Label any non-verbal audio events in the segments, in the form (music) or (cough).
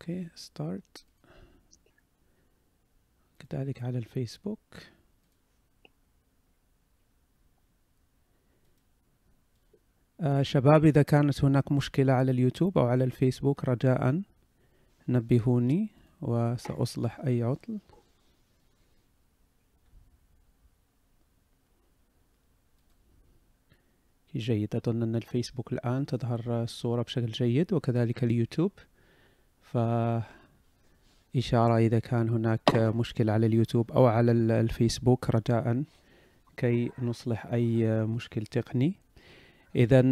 أوكي start كذلك على الفيسبوك. آه شباب إذا كانت هناك مشكلة على اليوتيوب أو على الفيسبوك رجاء نبهوني وسأصلح أي عطل. جيد أظن أن الفيسبوك الآن تظهر الصورة بشكل جيد وكذلك اليوتيوب. فإشارة إذا كان هناك مشكلة على اليوتيوب أو على الفيسبوك رجاء كي نصلح أي مشكل تقني. إذا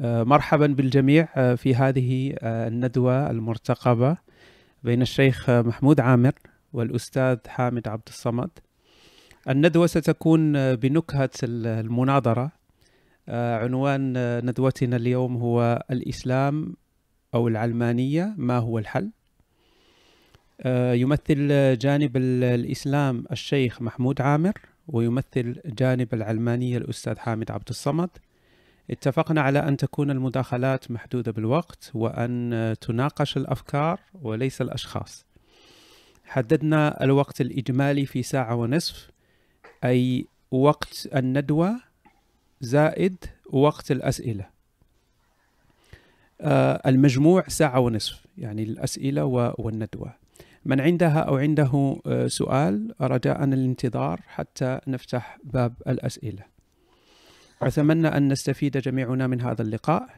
آه، مرحبا بالجميع آه، في هذه آه، الندوة المرتقبة بين الشيخ محمود عامر والأستاذ حامد عبد الصمد. الندوة ستكون بنكهة المناظرة. عنوان ندوتنا اليوم هو الإسلام أو العلمانية ما هو الحل؟ يمثل جانب الإسلام الشيخ محمود عامر ويمثل جانب العلمانية الأستاذ حامد عبد الصمد. اتفقنا على أن تكون المداخلات محدودة بالوقت وأن تناقش الأفكار وليس الأشخاص. حددنا الوقت الإجمالي في ساعة ونصف أي وقت الندوة زائد وقت الأسئلة. آه، المجموع ساعة ونصف يعني الأسئلة والندوة. من عندها أو عنده آه، سؤال رجاء الانتظار حتى نفتح باب الأسئلة. أتمنى أن نستفيد جميعنا من هذا اللقاء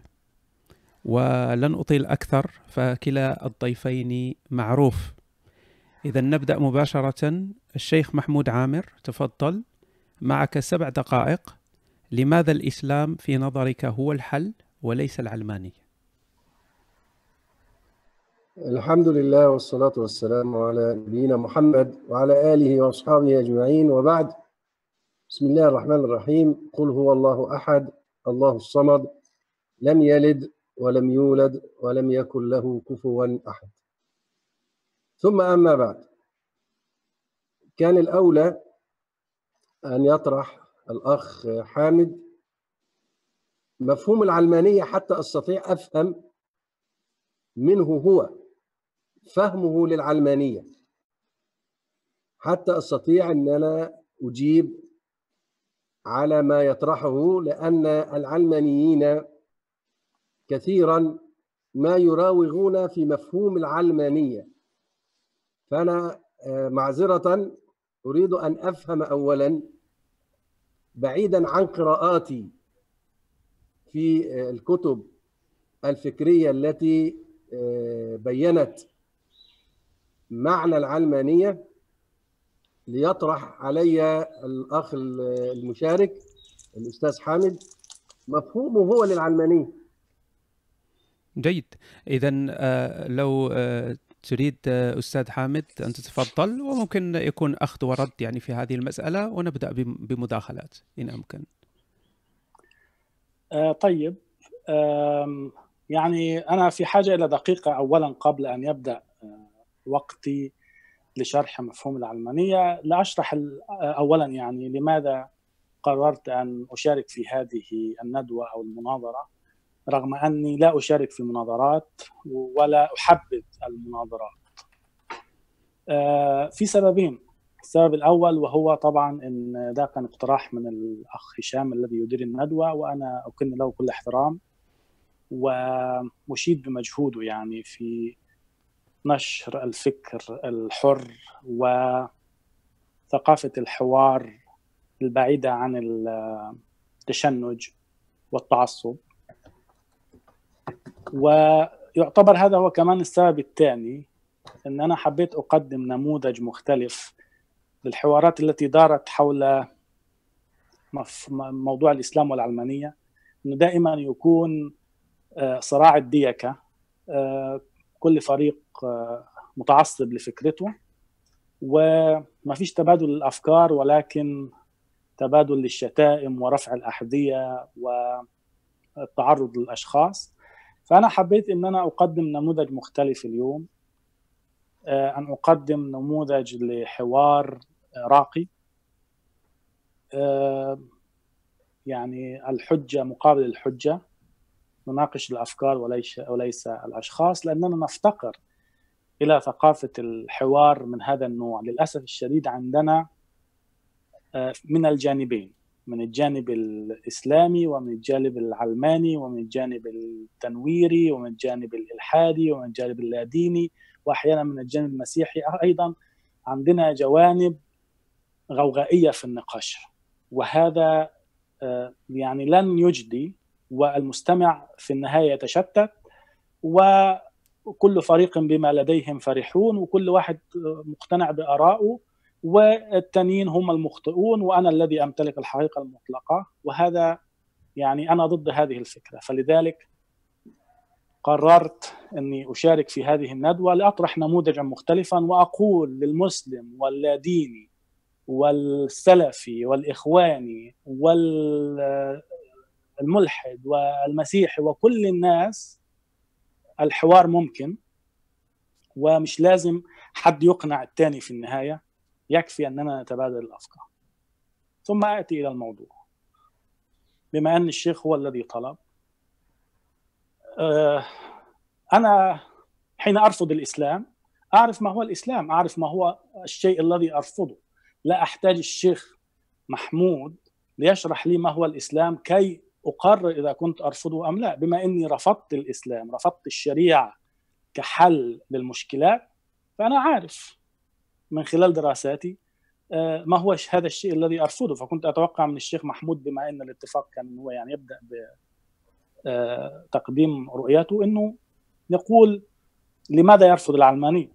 ولن أطيل أكثر فكلا الضيفين معروف. إذا نبدأ مباشرة. الشيخ محمود عامر تفضل. معك سبع دقائق. لماذا الإسلام في نظرك هو الحل وليس العلمانية الحمد لله والصلاة والسلام على نبينا محمد وعلى آله وأصحابه أجمعين وبعد. بسم الله الرحمن الرحيم. قل هو الله أحد الله الصمد لم يلد ولم يولد ولم يكن له كفوا أحد. ثم أما بعد. كان الأولى أن يطرح الأخ حامد. مفهوم العلمانية حتى أستطيع أفهم منه هو فهمه للعلمانية. حتى أستطيع أن أنا أجيب على ما يطرحه لأن العلمانيين كثيرا ما يراوغون في مفهوم العلمانية. فأنا آه، معذرة أريد أن أفهم أولا بعيدا عن قراءاتي في آه، الكتب الفكرية التي آه، بينت معنى العلمانية ليطرح علي الأخ المشارك الأستاذ حامد مفهومه هو للعلمانية. جيد. إذا آه، لو آه، تريد آه، أستاذ حامد أن تتفضل وممكن يكون أخذ ورد يعني في هذه المسألة ونبدأ بمداخلات إن أمكن. طيب. يعني أنا في حاجة إلى دقيقة أولا قبل أن يبدأ. وقتي لشرح مفهوم العلمانية. لأشرح أولا يعني لماذا قررت أن أشارك في هذه الندوة أو المناظرة رغم أني لا أشارك في المناظرات ولا أحبذ المناظرات. آه، في سببين. السبب الأول وهو طبعا أن ده كان اقتراح من الأخ هشام الذي يدير الندوة وأنا أكن له كل احترام ومشيد بمجهوده يعني في نشر الفكر الحر وثقافة الحوار البعيدة عن التشنج والتعصب. ويعتبر هذا هو كمان السبب الثاني إن أنا حبيت أقدم نموذج مختلف للحوارات التي دارت حول موضوع الإسلام والعلمانية. إنه دائما يكون آه، صراع الديكة آه، كل فريق متعصب لفكرته وما فيش تبادل الأفكار ولكن تبادل للشتائم ورفع الأحذية والتعرض للأشخاص. فأنا حبيت إن أنا أقدم نموذج مختلف اليوم آه، أن أقدم نموذج لحوار راقي آه، يعني الحجة مقابل الحجة نناقش الأفكار وليس وليس الأشخاص لأننا نفتقر إلى ثقافة الحوار من هذا النوع. للأسف الشديد عندنا آه، من الجانبين من الجانب الإسلامي ومن الجانب العلماني ومن الجانب التنويري ومن الجانب الإلحادي ومن الجانب اللاديني وأحيانا من الجانب المسيحي. أيضا عندنا جوانب غوغائية في النقاش. وهذا آه، يعني لن يجدي والمستمع في النهاية يتشتت. وكل فريق بما لديهم فرحون وكل واحد مقتنع بارائه والتانيين هم المخطئون وأنا الذي أمتلك الحقيقة المطلقة. وهذا يعني أنا ضد هذه الفكرة. فلذلك قررت أني أشارك في هذه الندوة لأطرح نموذجا مختلفا وأقول للمسلم واللاديني والسلفي والإخواني والملحد والمسيحي وكل الناس الحوار ممكن ومش لازم حد يقنع الثاني في النهاية يكفي اننا نتبادل الأفكار. ثم أتي إلى الموضوع. بما أن الشيخ هو الذي طلب آه، أنا حين أرفض الإسلام أعرف ما هو الإسلام أعرف ما هو الشيء الذي أرفضه. لا أحتاج الشيخ محمود ليشرح لي ما هو الإسلام كي أقرر إذا كنت أرفضه أم لا بما إني رفضت الإسلام رفضت الشريعة كحل للمشكلات فأنا عارف من خلال دراساتي آه، ما هو هذا الشيء الذي أرفضه. فكنت أتوقع من الشيخ محمود بما إن الاتفاق كان هو يعني يبدأ بتقديم آه، رؤيته إنه يقول لماذا يرفض العلمانية؟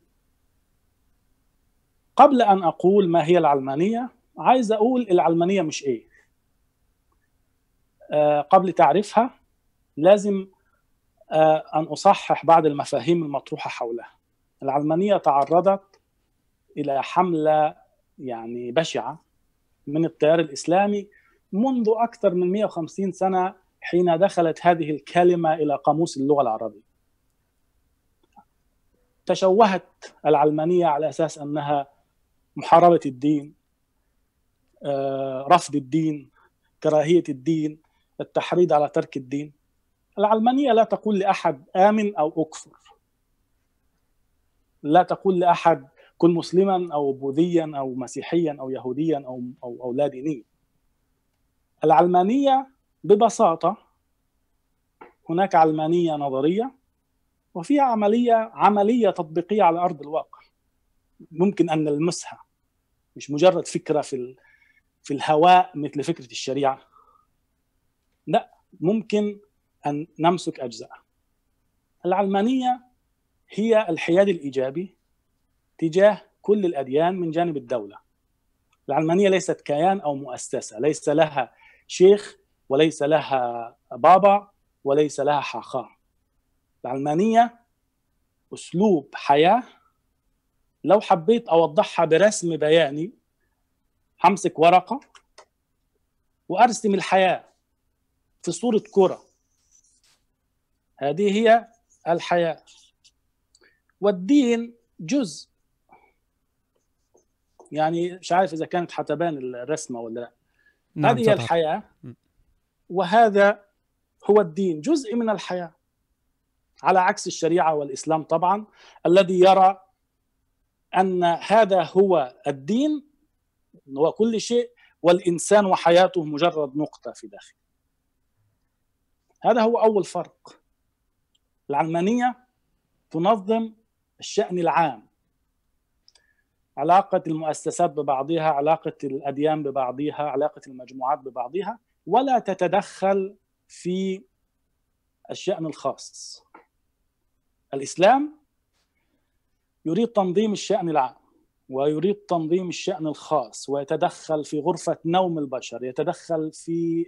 قبل أن أقول ما هي العلمانية عايز أقول العلمانية مش إيه. قبل تعريفها لازم أن أصحح بعض المفاهيم المطروحة حولها العلمانية تعرضت إلى حملة يعني بشعة من التيار الإسلامي منذ أكثر من 150 سنة حين دخلت هذه الكلمة إلى قاموس اللغة العربية. تشوهت العلمانية على أساس أنها محاربة الدين آه، رفض الدين كراهية الدين التحريض على ترك الدين. العلمانية لا تقول لأحد آمن أو أكفر. لا تقول لأحد كن مسلما أو بوذيا أو مسيحيا أو يهوديا أو أو, أو لا دينيا العلمانية ببساطة هناك علمانية نظرية وفيها عملية عملية تطبيقية على أرض الواقع. ممكن أن نلمسها. مش مجرد فكرة في في الهواء مثل فكرة الشريعة. لا ممكن أن نمسك أجزاء العلمانية هي الحياد الإيجابي تجاه كل الأديان من جانب الدولة. العلمانية ليست كيان أو مؤسسة، ليس لها شيخ وليس لها بابا وليس لها حاخام. العلمانية أسلوب حياة لو حبيت أوضحها برسم بياني همسك ورقة وأرسم الحياة في صورة كره هذه هي الحياة. والدين جزء. يعني مش عارف إذا كانت حتبان الرسمة ولا لأ. نعم هذه هي الحياة. وهذا هو الدين جزء من الحياة. على عكس الشريعة والإسلام طبعا الذي يرى أن هذا هو الدين هو كل شيء والإنسان وحياته مجرد نقطة في داخله. هذا هو أول فرق. العلمانية تنظم الشأن العام. علاقة المؤسسات ببعضها علاقة الأديان ببعضها علاقة المجموعات ببعضها ولا تتدخل في الشأن الخاص. الإسلام يريد تنظيم الشأن العام ويريد تنظيم الشأن الخاص ويتدخل في غرفة نوم البشر يتدخل في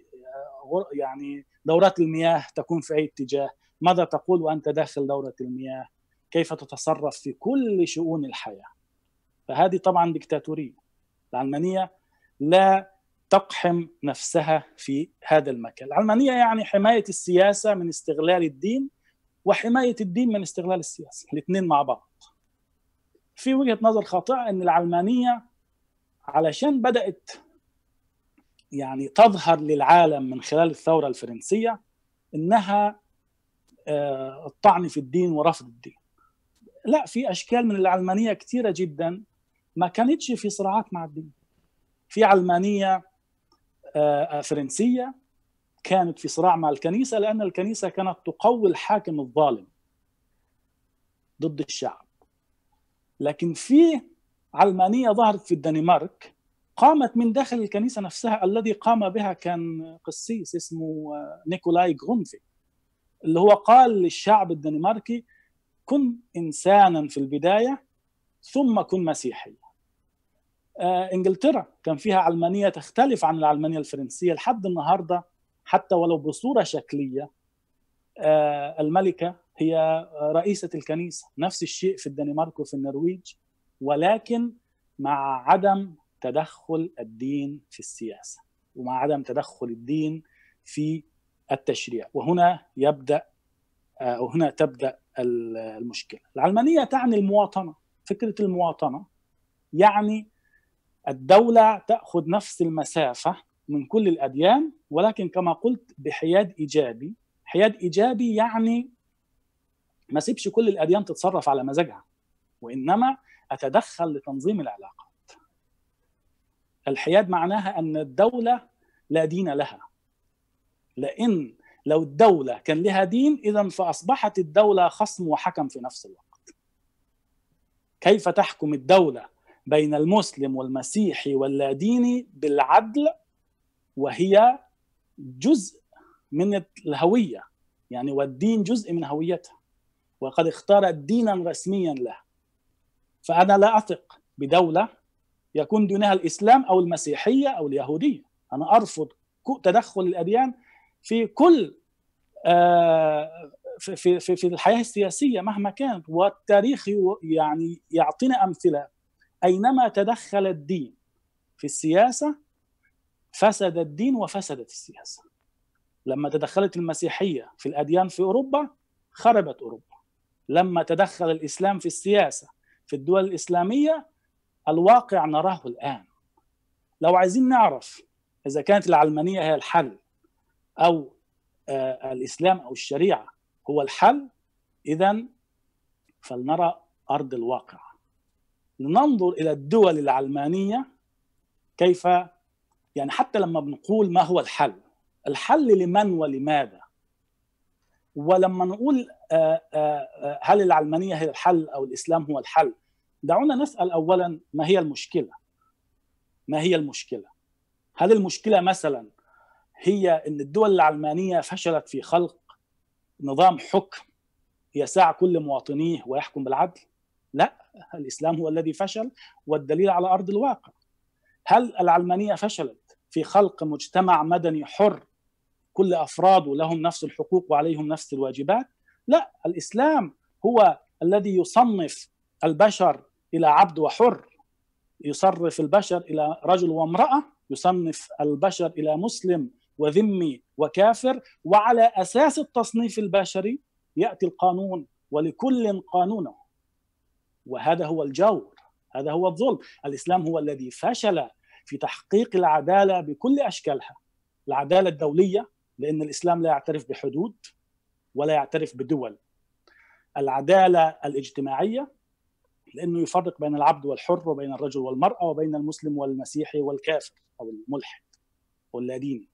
يعني دورات المياه تكون في أي اتجاه. ماذا تقول وأنت داخل دورة المياه؟ كيف تتصرف في كل شؤون الحياة؟ فهذه طبعا ديكتاتوريه العلمانيه لا تقحم نفسها في هذا المكان. العلمانيه يعني حماية السياسة من استغلال الدين وحماية الدين من استغلال السياسة الاثنين مع بعض. في وجهة نظر خاطئة إن العلمانيه علشان بدأت يعني تظهر للعالم من خلال الثورة الفرنسية إنها آه، الطعن في الدين ورفض الدين. لا في أشكال من العلمانية كثيرة جدا ما كانتش في صراعات مع الدين. في علمانية فرنسية كانت في صراع مع الكنيسة لأن الكنيسة كانت تقوي الحاكم الظالم ضد الشعب. لكن في علمانية ظهرت في الدنمارك قامت من داخل الكنيسة نفسها الذي قام بها كان قسيس اسمه نيكولاي غرونفي اللي هو قال للشعب الدنماركي كن إنسانا في البداية ثم كن مسيحيا. إنجلترا كان فيها علمانيه تختلف عن العلمانيه الفرنسية لحد النهارده حتى ولو بصورة شكلية الملكة هي رئيسة الكنيسة نفس الشيء في الدنمارك وفي النرويج ولكن مع عدم تدخل الدين في السياسة ومع عدم تدخل الدين في التشريع. وهنا يبدأ وهنا تبدأ المشكلة. العلمانية تعني المواطنة. فكرة المواطنة يعني الدولة تأخذ نفس المسافة من كل الأديان ولكن كما قلت بحياد إيجابي. حياد إيجابي يعني ما سيبش كل الأديان تتصرف على مزاجها وإنما أتدخل لتنظيم العلاقات الحياد معناها أن الدولة لا دين لها. لأن لو الدولة كان لها دين إذا فأصبحت الدولة خصم وحكم في نفس الوقت. كيف تحكم الدولة بين المسلم والمسيحي واللاديني بالعدل؟ وهي جزء من الهوية يعني والدين جزء من هويتها. وقد اختارت دينا رسميا له فأنا لا أثق بدولة يكون دينها الإسلام أو المسيحية أو اليهودية. أنا أرفض تدخل الأديان في كل في في في الحياة السياسية مهما كانت. والتاريخ يعني يعطينا أمثلة. أينما تدخل الدين في السياسة فسد الدين وفسدت السياسة. لما تدخلت المسيحية في الأديان في أوروبا خربت أوروبا. لما تدخل الإسلام في السياسة في الدول الإسلامية الواقع نراه الآن. لو عايزين نعرف إذا كانت العلمانية هي الحل أو آه الإسلام أو الشريعة هو الحل اذا فلنرى أرض الواقع. لننظر إلى الدول العلمانية كيف يعني حتى لما بنقول ما هو الحل الحل لمن ولماذا؟ ولما نقول آه آه هل العلمانية هي الحل أو الإسلام هو الحل دعونا نسأل اولا ما هي المشكلة؟ ما هي المشكلة؟ هل المشكلة مثلا هي إن الدول العلمانية فشلت في خلق نظام حكم يساع كل مواطنيه ويحكم بالعدل؟ لا الإسلام هو الذي فشل والدليل على أرض الواقع. هل العلمانية فشلت في خلق مجتمع مدني حر كل افراده لهم نفس الحقوق وعليهم نفس الواجبات؟ لا الإسلام هو الذي يصنف البشر إلى عبد وحر يصرف البشر إلى رجل وامرأة يصنف البشر إلى مسلم وذمي وكافر وعلى أساس التصنيف البشري يأتي القانون ولكل قانونه. وهذا هو الجور هذا هو الظلم. الإسلام هو الذي فشل في تحقيق العدالة بكل أشكالها. العدالة الدولية لأن الإسلام لا يعترف بحدود ولا يعترف بدول. العدالة الاجتماعية لأنه يفرق بين العبد والحر وبين الرجل والمرأة وبين المسلم والمسيحي والكافر أو الملحد واللاديني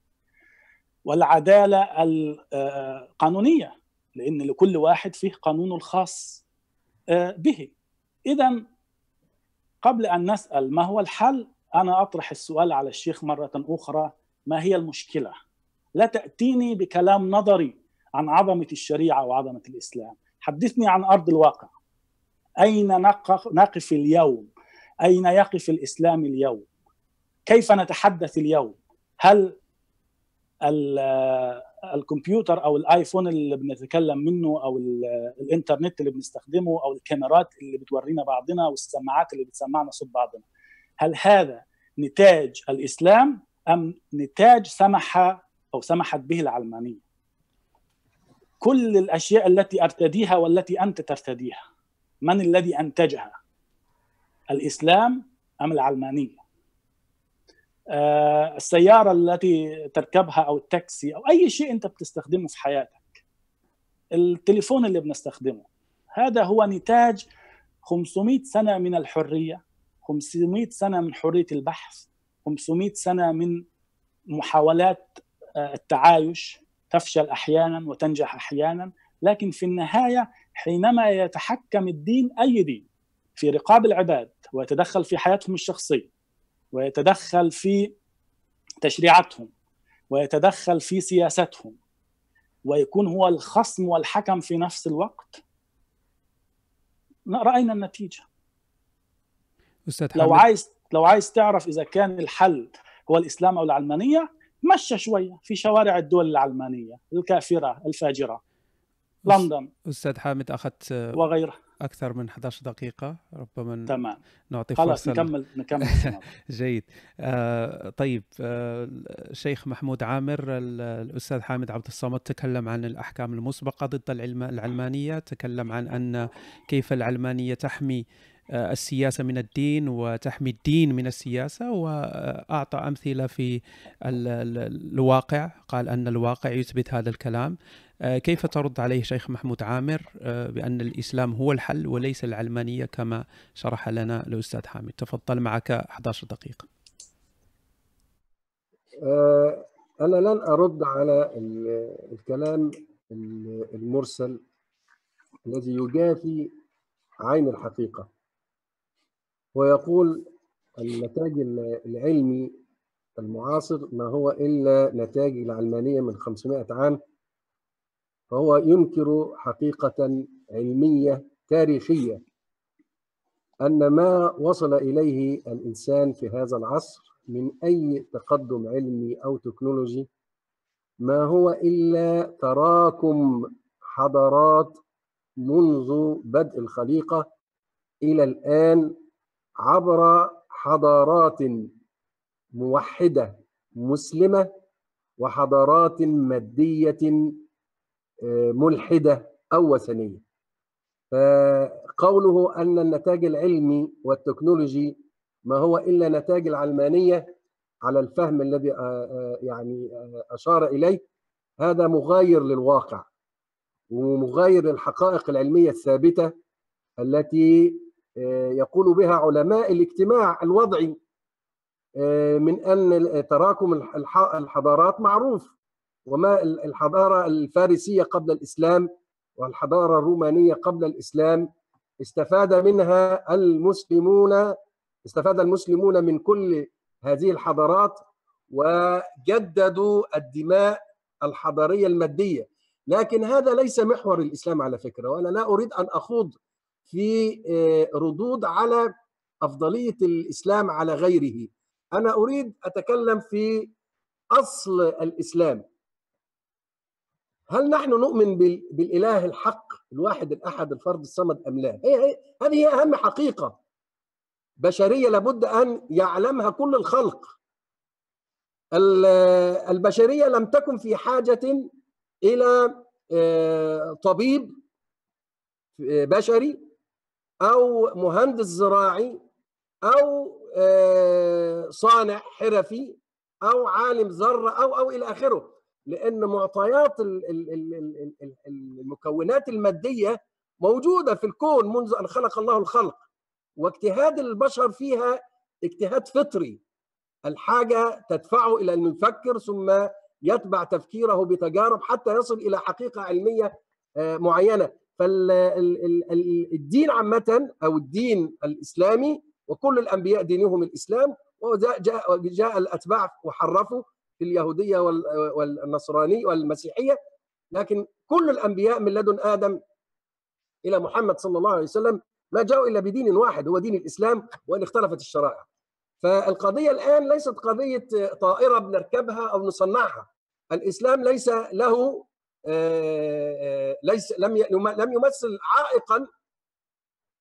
والعدالة القانونيه لأن لكل واحد فيه قانونه الخاص به. اذا قبل أن نسأل ما هو الحل أنا أطرح السؤال على الشيخ مرة أخرى ما هي المشكلة؟ لا تأتيني بكلام نظري عن عظمة الشريعة وعظمة الإسلام. حدثني عن أرض الواقع. أين نقف اليوم؟ أين يقف الإسلام اليوم؟ كيف نتحدث اليوم؟ هل الكمبيوتر أو الآيفون اللي بنتكلم منه أو الإنترنت اللي بنستخدمه أو الكاميرات اللي بتورينا بعضنا والسماعات اللي بتسمعنا صوت بعضنا هل هذا نتاج الإسلام أم نتاج سمح أو سمحت به العلمانية؟ كل الأشياء التي أرتديها والتي أنت ترتديها. من الذي أنتجها؟ الإسلام أم العلمانية؟ آه السيارة التي تركبها أو التاكسي أو أي شيء أنت بتستخدمه في حياتك. التليفون اللي بنستخدمه. هذا هو نتاج 500 سنة من الحرية 500 سنة من حرية البحث 500 سنة من محاولات آه، التعايش تفشل أحيانا وتنجح أحيانا. لكن في النهاية حينما يتحكم الدين أي دين في رقاب العباد ويتدخل في حياتهم الشخصية ويتدخل في تشريعاتهم ويتدخل في سياستهم ويكون هو الخصم والحكم في نفس الوقت رأينا النتيجة. أستاذ لو عايز لو عايز تعرف إذا كان الحل هو الإسلام أو العلمانية مشى شوية في شوارع الدول العلمانية الكافرة الفاجرة. لندن. أستاذ حامد أخذت وغيرها. أكثر من 11 دقيقة. ربما تمام. نعطي خلاص فرصة نكمل نكمل (laughs) جيد. آه طيب آه الشيخ محمود عامر الأستاذ حامد عبد الصمد تكلم عن الأحكام المسبقة ضد العلمانية تكلم عن أن كيف العلمانية تحمي آه، السياسة من الدين وتحمي الدين من السياسة. وأعطى أمثلة في الواقع. قال أن الواقع يثبت هذا الكلام. كيف ترد عليه شيخ محمود عامر آه، بأن الإسلام هو الحل وليس العلمانية كما شرح لنا الأستاذ حامد؟ تفضل معك 11 دقيقة. أنا لن أرد على الكلام المرسل الذي يجافي عين الحقيقة. ويقول النتاج العلمي المعاصر ما هو إلا نتاج العلمانية من 500 عام فهو ينكر حقيقة علمية تاريخية أن ما وصل إليه الإنسان في هذا العصر من أي تقدم علمي أو تكنولوجي ما هو إلا تراكم حضارات منذ بدء الخليقة إلى الآن عبر حضارات موحدة مسلمة وحضارات مادية آه، ملحدة أو وثنية. فقوله أن النتاج العلمي والتكنولوجي ما هو إلا نتاج العلمانية على الفهم الذي آه، آه، يعني أشار إليه هذا مغاير للواقع ومغاير للحقائق العلمية الثابتة التي آه، يقول بها علماء الاجتماع الوضعي آه، من أن تراكم الحضارات معروف. وما الحضارة الفارسية قبل الإسلام والحضارة الرومانية قبل الإسلام استفاد منها المسلمون استفاد المسلمون من كل هذه الحضارات وجددوا الدماء الحضارية المادية. لكن هذا ليس محور الإسلام على فكرة وأنا لا أريد أن أخوض في آه، ردود على أفضلية الإسلام على غيره. أنا أريد أتكلم في أصل الإسلام. هل نحن نؤمن بالإله الحق الواحد الأحد الفرد الصمد أم لا؟ هي هذه هي أهم حقيقة. بشرية لابد أن يعلمها كل الخلق. البشرية لم تكن في حاجة إلى آه، طبيب آه، بشري أو مهندس زراعي أو آه، صانع حرفي أو عالم ذره أو أو إلى آخره. لأن معطيات المكونات المادية موجودة في الكون منذ أن خلق الله الخلق. واجتهاد البشر فيها اجتهاد فطري. الحاجة تدفعه إلى انه يفكر ثم يتبع تفكيره بتجارب حتى يصل إلى حقيقة علمية آه، معينة. فالدين عامة أو الدين الإسلامي وكل الأنبياء دينهم الإسلام وجاء جاء, الأتباع وحرفوا في اليهودية والنصرانية والمسيحية لكن كل الأنبياء من لدن آدم إلى محمد صلى الله عليه وسلم ما جاءوا إلا بدين واحد هو دين الإسلام وإن اختلفت الشرائع. فالقضية الآن ليست قضية طائرة بنركبها أو نصنعها. الإسلام ليس له آه، ليس لم لم يمثل عائقا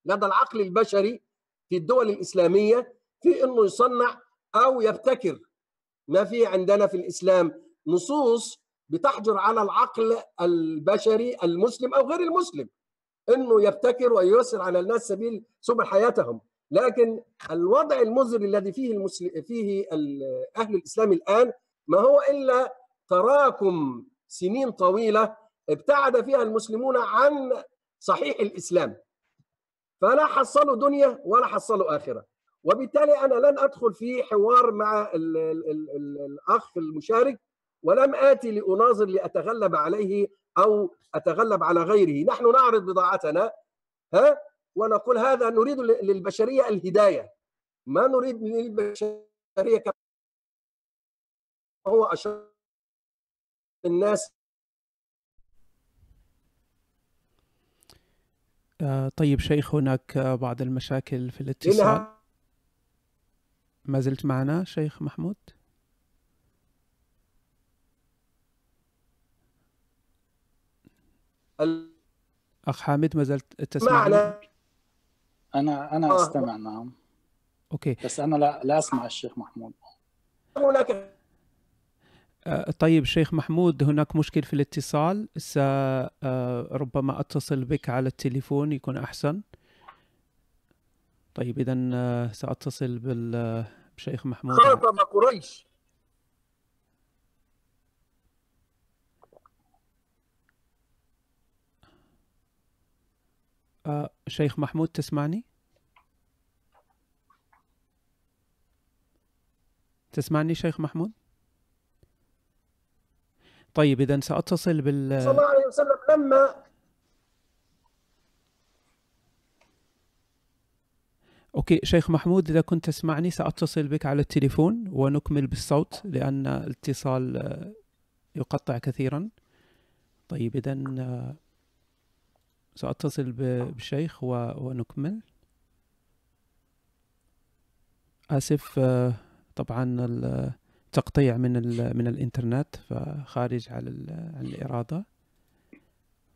لدى العقل البشري في الدول الإسلامية في إنه يصنع أو يبتكر ما في عندنا في الإسلام نصوص بتحجر على العقل البشري المسلم أو غير المسلم إنه يبتكر وييسر على الناس سبيل سبل حياتهم. لكن الوضع المزري الذي فيه المسلم فيه أهل الإسلام الآن ما هو إلا تراكم سنين طويلة ابتعد فيها المسلمون عن صحيح الإسلام. فلا حصلوا دنيا ولا حصلوا آخرة. وبالتالي أنا لن أدخل في حوار مع ال ال ال ال الأخ المشارك ولم آتي لأناظر لأتغلب عليه أو أتغلب على غيره. نحن نعرض بضاعتنا ها؟ ونقول هذا نريد للبشرية الهداية. ما نريد للبشريه كما هو أشر الناس. آه طيب شيخ هناك بعض المشاكل في الاتصال. ما زلت معنا شيخ محمود؟ أخ حامد ما زلت تسمعني؟ معنى أنا أنا آه. أستمع نعم. أوكي. بس أنا لا لا أسمع الشيخ محمود. هناك آه، طيب شيخ محمود هناك مشكل في الاتصال. سربما أتصل بك على التليفون يكون أحسن. طيب إذا سأتصل بال بشيخ محمود خاطب قريش آه، شيخ محمود تسمعني؟ تسمعني شيخ محمود؟ طيب إذا سأتصل بال صلى الله عليه وسلم لما أوكي شيخ محمود إذا كنت تسمعني سأتصل بك على التليفون ونكمل بالصوت لأن الاتصال آه، يقطع كثيرا. طيب إذا آه، سأتصل بالشيخ ونكمل. آسف آه، طبعا التقطيع من من الإنترنت فخارج ال- عن الإرادة.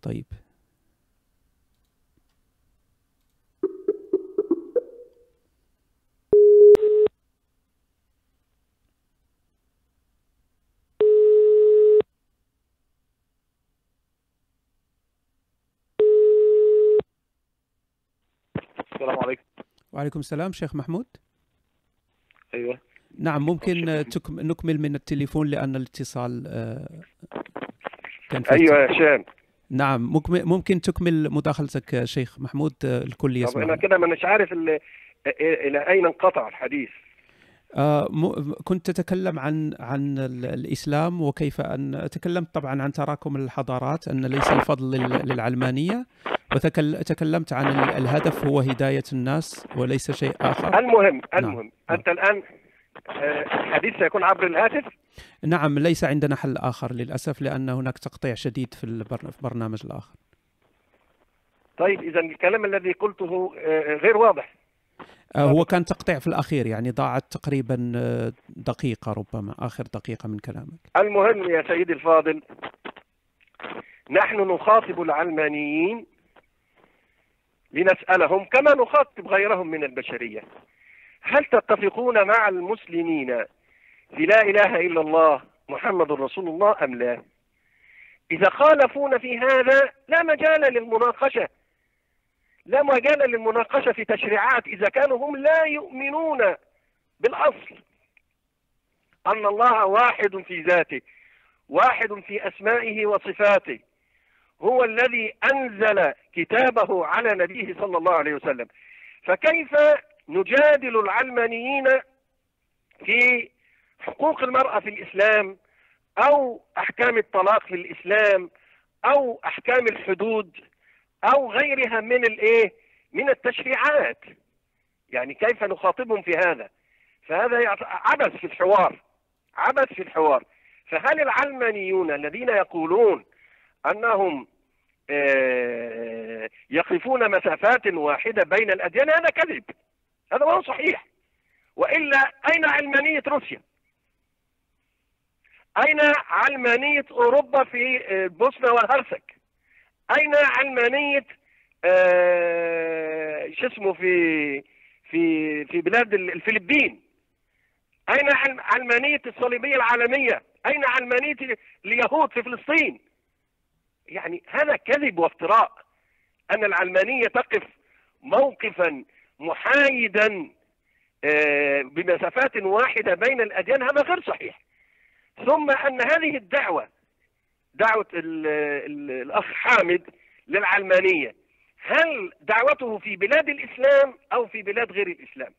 طيب. السلام عليكم. وعليكم السلام شيخ محمود. أيوه. نعم ممكن. نكمل من التليفون لأن الاتصال آه، كان في أيوه يا هشام نعم ممكن ممكن تكمل مداخلتك شيخ محمود آه، الكل طب أنا يسمع كده مانيش عارف ال- إلى أين انقطع الحديث؟ آه. كنت تتكلم عن عن ال- الإسلام وكيف أن تكلمت طبعا عن تراكم الحضارات أن ليس الفضل لل... وتكلمت عن ال- الهدف هو هداية الناس وليس شيء آخر. المهم نعم. المهم أنت الآن آه، الحديث سيكون عبر الهاتف؟ نعم ليس عندنا حل آخر للأسف لأن هناك تقطيع شديد في البر... في البرنامج الآخر. طيب إذا الكلام الذي قلته آه، غير واضح. آه، هو كان تقطيع في الأخير يعني ضاعت تقريبا دقيقة ربما آخر دقيقة من كلامك. المهم يا سيدي الفاضل نحن نخاطب العلمانيين لنسألهم كما نخاطب غيرهم من البشرية. هل تتفقون مع المسلمين في لا إله إلا الله محمد رسول الله أم لا؟ إذا خالفون في هذا لا مجال للمناقشة. لا مجال للمناقشة في تشريعات إذا كانوا هم لا يؤمنون بالأصل. أن الله واحد في ذاته واحد في أسمائه وصفاته. هو الذي أنزل كتابه على نبيه صلى الله عليه وسلم. فكيف نجادل العلمانيين في حقوق المرأة في الإسلام أو أحكام الطلاق في الإسلام أو أحكام الحدود أو غيرها من الإيه؟ من التشريعات. يعني كيف نخاطبهم في هذا؟ فهذا عبث في الحوار عبث في الحوار. فهل العلمانيون الذين يقولون أنهم آه، يقفون مسافات واحدة بين الأديان هذا كذب. هذا هو صحيح. وإلا أين علمانية روسيا؟ أين علمانية أوروبا في آه، البوسنة والهرسك أين علمانية آه، شو اسمه في في في بلاد الفلبين؟ أين علم- علمانية الصليبية العالمية؟ أين علمانية اليهود في فلسطين؟ يعني هذا كذب وافتراء. أن العلمانية تقف موقفا محايدا آه، بمسافات واحدة بين الأديان هذا غير صحيح. ثم أن هذه الدعوة دعوة ال ال الأخ حامد للعلمانية هل دعوته في بلاد الإسلام أو في بلاد غير الإسلام؟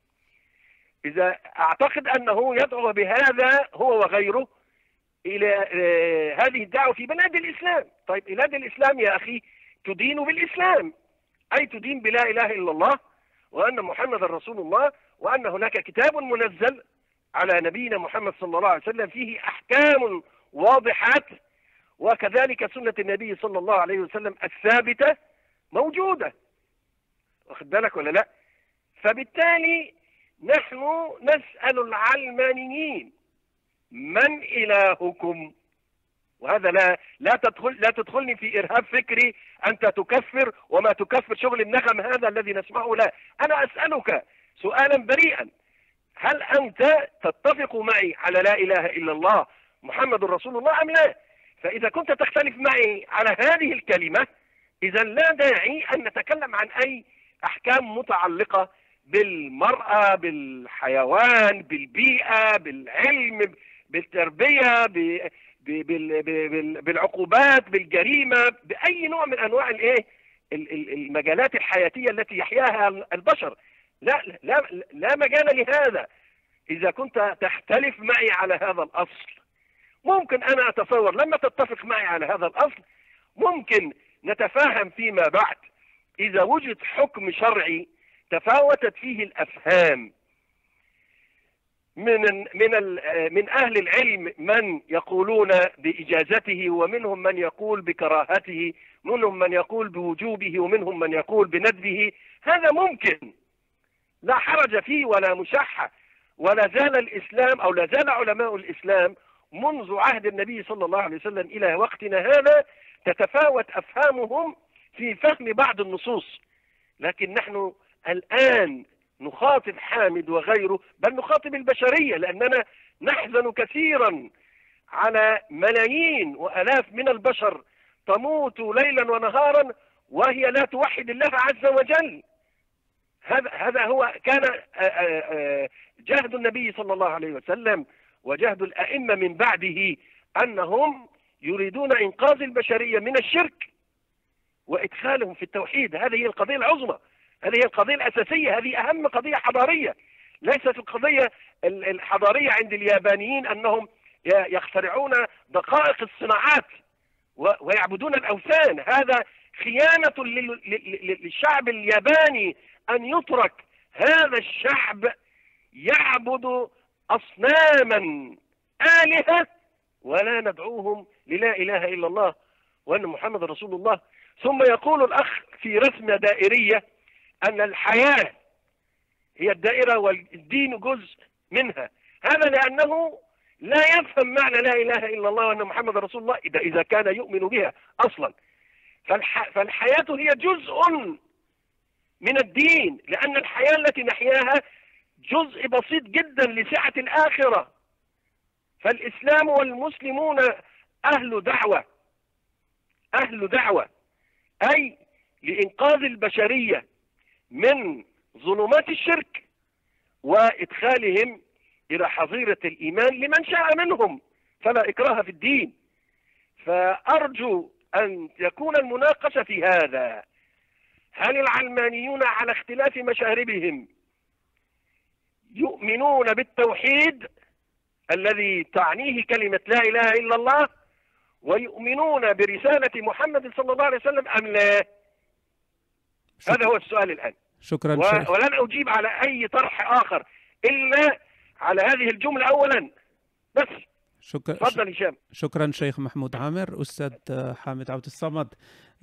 إذا أعتقد أنه يدعو بهذا هو وغيره. إلى آه، هذه الدعوة في بلاد الإسلام. طيب بلاد الإسلام يا أخي تدين بالإسلام. أي تدين بلا إله إلا الله وأن محمد رسول الله وأن هناك كتاب منزل على نبينا محمد صلى الله عليه وسلم فيه أحكام واضحات وكذلك سنة النبي صلى الله عليه وسلم الثابتة موجودة. واخد بالك ولا لا؟ فبالتالي نحن نسأل العلمانيين من إلهكم؟ وهذا لا لا تدخل لا تدخلني في إرهاب فكري أنت تكفر وما تكفر شغل النغم هذا الذي نسمعه لا. أنا أسألك سؤالا بريئا. هل أنت تتفق معي على لا إله إلا الله محمد رسول الله أم لا؟ فإذا كنت تختلف معي على هذه الكلمة اذا لا داعي أن نتكلم عن أي أحكام متعلقة بالمرأة بالحيوان بالبيئة بالعلم بالتربية بالعقوبات بالجريمة بأي نوع من أنواع الإيه؟ المجالات الحياتية التي يحياها البشر. لا لا لا مجال لهذا. إذا كنت تختلف معي على هذا الأصل. ممكن أنا أتصور لما تتفق معي على هذا الأصل ممكن نتفاهم فيما بعد. إذا وجد حكم شرعي تفاوتت فيه الأفهام من من من أهل العلم من يقولون بإجازته ومنهم من يقول بكراهته منهم من يقول بوجوبه ومنهم من يقول بندبه. هذا ممكن. لا حرج فيه ولا مشحة ولا زال الإسلام أو لا زال علماء الإسلام منذ عهد النبي صلى الله عليه وسلم إلى وقتنا هذا تتفاوت أفهامهم في فهم بعض النصوص. لكن نحن الآن نخاطب حامد وغيره بل نخاطب البشرية لأننا نحزن كثيرا على ملايين وألاف من البشر تموت ليلا ونهارا وهي لا توحد الله عز وجل. هذا هذا هو كان جهد النبي صلى الله عليه وسلم وجهد الأئمة من بعده أنهم يريدون إنقاذ البشرية من الشرك وإدخالهم في التوحيد. هذه هي القضية العظمى. هذه هي القضية الأساسية هذه أهم قضية حضارية. ليست القضية الحضارية عند اليابانيين أنهم يخترعون دقائق الصناعات ويعبدون الأوثان. هذا خيانة للشعب الياباني أن يترك هذا الشعب يعبد أصناما آلهة ولا ندعوهم للا إله إلا الله وأن محمد رسول الله. ثم يقول الأخ في رسمة دائرية أن الحياة هي الدائرة والدين جزء منها. هذا لأنه لا يفهم معنى لا إله إلا الله وأن محمد رسول الله إذا, إذا كان يؤمن بها أصلا. فالح... فالحياة هي جزء من الدين لأن الحياة التي نحياها جزء بسيط جدا لسعة الآخرة. فالإسلام والمسلمون أهل دعوة. أهل دعوة. أي لإنقاذ البشرية. من ظلمات الشرك وإدخالهم إلى حظيرة الإيمان لمن شاء منهم فلا إكراه في الدين. فأرجو أن يكون المناقشة في هذا. هل العلمانيون على اختلاف مشاربهم يؤمنون بالتوحيد الذي تعنيه كلمة لا إله إلا الله ويؤمنون برسالة محمد صلى الله عليه وسلم أم لا؟ هذا هو السؤال الآن. شكرا و... شيخ ولن أجيب على أي طرح آخر إلا على هذه الجملة أولا. بس. شكرا تفضل هشام. شكرا شيخ محمود عامر أستاذ حامد عبد الصمد.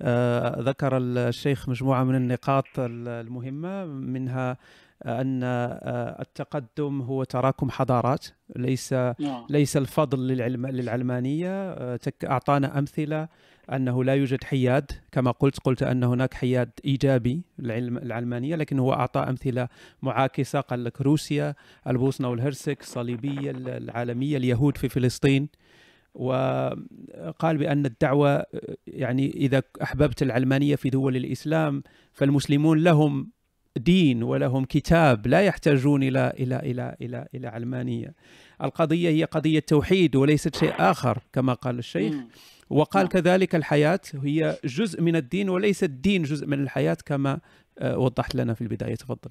آه، ذكر الشيخ مجموعة من النقاط المهمة منها أن آه، التقدم هو تراكم حضارات ليس نعم. ليس الفضل للعلم للعلمانية. آه، تك- أعطانا أمثلة أنه لا يوجد حياد كما قلت قلت أن هناك حياد إيجابي للعلم العلمانية لكن هو أعطى أمثلة معاكسة. قال لك روسيا البوسنة والهرسك الصليبية العالمية اليهود في فلسطين. وقال بأن الدعوة يعني إذا أحببت العلمانية في دول الإسلام فالمسلمون لهم دين ولهم كتاب لا يحتاجون إلى إلى إلى إلى إلى علمانية القضية هي قضية توحيد وليست شيء آخر كما قال الشيخ. وقال نعم. كذلك الحياة هي جزء من الدين وليس الدين جزء من الحياة كما آه، وضحت لنا في البداية تفضل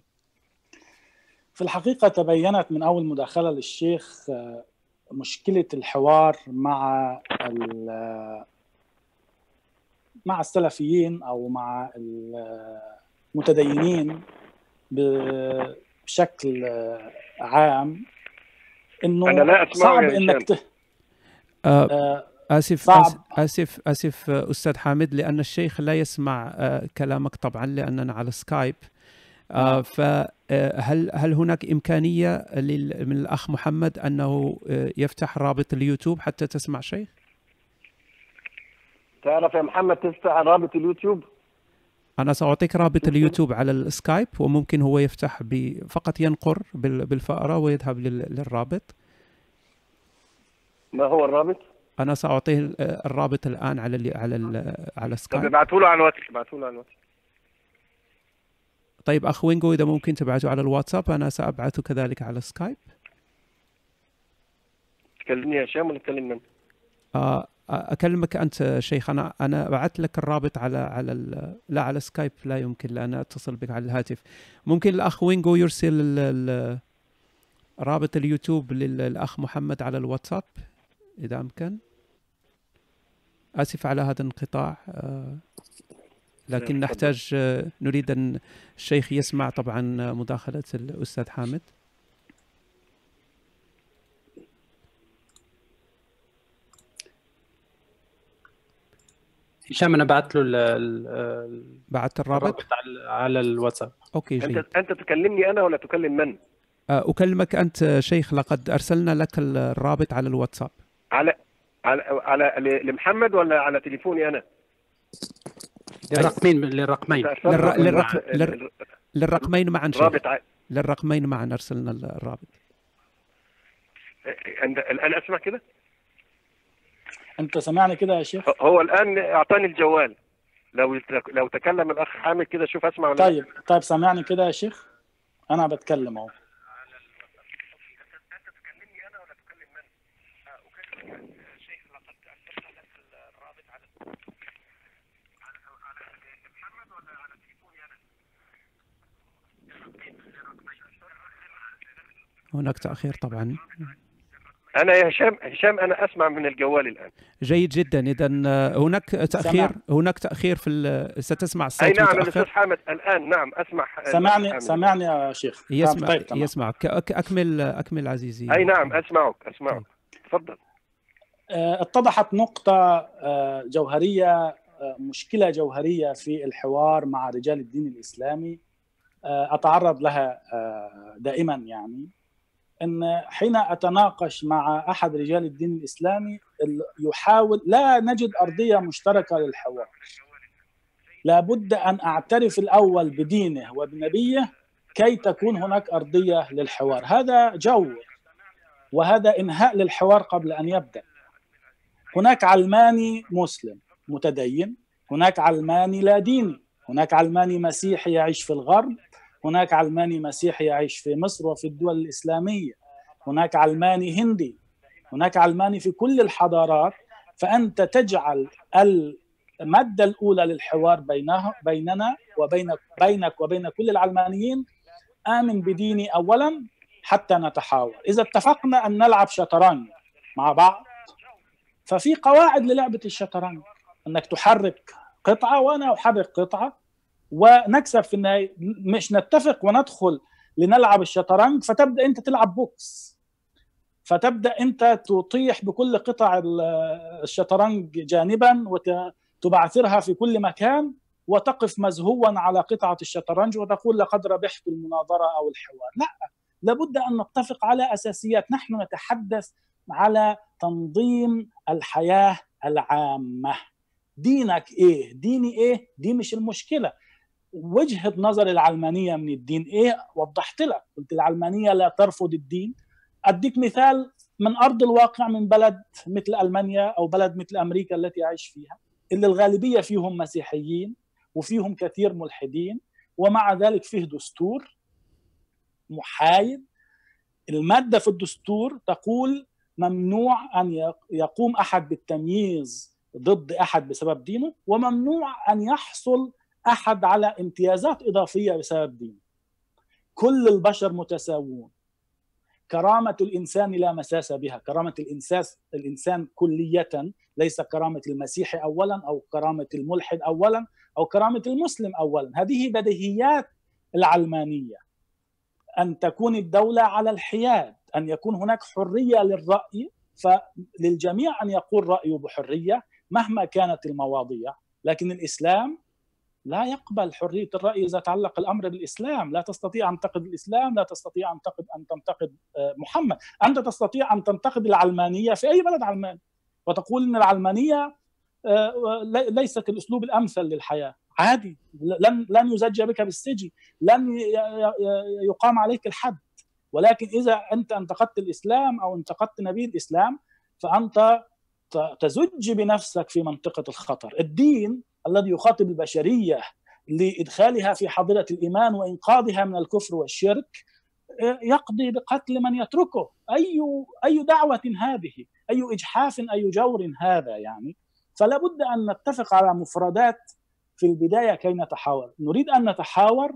في الحقيقة تبينت من أول مداخلة للشيخ آه، مشكلة الحوار مع ال- مع السلفيين أو مع المتدينين بشكل عام إنه أنا لا أسمعه صعب يا إنك ت... آه، آه، آسف صعب. آسف آسف, آسف آه، أستاذ حامد لأن الشيخ لا يسمع آه، كلامك طبعا لأننا على سكايب آه، نعم. فهل هل هناك إمكانية لل- من الأخ محمد أنه آه، يفتح رابط اليوتيوب حتى تسمع شيخ؟ تعرف يا محمد تفتح رابط اليوتيوب أنا سأعطيك رابط اليوتيوب على السكايب وممكن هو يفتح فقط ينقر بال- بالفأرة ويذهب لل- للرابط. ما هو الرابط؟ أنا سأعطيه ال- الرابط الآن على ال على ال على السكايب ابعتوا له على الواتس ابعتوا له على الواتس. طيب أخ وينجو إذا ممكن تبعته على الواتساب أنا سأبعته كذلك على السكايب تكلمني يا هشام ولا تكلم من؟ آه، أكلمك أنت شيخ. أنا أنا بعت لك الرابط على على ال- لا على سكايب. لا يمكن لأن أتصل بك على الهاتف. ممكن الأخ وينجو يرسل ال- ال- رابط اليوتيوب لل- للأخ محمد على الواتساب إذا أمكن. آسف على هذا الانقطاع. آه، لكن. نحتاج آه، نريد أن الشيخ يسمع طبعا مداخلة الأستاذ حامد. هشام أنا بعت له ال- بعت الرابط الرابط؟ على- على الواتساب. أوكي جيد انت أنت تكلمني أنا ولا تكلم من؟ آه، أكلمك أنت شيخ لقد أرسلنا لك الرابط على الواتساب. على على على لمحمد ولا على تليفوني أنا؟ للرقمين للرقمين. للر- للر- للرقمين معا شيخ. الرابط ع- للرقمين معا أرسلنا الرابط. عند- الان أسمع كده؟ انت سمعني كده يا شيخ؟ هو الآن أعطاني الجوال. لو لو تكلم الأخ حامد كده شوف أسمع ولا لا. طيب طيب سامعني كده يا شيخ؟ أنا بتكلم أهو. هناك تأخير طبعا. أنا يا هشام هشام أنا أسمع من الجوال الآن. جيد جدا. إذا هناك تأخير؟ سمع. هناك تأخير في ال- ستسمع أي الصوت نعم الأستاذ حامد الآن نعم أسمع. سامعني حامد. سامعني يا شيخ. يسمع طيب. يسمعك. أكمل أكمل عزيزي. أي نعم أسمعك أسمعك. تفضل. آه، اتضحت نقطة آه، جوهرية آه، مشكلة جوهرية في الحوار مع رجال الدين الإسلامي. آه، أتعرض لها آه، دائما يعني. أن حين أتناقش مع أحد رجال الدين الإسلامي ال- يحاول لا نجد أرضية مشتركة للحوار. لابد أن أعترف الأول بدينه وبنبيه كي تكون هناك أرضية للحوار. هذا جو وهذا إنهاء للحوار قبل أن يبدأ. هناك علماني مسلم متدين هناك علماني لا ديني هناك علماني مسيحي يعيش في الغرب هناك علماني مسيحي يعيش في مصر وفي الدول الإسلامية. هناك علماني هندي. هناك علماني في كل الحضارات. فأنت تجعل المادة الأولى للحوار بينه بيننا وبينك بينك وبين كل العلمانيين آمن بديني أولا حتى نتحاور. إذا اتفقنا أن نلعب شطرنج مع بعض ففي قواعد للعبة الشطرنج. أنك تحرك قطعة وأنا أحرك قطعة. ونكسب في النهاية. مش نتفق وندخل لنلعب الشطرنج فتبدأ أنت تلعب بوكس. فتبدأ أنت تطيح بكل قطع ال- الشطرنج جانبا وتبعثرها في كل مكان وتقف مزهوا على قطعة الشطرنج وتقول لقد ربحت المناظرة أو الحوار. لا لابد أن نتفق على أساسيات. نحن نتحدث على تنظيم الحياة العامة. دينك إيه؟ ديني إيه؟ دي مش المشكلة. وجهة نظر العلمانية من الدين. إيه؟ وضحت لك. قلت العلمانية لا ترفض الدين. أديك مثال من أرض الواقع من بلد مثل ألمانيا أو بلد مثل أمريكا التي أعيش فيها اللي الغالبية فيهم مسيحيين وفيهم كثير ملحدين ومع ذلك فيه دستور محايد. المادة في الدستور تقول ممنوع أن يقوم أحد بالتمييز ضد أحد بسبب دينه وممنوع أن يحصل أحد على امتيازات إضافية بسبب دينه. كل البشر متساوون. كرامة الإنسان لا مساس بها. كرامة الإنسان الإنسان كلية ليس كرامة المسيحي أولا أو كرامة الملحد أولا أو كرامة المسلم أولا. هذه بديهيات العلمانية. أن تكون الدولة على الحياد أن يكون هناك حرية للرأي فللجميع أن يقول رأيه بحرية مهما كانت المواضيع. لكن الإسلام لا يقبل حرية الرأي إذا تعلق الأمر بالإسلام، لا تستطيع أن تنتقد الإسلام، لا تستطيع أن تنتقد أن تنتقد آه، محمد، أنت تستطيع أن تنتقد العلمانية في أي بلد علماني. وتقول إن العلمانية آه، ليست الأسلوب الأمثل للحياة، عادي. لن لن يزج بك بالسجن، لن يقام عليك الحد، ولكن إذا أنت انتقدت الإسلام أو انتقدت نبي الإسلام فأنت تزج بنفسك في منطقة الخطر، الدين الذي يخاطب البشرية لإدخالها في حاضره الإيمان وإنقاذها من الكفر والشرك يقضي بقتل من يتركه. أي أي دعوة هذه؟ أي إجحاف؟ أي جور هذا يعني؟ فلا بد أن نتفق على مفردات في البداية كي نتحاور. نريد أن نتحاور.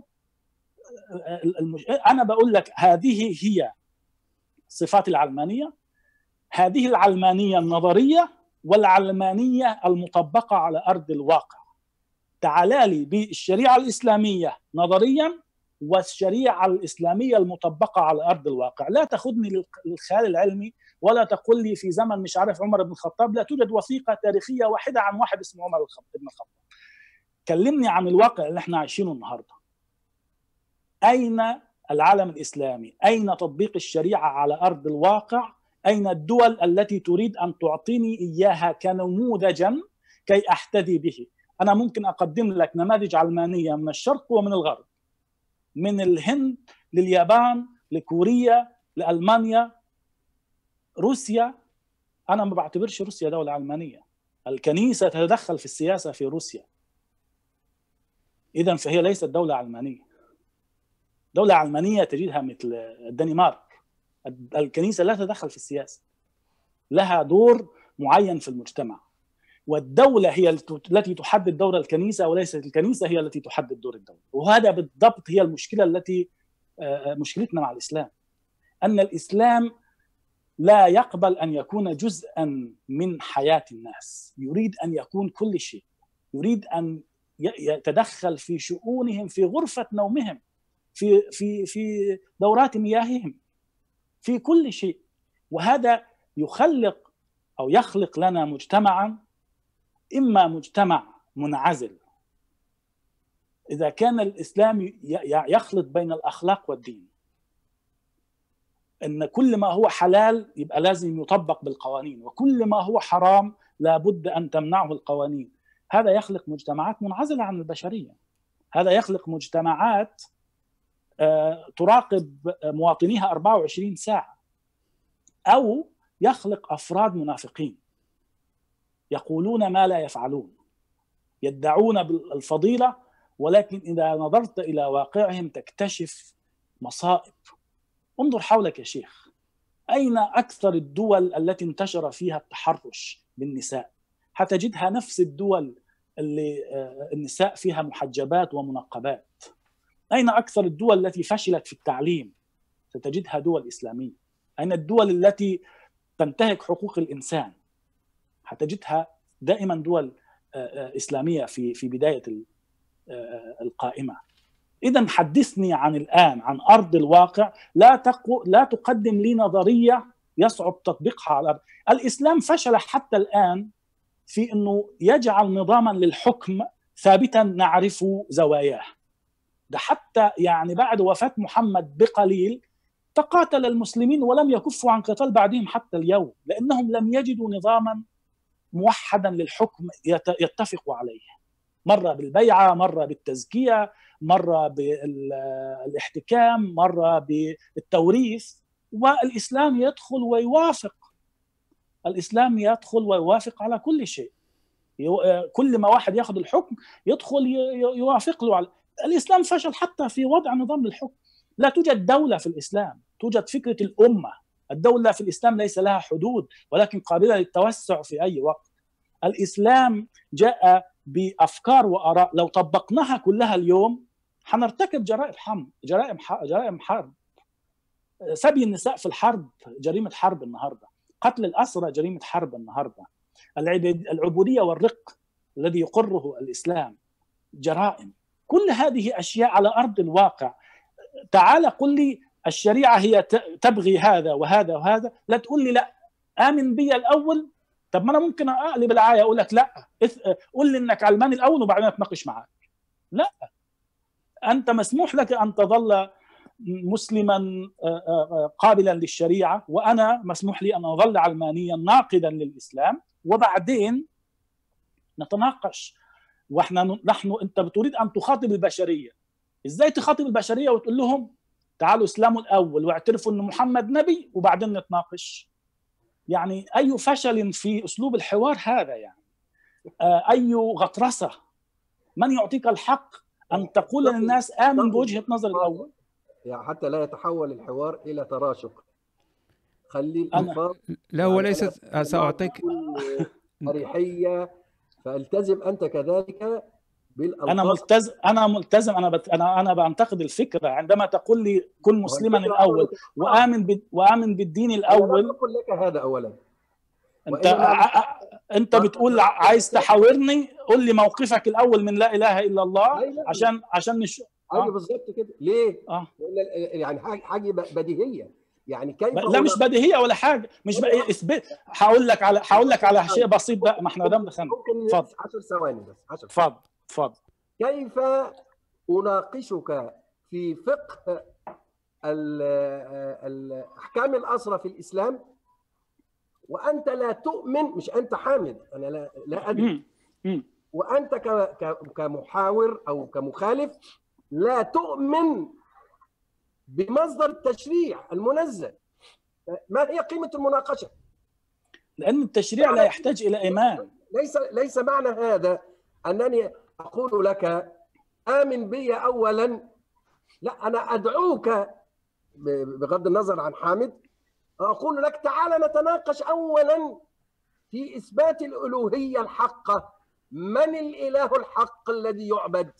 أنا بقول لك هذه هي صفات العلمانية. هذه العلمانية النظرية والعلمانية المطبقة على أرض الواقع. تعال لي بالشريعة الإسلامية نظريا والشريعة الإسلامية المطبقة على أرض الواقع، لا تأخذني للخيال العلمي ولا تقول لي في زمن مش عارف عمر بن الخطاب لا توجد وثيقة تاريخية واحدة عن واحد اسمه عمر بن الخطاب. كلمني عن الواقع اللي إحنا عايشينه النهارده. أين العالم الإسلامي؟ أين تطبيق الشريعة على أرض الواقع؟ أين الدول التي تريد أن تعطيني إياها كنموذجا كي احتذي به؟ أنا ممكن أقدم لك نماذج علمانية من الشرق ومن الغرب من الهند لليابان لكوريا لألمانيا روسيا. أنا ما بعتبرش روسيا دولة علمانية الكنيسة تتدخل في السياسة في روسيا. اذا فهي ليست دولة علمانية. دولة علمانية تجدها مثل الدنمارك. الكنيسة لا تتدخل في السياسة لها دور معين في المجتمع. والدولة هي التي تحدد دور الكنيسة وليست الكنيسة هي التي تحدد دور الدولة. وهذا بالضبط هي المشكلة التي آه، مشكلتنا مع الإسلام. أن الإسلام لا يقبل أن يكون جزءا من حياة الناس. يريد أن يكون كل شيء. يريد أن يتدخل في شؤونهم في غرفة نومهم في في في دورات مياههم في كل شيء. وهذا يخلق أو يخلق لنا مجتمعا إما مجتمع منعزل. إذا كان الإسلام يخلط بين الأخلاق والدين إن كل ما هو حلال يبقى لازم يطبق بالقوانين وكل ما هو حرام لابد أن تمنعه القوانين. هذا يخلق مجتمعات منعزلة عن البشرية. هذا يخلق مجتمعات آه، تراقب مواطنيها 24 ساعة أو يخلق أفراد منافقين. يقولون ما لا يفعلون يدعون بالفضيله ولكن إذا نظرت إلى واقعهم تكتشف مصائب. انظر حولك يا شيخ. أين أكثر الدول التي انتشر فيها التحرش بالنساء؟ حتجدها نفس الدول اللي آه، النساء فيها محجبات ومنقبات. أين أكثر الدول التي فشلت في التعليم؟ ستجدها دول إسلامية. أين الدول التي تنتهك حقوق الإنسان؟ حتجدها دائما دول آه، آه، إسلامية في في بداية آه، القائمة. اذا حدثني عن الآن عن أرض الواقع. لا تقو لا تقدم لي نظرية يصعب تطبيقها على الأرض. الإسلام فشل حتى الآن في إنه يجعل نظاما للحكم ثابتا نعرف زواياه. ده حتى يعني بعد وفاة محمد بقليل تقاتل المسلمين ولم يكفوا عن قتال بعدهم حتى اليوم لأنهم لم يجدوا نظاما موحدا للحكم يتفق عليه. مرة بالبيعة مرة بالتزكية مرة بالاحتكام مرة بالتوريث. والإسلام يدخل ويوافق. الإسلام يدخل ويوافق على كل شيء. كل ما واحد ياخذ الحكم يدخل يوافق له على الإسلام فشل حتى في وضع نظام الحكم. لا توجد دولة في الإسلام توجد فكرة الأمة. الدولة في الإسلام ليس لها حدود ولكن قابلة للتوسع في أي وقت. الإسلام جاء بأفكار وآراء. لو طبقناها كلها اليوم حنرتكب جرائم حرب جرائم جرائم حرب. سبي النساء في الحرب جريمة حرب النهارده. قتل الأسرى جريمة حرب النهارده. العبودية والرق الذي يقره الإسلام. جرائم. كل هذه أشياء على أرض الواقع. تعال قل لي الشريعة هي تبغي هذا وهذا وهذا. لا تقول لي لا. آمن بي الأول. طب ما أنا ممكن أقلب العايه أقول لك لا. قول لي إنك علماني الأول وبعدين أتناقش معاك. لا. أنت مسموح لك أن تظل مسلما قابلا للشريعة وأنا مسموح لي أن أظل علمانيا ناقدا للإسلام. وبعدين نتناقش. وإحنا نحن أنت بتريد أن تخاطب البشرية. إزاي تخاطب البشرية وتقول لهم تعالوا اسلموا الأول واعترفوا ان محمد نبي وبعدين نتناقش. يعني أي فشل في أسلوب الحوار هذا يعني؟ أي غطرسة؟ من يعطيك الحق أن تقول للناس آمن بوجهة نظر الأول؟ يعني حتى لا يتحول الحوار إلى تراشق. خلي الألفاظ لا هو ليس ساعطيك أريحية فالتزم أنت كذلك بالألفاظ. أنا ملتزم أنا ملتزم أنا بت... أنا أنا بنتقد الفكرة. عندما تقول لي كن مسلما الأول وآمن ب... وآمن بالدين الأول. أنا أقول لك هذا اولا. أنت ع... أنت بتقول عايز تحاورني؟ قول لي موقفك الأول من لا إله إلا الله عشان عشان نش... أيوه آه. بالظبط كده. ليه؟ آه. يعني حاجة بديهية. يعني كيف لا مش بديهية ولا حاجة. مش بقى اثبات هقول لك على هقول لك على شيء بسيط بقى. ما إحنا دام دخلنا ممكن 10 ثواني بس 10 اتفضل. اتفضل كيف أناقشك في فقه أحكام الاسرى في الإسلام؟ وأنت لا تؤمن مش أنت حامد أنا لا لا أدري. وأنت كمحاور أو كمخالف لا تؤمن بمصدر التشريع المنزل ما هي قيمة المناقشة؟ لأن التشريع لا يحتاج إلى إيمان. ليس ليس معنى هذا أنني أقول لك آمن بي اولا. لا أنا أدعوك بغض النظر عن حامد أقول لك تعال نتناقش اولا في إثبات الألوهية الحقة. من الإله الحق الذي يعبد؟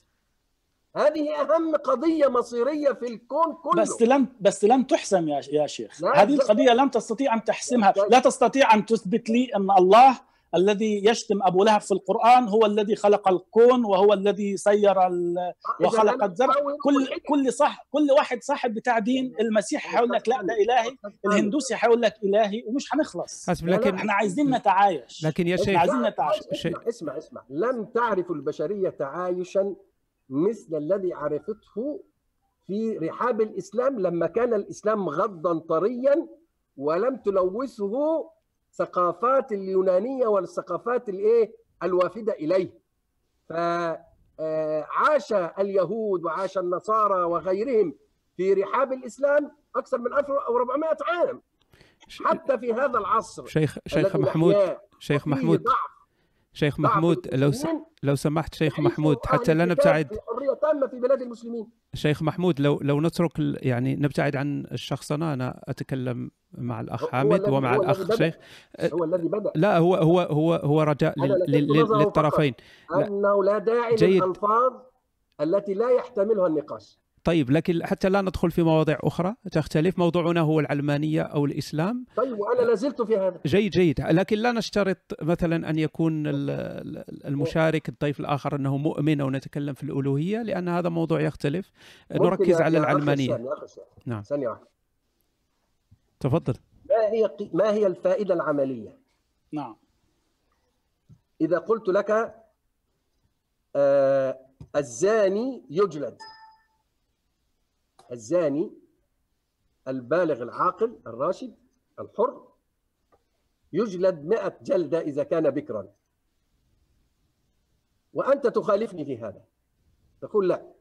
هذه أهم قضية مصيرية في الكون كله. بس لم بس لم تحسم يا يا شيخ. هذه القضية لم تستطيع أن تحسمها. لا تستطيع أن تثبت لي أن الله الذي يشتم أبو لهب في القرآن هو الذي خلق الكون وهو الذي سير وخلق الزرع. كل كل صح كل واحد صاحب بتاع دين. المسيح هيقول لك لا ده إلهي. الهندوسي هيقول لك إلهي. ومش هنخلص. لكن إحنا عايزين نتعايش. لكن يا شيخ عايزين نتعايش. اسمع اسمع اسمع. لم تعرف البشرية تعايشا مثل الذي عرفته في رحاب الإسلام لما كان الإسلام غضا طريا ولم تلوثه ثقافات اليونانية والثقافات الإيه؟ الوافدة إليه. فعاش اليهود وعاش النصارى وغيرهم في رحاب الإسلام أكثر من 1400 عام حتى في هذا العصر شيخ شيخ محمود شيخ محمود شيخ محمود لو س... لو سمحت شيخ محمود حتى لا نبتعد. حريه تامه في بلاد المسلمين. شيخ محمود لو لو نترك يعني نبتعد عن الشخصنه أنا أتكلم مع الأخ حامد ومع الأخ شيخ. هو الذي بدأ. لا هو هو هو هو رجاء لل... لل... للطرفين. أنه لا داعي للألفاظ التي لا يحتملها النقاش. طيب لكن حتى لا ندخل في مواضيع أخرى تختلف. موضوعنا هو العلمانية أو الإسلام. طيب وأنا لازلت في هذا. جيد جيد. لكن لا نشترط مثلا أن يكون المشارك الضيف الآخر أنه مؤمن أو نتكلم في الألوهية لأن هذا موضوع يختلف. نركز على العلمانية. نعم. ثانية واحدة. تفضل. ما هي ما هي الفائدة العملية؟ نعم. إذا قلت لك آه الزاني يجلد. الزاني البالغ العاقل الراشد الحر يجلد مئة جلدة إذا كان بكرا. وأنت تخالفني في هذا. تقول لا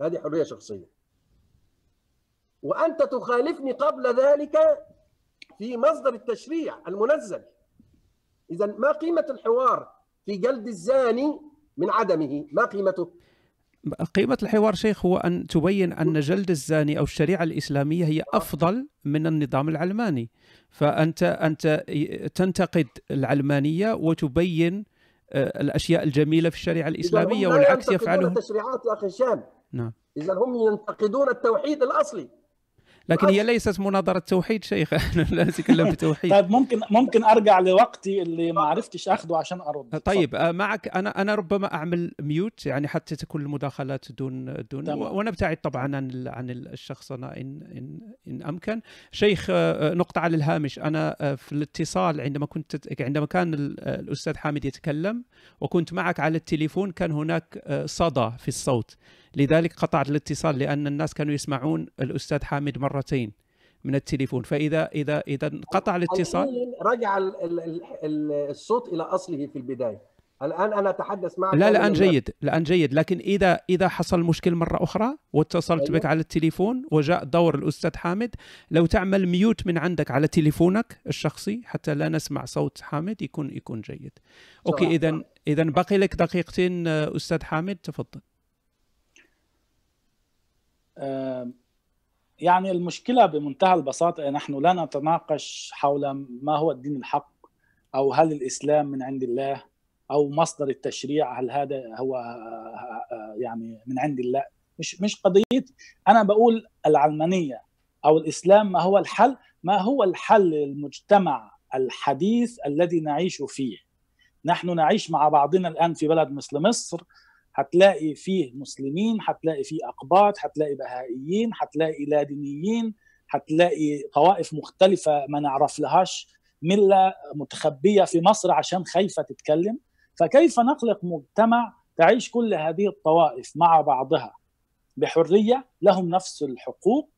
هذه حرية شخصية. وأنت تخالفني قبل ذلك في مصدر التشريع المنزل. إذا ما قيمة الحوار في جلد الزاني من عدمه؟ ما قيمته؟ قيمة الحوار شيخ هو أن تبين أن جلد الزاني أو الشريعة الإسلامية هي أفضل من النظام العلماني. فأنت أنت تنتقد العلمانية وتبين آه، الأشياء الجميلة في الشريعة الإسلامية والعكس يفعله التشريعات يا أخي هشام نعم. إذا هم ينتقدون التوحيد الأصلي. لكن هي ليست مناظرة توحيد شيخ. (laughs) لا نتكلم بتوحيد. طيب ممكن ممكن أرجع لوقتي اللي ما عرفتش اخده عشان أرد. طيب آه، معك. أنا أنا ربما أعمل ميوت يعني حتى تكون المداخلات دون دون. ونبتعد طبعا عن عن الشخص أنا ان ان إن أمكن. شيخ آه، نقطة على الهامش. أنا آه، في الاتصال عندما كنت عندما كان ال- آه، الأستاذ حامد يتكلم وكنت معك على التليفون كان هناك آه، صدى في الصوت. لذلك قطعت الاتصال لأن الناس كانوا يسمعون الأستاذ حامد مرتين من التليفون. فاذا اذا إذا انقطع الاتصال رجع ال- ال- ال- ال- الصوت إلى أصله في البداية. الآن أنا أتحدث معك لا الآن ال- جيد الآن جيد. لكن اذا إذا حصل مشكل مرة أخرى واتصلت أيوة. بك على التليفون وجاء دور الأستاذ حامد لو تعمل ميوت من عندك على تليفونك الشخصي حتى لا نسمع صوت حامد يكون يكون جيد. أوكي. اذا اذا بقي لك دقيقتين أستاذ حامد تفضل. يعني المشكلة بمنتهى البساطة نحن لا نتناقش حول ما هو الدين الحق أو هل الإسلام من عند الله أو مصدر التشريع هل هذا هو آه، يعني من عند الله. مش مش قضيتي أنا بقول العلمانية أو الإسلام ما هو الحل ما هو الحل للمجتمع الحديث الذي نعيش فيه. نحن نعيش مع بعضنا الآن في بلد مثل مصر هتلاقي فيه مسلمين هتلاقي فيه أقباط هتلاقي بهائيين هتلاقي لا دينيين هتلاقي طوائف مختلفة ما نعرف لهاش ملة متخبية في مصر عشان خايفة تتكلم. فكيف نخلق مجتمع تعيش كل هذه الطوائف مع بعضها؟ بحرية لهم نفس الحقوق.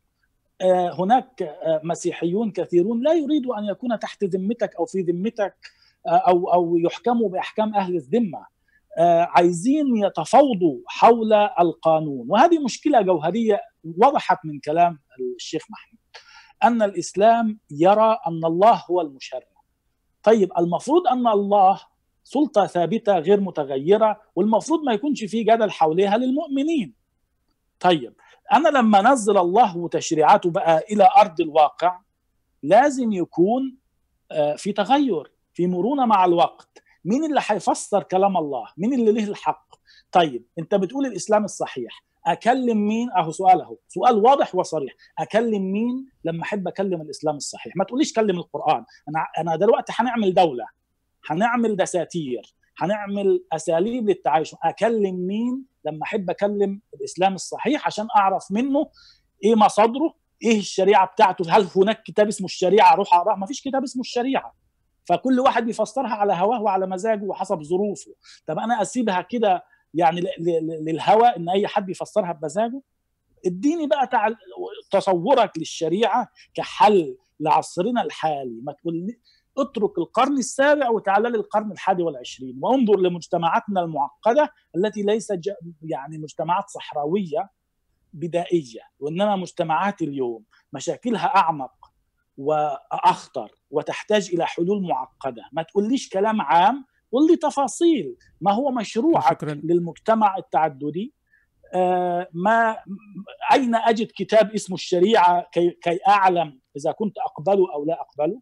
آه، هناك آه، مسيحيون كثيرون لا يريدوا أن يكون تحت ذمتك أو في ذمتك آه، أو أو يحكموا بأحكام أهل الذمة. عايزين يتفاوضوا حول القانون. وهذه مشكلة جوهرية وضحت من كلام الشيخ محمود أن الإسلام يرى أن الله هو المشرع. طيب المفروض أن الله سلطة ثابتة غير متغيرة والمفروض ما يكونش فيه جدل حولها للمؤمنين. طيب أنا لما أنزل الله وتشريعاته بقى إلى أرض الواقع لازم يكون آه، في تغير في مرونة مع الوقت. مين اللي هيفسر كلام الله؟ مين اللي له الحق؟ طيب انت بتقول الإسلام الصحيح. أكلم مين؟ أهو سؤال أهو. سؤال واضح وصريح. أكلم مين لما أحب أكلم الإسلام الصحيح؟ ما تقوليش كلم القرآن. أنا أنا دلوقتي هنعمل دولة. هنعمل دساتير. هنعمل أساليب للتعايش. أكلم مين لما أحب أكلم الإسلام الصحيح عشان أعرف منه إيه مصادره إيه الشريعة بتاعته. هل هناك كتاب اسمه الشريعة؟ أروح اقراه ما فيش كتاب اسمه الشريعة. فكل واحد بيفسرها على هواه وعلى مزاجه وحسب ظروفه. طب أنا أسيبها كده يعني للهوى إن أي حد يفسرها بمزاجه؟ اديني بقى تع... تصورك للشريعة كحل لعصرنا الحالي. ما تقول اترك القرن السابع وتعال للقرن الحادي والعشرين وانظر لمجتمعاتنا المعقدة التي ليست ج... يعني مجتمعات صحراوية بدائية. وإنما مجتمعات اليوم. مشاكلها أعمق. وأخطر وتحتاج إلى حلول معقدة. ما تقوليش كلام عام قول لي تفاصيل. ما هو مشروعك شكراً. للمجتمع التعددي؟ آه، ما أين أجد كتاب اسمه الشريعة كي, كي أعلم إذا كنت أقبله أو لا أقبله؟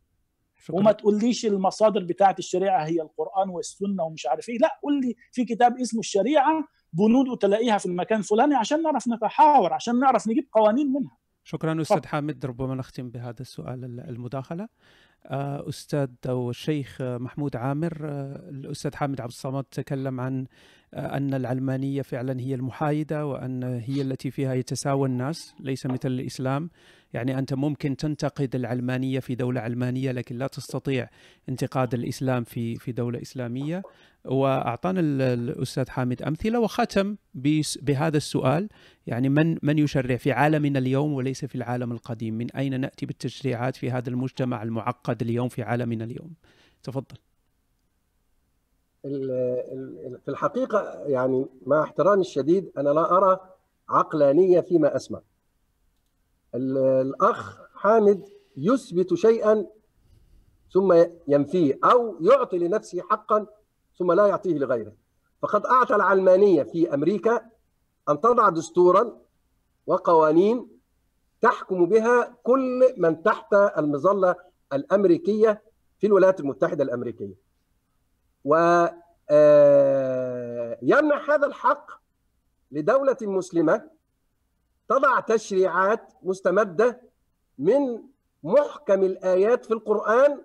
وما شكرا تقوليش المصادر بتاعت الشريعة هي القرآن والسنة ومش عارف إيه. لا قول لي في كتاب اسمه الشريعة بنود تلاقيها في المكان الفلاني عشان نعرف نتحاور عشان نعرف نجيب قوانين منها. شكرا أستاذ حامد ربما نختم بهذا السؤال ال- المداخلة. آه، أستاذ أو الشيخ محمود عامر آه، الأستاذ حامد عبد الصمد تكلم عن أن العلمانية فعلا هي المحايدة وأن هي التي فيها يتساوى الناس ليس مثل الإسلام. يعني أنت ممكن تنتقد العلمانية في دولة علمانية لكن لا تستطيع انتقاد الإسلام في في دولة إسلامية. وأعطانا ال- الأستاذ حامد أمثلة وختم بهذا السؤال. يعني من من يشرع في عالمنا اليوم وليس في العالم القديم؟ من أين نأتي بالتشريعات في هذا المجتمع المعقد اليوم في عالمنا اليوم؟ تفضل. في الحقيقة يعني مع احترامي الشديد أنا لا أرى عقلانية فيما أسمع ال- الأخ حامد يثبت شيئا ثم ينفيه أو يعطي لنفسه حقا ثم لا يعطيه لغيره فقد أعطى العلمانية في أمريكا أن تضع دستورا وقوانين تحكم بها كل من تحت المظلة الأمريكية في الولايات المتحدة الأمريكية. ويمنح هذا الحق لدولة مسلمة تضع تشريعات مستمدة من محكم الآيات في القرآن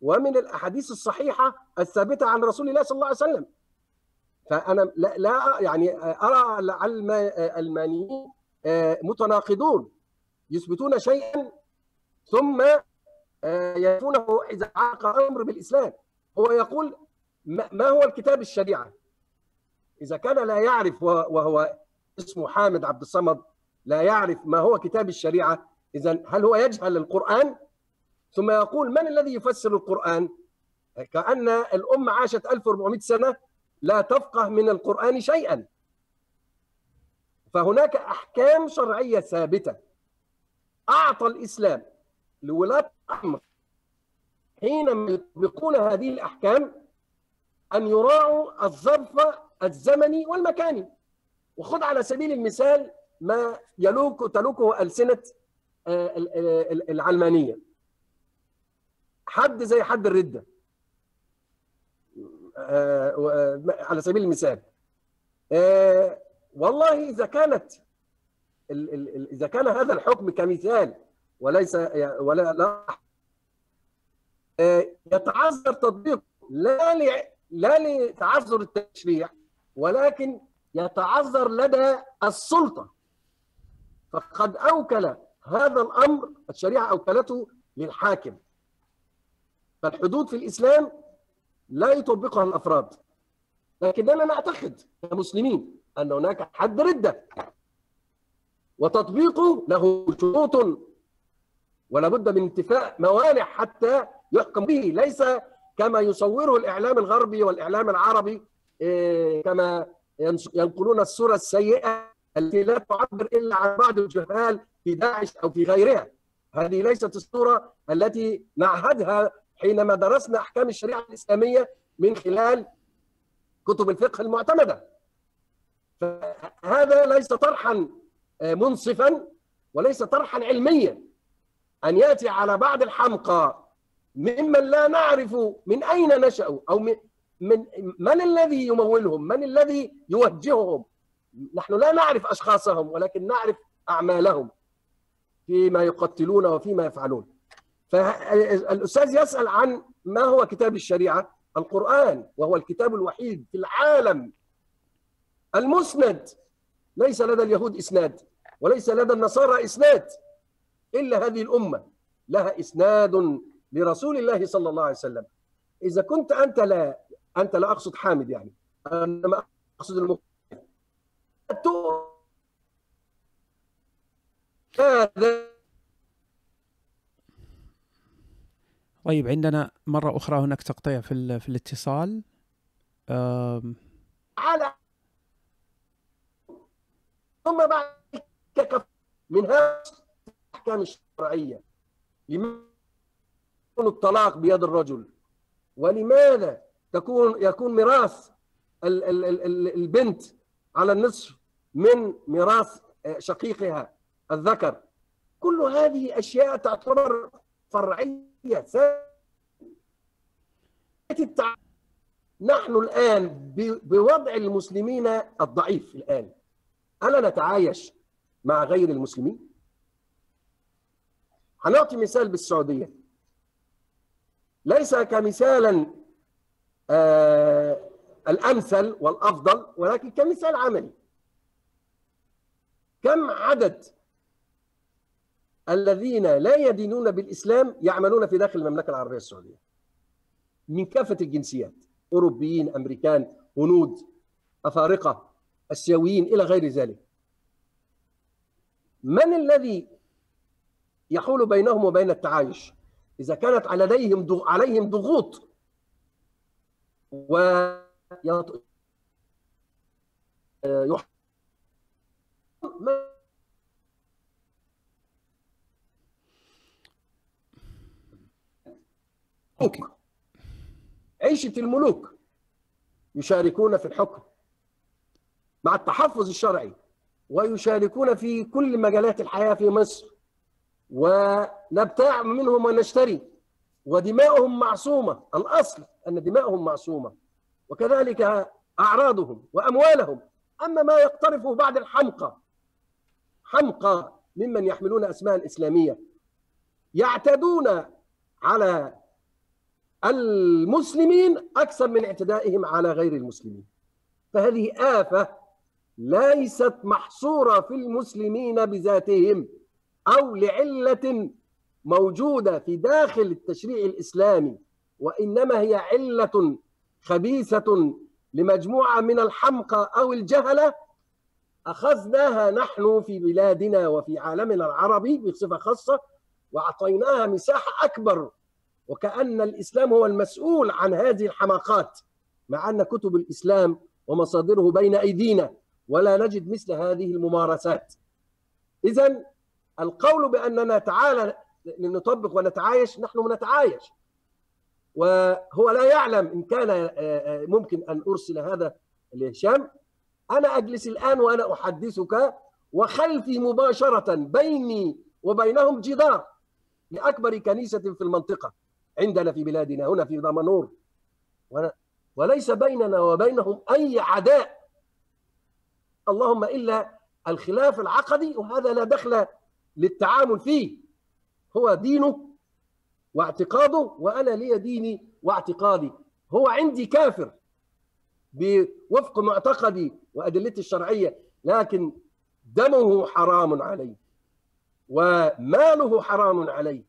ومن الأحاديث الصحيحة الثابتة عن رسول الله صلى الله عليه وسلم. فأنا لا, لا يعني أرى العلمانيين متناقضون يثبتون شيئا ثم يأتونه إذا عاق أمر بالإسلام هو يقول ما هو الكتاب الشريعة؟ إذا كان لا يعرف وهو اسمه حامد عبد الصمد لا يعرف ما هو كتاب الشريعة اذا هل هو يجهل القرآن؟ ثم يقول من الذي يفسر القرآن؟ كأن الأمة عاشت 1400 سنة لا تفقه من القرآن شيئا. فهناك أحكام شرعية ثابتة أعطى الإسلام لولاة الأمر حينما يطبقون هذه الأحكام أن يراعوا الظرف الزمني والمكاني. وخذ على سبيل المثال ما يلوك تلوكه ألسنة العلمانية. حد زي حد الردة. على سبيل المثال. والله إذا كانت إذا كان هذا الحكم كمثال وليس ولا لا. يتعذر تطبيقه لا لا لتعذر التشريع ولكن يتعذر لدى السلطة. فقد أوكل هذا الأمر الشريعة أوكلته للحاكم. فالحدود في الإسلام لا يطبقها الأفراد. لكننا نعتقد كمسلمين أن هناك حد ردة. وتطبيقه له شروط ولا بد من انتفاء موانع حتى يحكم به. ليس كما يصوره الإعلام الغربي والإعلام العربي كما ينقلون الصورة السيئة التي لا تعبر إلا عن بعض الجهال في داعش أو في غيرها. هذه ليست الصورة التي نعهدها حينما درسنا أحكام الشريعة الإسلامية من خلال كتب الفقه المعتمدة. فهذا ليس طرحا منصفا وليس طرحا علميا. أن يأتي على بعض الحمقى ممن لا نعرف من أين نشأوا أو من من من الذي يمولهم؟ من الذي يوجههم؟ نحن لا نعرف أشخاصهم ولكن نعرف أعمالهم فيما يقتلون وفيما يفعلون. فالأستاذ يسأل عن ما هو كتاب الشريعة؟ القرآن وهو الكتاب الوحيد في العالم المسند ليس لدى اليهود إسناد وليس لدى النصارى إسناد إلا هذه الأمة لها إسناد لرسول الله صلى الله عليه وسلم. إذا كنت أنت لا أنت لا أقصد حامد يعني. انما أقصد المخ... هذا طيب عندنا مرة أخرى هناك تقطيع في, في الاتصال. على ثم بعد من هذه الاحكام الشرعية. لماذا يكون الطلاق بيد الرجل؟ ولماذا تكون يكون ميراث ال ال ال البنت على النصف من ميراث شقيقها الذكر؟ كل هذه أشياء تعتبر فرعية. نحن الآن بوضع المسلمين الضعيف الآن. ألا نتعايش مع غير المسلمين؟ هنعطي مثال بالسعودية. ليس كمثالا آه الأمثل والأفضل ولكن كمثال عملي. كم عدد الذين لا يدينون بالإسلام يعملون في داخل المملكة العربية السعودية؟ من كافة الجنسيات أوروبيين أمريكان هنود أفارقة آسيويين إلى غير ذلك. من الذي يحول بينهم وبين التعايش؟ إذا كانت لديهم عليهم ضغوط و أوكي. عيشة الملوك يشاركون في الحكم مع التحفظ الشرعي ويشاركون في كل مجالات الحياة في مصر ونبتاع منهم ونشتري. ودماؤهم معصومة. الأصل أن دماؤهم معصومة. وكذلك أعراضهم وأموالهم. أما ما يقترفه بعض الحمقى حمقى ممن يحملون أسماء إسلامية يعتدون على المسلمين أكثر من اعتدائهم على غير المسلمين. فهذه آفة ليست محصورة في المسلمين بذاتهم. أو لعلة موجودة في داخل التشريع الإسلامي وإنما هي علة خبيثة لمجموعة من الحمقى أو الجهلة أخذناها نحن في بلادنا وفي عالمنا العربي بصفة خاصة وأعطيناها مساحة أكبر وكأن الإسلام هو المسؤول عن هذه الحماقات مع أن كتب الإسلام ومصادره بين أيدينا ولا نجد مثل هذه الممارسات. إذا القول بأننا تعالى لنطبق ونتعايش نحن نتعايش وهو لا يعلم إن كان ممكن أن أرسل هذا لهشام. أنا أجلس الآن وأنا أحدثك وخلفي مباشرة بيني وبينهم جدار لأكبر كنيسة في المنطقة عندنا في بلادنا هنا في دمنهور وليس بيننا وبينهم أي عداء. اللهم إلا الخلاف العقدي وهذا لا دخل للتعامل فيه. هو دينه واعتقاده وأنا لي ديني واعتقادي. هو عندي كافر بوفق معتقدي وأدلتي الشرعية لكن دمه حرام عليه وماله حرام عليه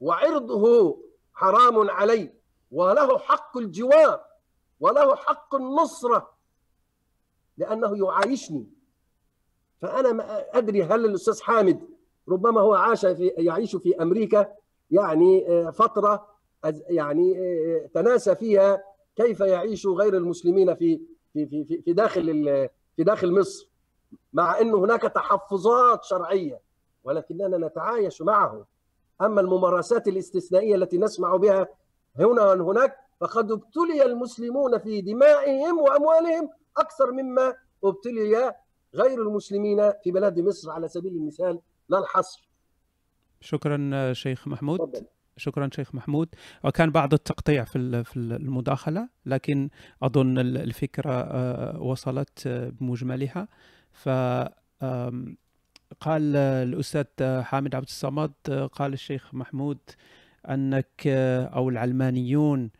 وعرضه حرام عليه وله حق الجوار وله حق النصرة لأنه يعايشني. فأنا ما أدري هل الأستاذ حامد ربما هو عاش في يعيش في أمريكا يعني فترة يعني تناسى فيها كيف يعيش غير المسلمين في في في في داخل في داخل مصر مع أن هناك تحفظات شرعية ولكننا نتعايش معه أما الممارسات الاستثنائية التي نسمع بها هنا وهناك فقد ابتلي المسلمون في دمائهم وأموالهم أكثر مما ابتلي غير المسلمين في بلاد مصر. على سبيل المثال لا الحصر. شكرا شيخ محمود. تفضل. شكرا شيخ محمود. وكان بعض التقطيع في في المداخلة لكن أظن الفكرة وصلت بمجملها. ف قال الأستاذ حامد عبد الصمد قال الشيخ محمود أنك أو العلمانيون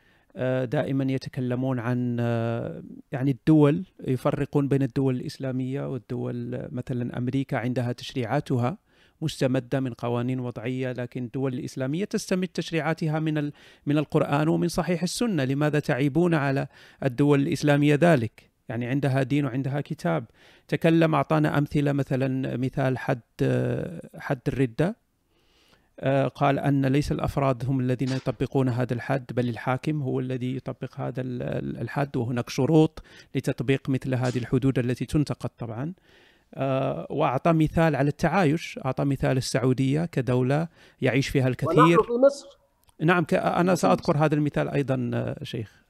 دائما يتكلمون عن يعني الدول يفرقون بين الدول الإسلامية والدول مثلا أمريكا عندها تشريعاتها. مستمدة من قوانين وضعية لكن الدول الإسلامية تستمد تشريعاتها من من القرآن ومن صحيح السنة. لماذا تعيبون على الدول الإسلامية ذلك؟ يعني عندها دين وعندها كتاب. تكلم أعطانا أمثلة مثلا مثال حد حد الردة. قال أن ليس الأفراد هم الذين يطبقون هذا الحد بل الحاكم هو الذي يطبق هذا الحد وهناك شروط لتطبيق مثل هذه الحدود التي تنتقد طبعا. وأعطى مثال على التعايش أعطى مثال السعودية كدولة يعيش فيها الكثير. في مصر. نعم أنا سأذكر هذا المثال أيضا شيخ.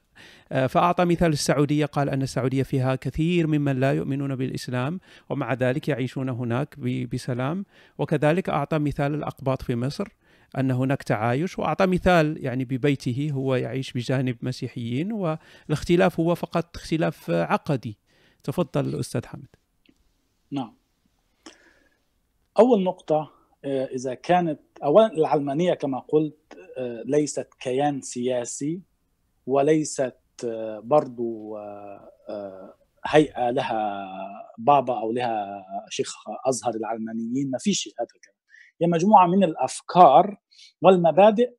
فأعطى مثال السعودية قال أن السعودية فيها كثير ممن لا يؤمنون بالإسلام ومع ذلك يعيشون هناك بسلام. وكذلك أعطى مثال الأقباط في مصر أن هناك تعايش. وأعطى مثال يعني ببيته هو يعيش بجانب مسيحيين والإختلاف هو فقط اختلاف عقدي. تفضل أستاذ حمد. نعم. أول نقطة إذا كانت أولا العلمانية كما قلت ليست كيان سياسي وليست برضو هيئة لها بابا أو لها شيخ أزهر العلمانيين ما فيش هذا الكلام. هي مجموعة من الأفكار والمبادئ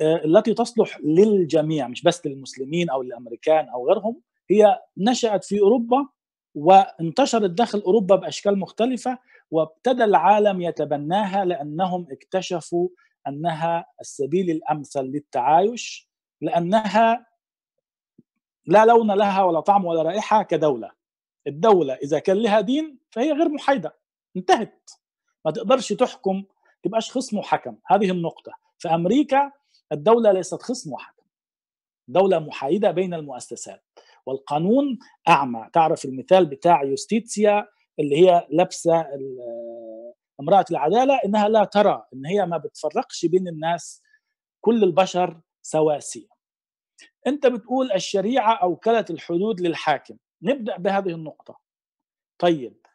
التي تصلح للجميع مش بس للمسلمين أو للأمريكان أو غيرهم هي نشأت في أوروبا وانتشرت داخل أوروبا بأشكال مختلفة وابتدى العالم يتبناها لأنهم اكتشفوا أنها السبيل الأمثل للتعايش لأنها لا لون لها ولا طعم ولا رائحة كدولة. الدولة إذا كان لها دين فهي غير محايدة انتهت. ما تقدرش تحكم تبقاش خصم وحكم. هذه النقطة. في أمريكا الدولة ليست خصم وحكم. دولة محايدة بين المؤسسات. والقانون أعمى. تعرف المثال بتاع يوستيتسيا اللي هي لابسة امرأة العدالة؟ إنها لا ترى إن هي ما بتفرقش بين الناس كل البشر سواسية. أنت بتقول الشريعة أوكلت الحدود للحاكم. نبدأ بهذه النقطة. طيب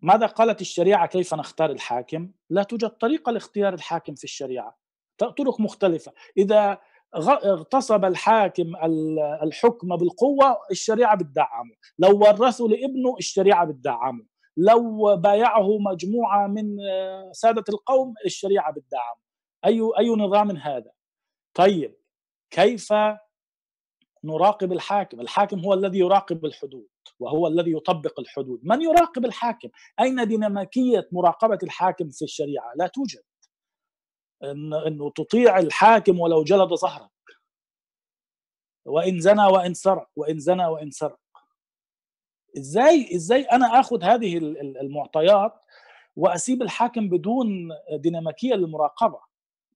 ماذا قالت الشريعة كيف نختار الحاكم؟ لا توجد طريقة لاختيار الحاكم في الشريعة. طرق مختلفة. إذا اغتصب الحاكم الحكم بالقوة الشريعة بتدعمه. لو ورثه لابنه الشريعة بتدعمه. لو بايعه مجموعة من سادة القوم الشريعة بتدعمه. أي أي نظام هذا؟ طيب كيف نراقب الحاكم؟ الحاكم هو الذي يراقب الحدود وهو الذي يطبق الحدود. من يراقب الحاكم؟ أين ديناميكية مراقبة الحاكم في الشريعة؟ لا توجد. إن إنه تطيع الحاكم ولو جلد ظهرك. وإن زنى وإن سرق وإن زنى وإن سرق. إزاي إزاي أنا آخذ هذه المعطيات وأسيب الحاكم بدون ديناميكية للمراقبة؟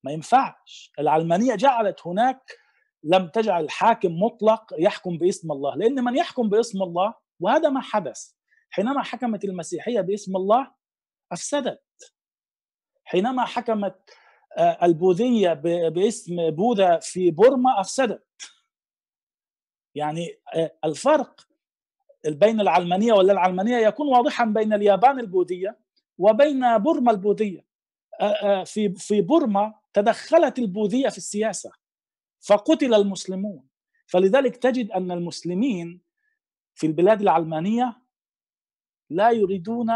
ما ينفعش. العلمانية جعلت هناك لم تجعل الحاكم مطلق يحكم باسم الله لأن من يحكم باسم الله وهذا ما حدث. حينما حكمت المسيحية باسم الله أفسدت. حينما حكمت البوذية باسم بوذا في بورما أفسدت. يعني الفرق بين العلمانية ولا العلمانية يكون واضحا بين اليابان البوذية وبين بورما البوذية. في في بورما تدخلت البوذية في السياسة فقتل المسلمون. فلذلك تجد أن المسلمين في البلاد العلمانية لا يريدون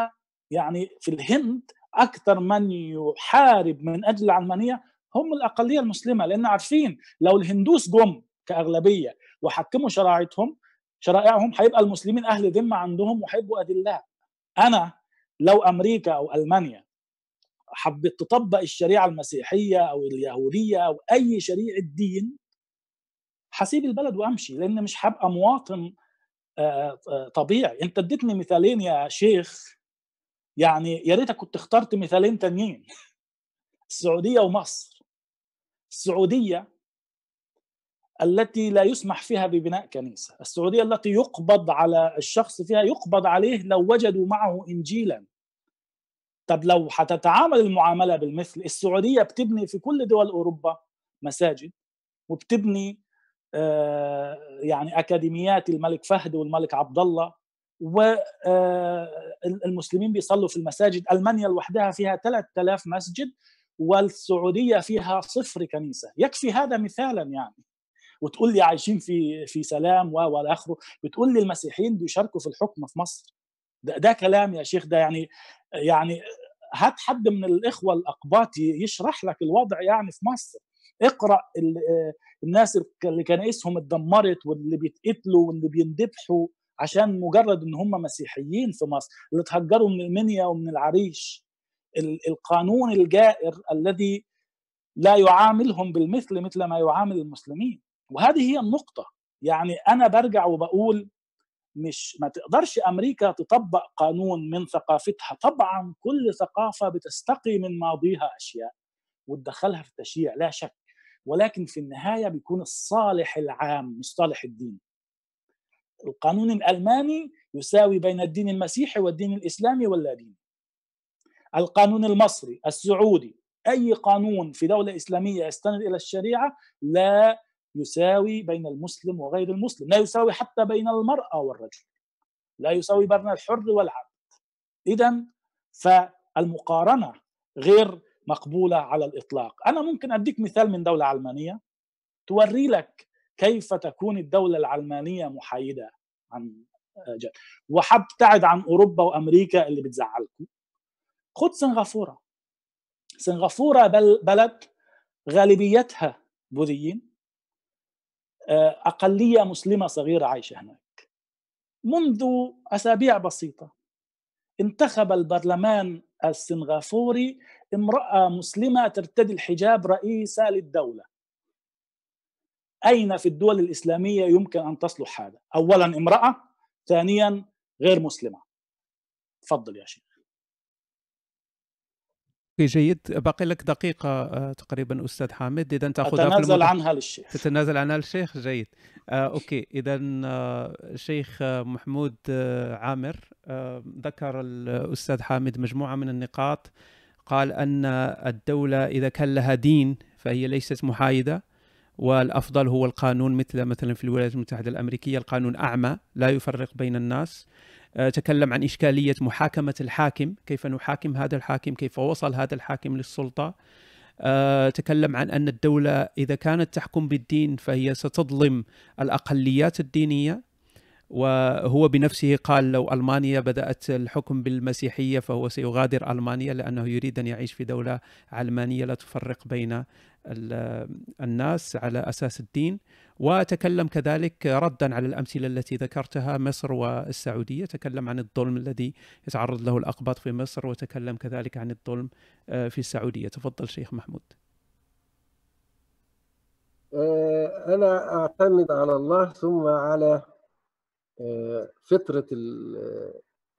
يعني في الهند أكثر من يحارب من أجل العلمانية هم الأقلية المسلمة لأن عارفين لو الهندوس جم كأغلبية وحكموا شرائعهم شرائعهم هيبقى المسلمين أهل ذمة عندهم وهيبقوا اذلاء أنا لو أمريكا أو ألمانيا حبت تطبق الشريعة المسيحية أو اليهودية أو أي شريعة دين حسيب البلد وأمشي لأن مش هبقى مواطن طبيعي. أنت اديتني مثالين يا شيخ يعني يا ريتك كنت اخترت مثالين تانيين. السعودية ومصر. السعودية التي لا يسمح فيها ببناء كنيسة. السعودية التي يقبض على الشخص فيها يقبض عليه لو وجدوا معه انجيلا. طب لو حتتعامل المعاملة بالمثل السعودية بتبني في كل دول أوروبا مساجد وبتبني يعني أكاديميات الملك فهد والملك عبد الله. والمسلمين بيصلوا في المساجد. ألمانيا لوحدها فيها 3000 مسجد والسعودية فيها صفر كنيسة. يكفي هذا مثالا يعني. وتقول لي عايشين في في سلام والى آخره. بتقول لي المسيحيين بيشاركوا في الحكم في مصر. ده, ده كلام يا شيخ ده يعني يعني هات حد من الإخوة الأقباط يشرح لك الوضع يعني في مصر. اقرأ الناس اللي كنائسهم اتدمرت واللي بيتقتلوا واللي بيندبحوا عشان مجرد إن هم مسيحيين في مصر اللي اتهجروا من المنيا ومن العريش. القانون الجائر الذي لا يعاملهم بالمثل مثل ما يعامل المسلمين. وهذه هي النقطة. يعني أنا برجع وبقول مش ما تقدرش أمريكا تطبق قانون من ثقافتها. طبعا كل ثقافة بتستقي من ماضيها أشياء وتدخلها في التشريع لا شك. ولكن في النهاية بيكون الصالح العام مش صالح الدين. القانون الألماني يساوي بين الدين المسيحي والدين الإسلامي ولا دين القانون المصري السعودي أي قانون في دولة إسلامية يستند إلى الشريعة لا يساوي بين المسلم وغير المسلم لا يساوي حتى بين المرأة والرجل لا يساوي بين الحر والعبد. اذا فالمقارنة غير مقبولة على الإطلاق. أنا ممكن أديك مثال من دولة علمانية توري لك كيف تكون الدولة العلمانية محايدة عن جد. وحبتعد عن أوروبا وأمريكا اللي بتزعلكم. خد سنغافورة. سنغافورة بلد غالبيتها بوذيين. أقلية مسلمة صغيرة عايشة هناك. منذ أسابيع بسيطة انتخب البرلمان السنغافوري امرأة مسلمة ترتدي الحجاب رئيسة للدولة. أين في الدول الإسلامية يمكن أن تصلح هذا؟ اولا امرأة ثانيا غير مسلمة. تفضل يا شيخ. جيد باقي لك دقيقة آه، تقريبا أستاذ حامد إذا تأخذها في أتنازل المد... عنها للشيخ. تتنازل عنها للشيخ؟ جيد. آه أوكي. إذا الشيخ آه، محمود عامر آه ذكر الأستاذ حامد مجموعة من النقاط. قال أن الدولة إذا كان لها دين فهي ليست محايدة. والأفضل هو القانون مثل مثلا في الولايات المتحدة الأمريكية القانون أعمى لا يفرق بين الناس. آه، تكلم عن إشكالية محاكمة الحاكم كيف نحاكم هذا الحاكم كيف وصل هذا الحاكم للسلطة. آه، تكلم عن أن الدولة إذا كانت تحكم بالدين فهي ستظلم الأقليات الدينية. وهو بنفسه قال لو ألمانيا بدأت الحكم بالمسيحية فهو سيغادر ألمانيا لأنه يريد أن يعيش في دولة علمانية لا تفرق بين ال- الناس على أساس الدين. وتكلم كذلك ردا على الأمثلة التي ذكرتها مصر والسعودية. تكلم عن الظلم الذي يتعرض له الأقباط في مصر وتكلم كذلك عن الظلم آه، في السعودية. تفضل شيخ محمود. آه، أنا أعتمد على الله ثم على فطرة ال-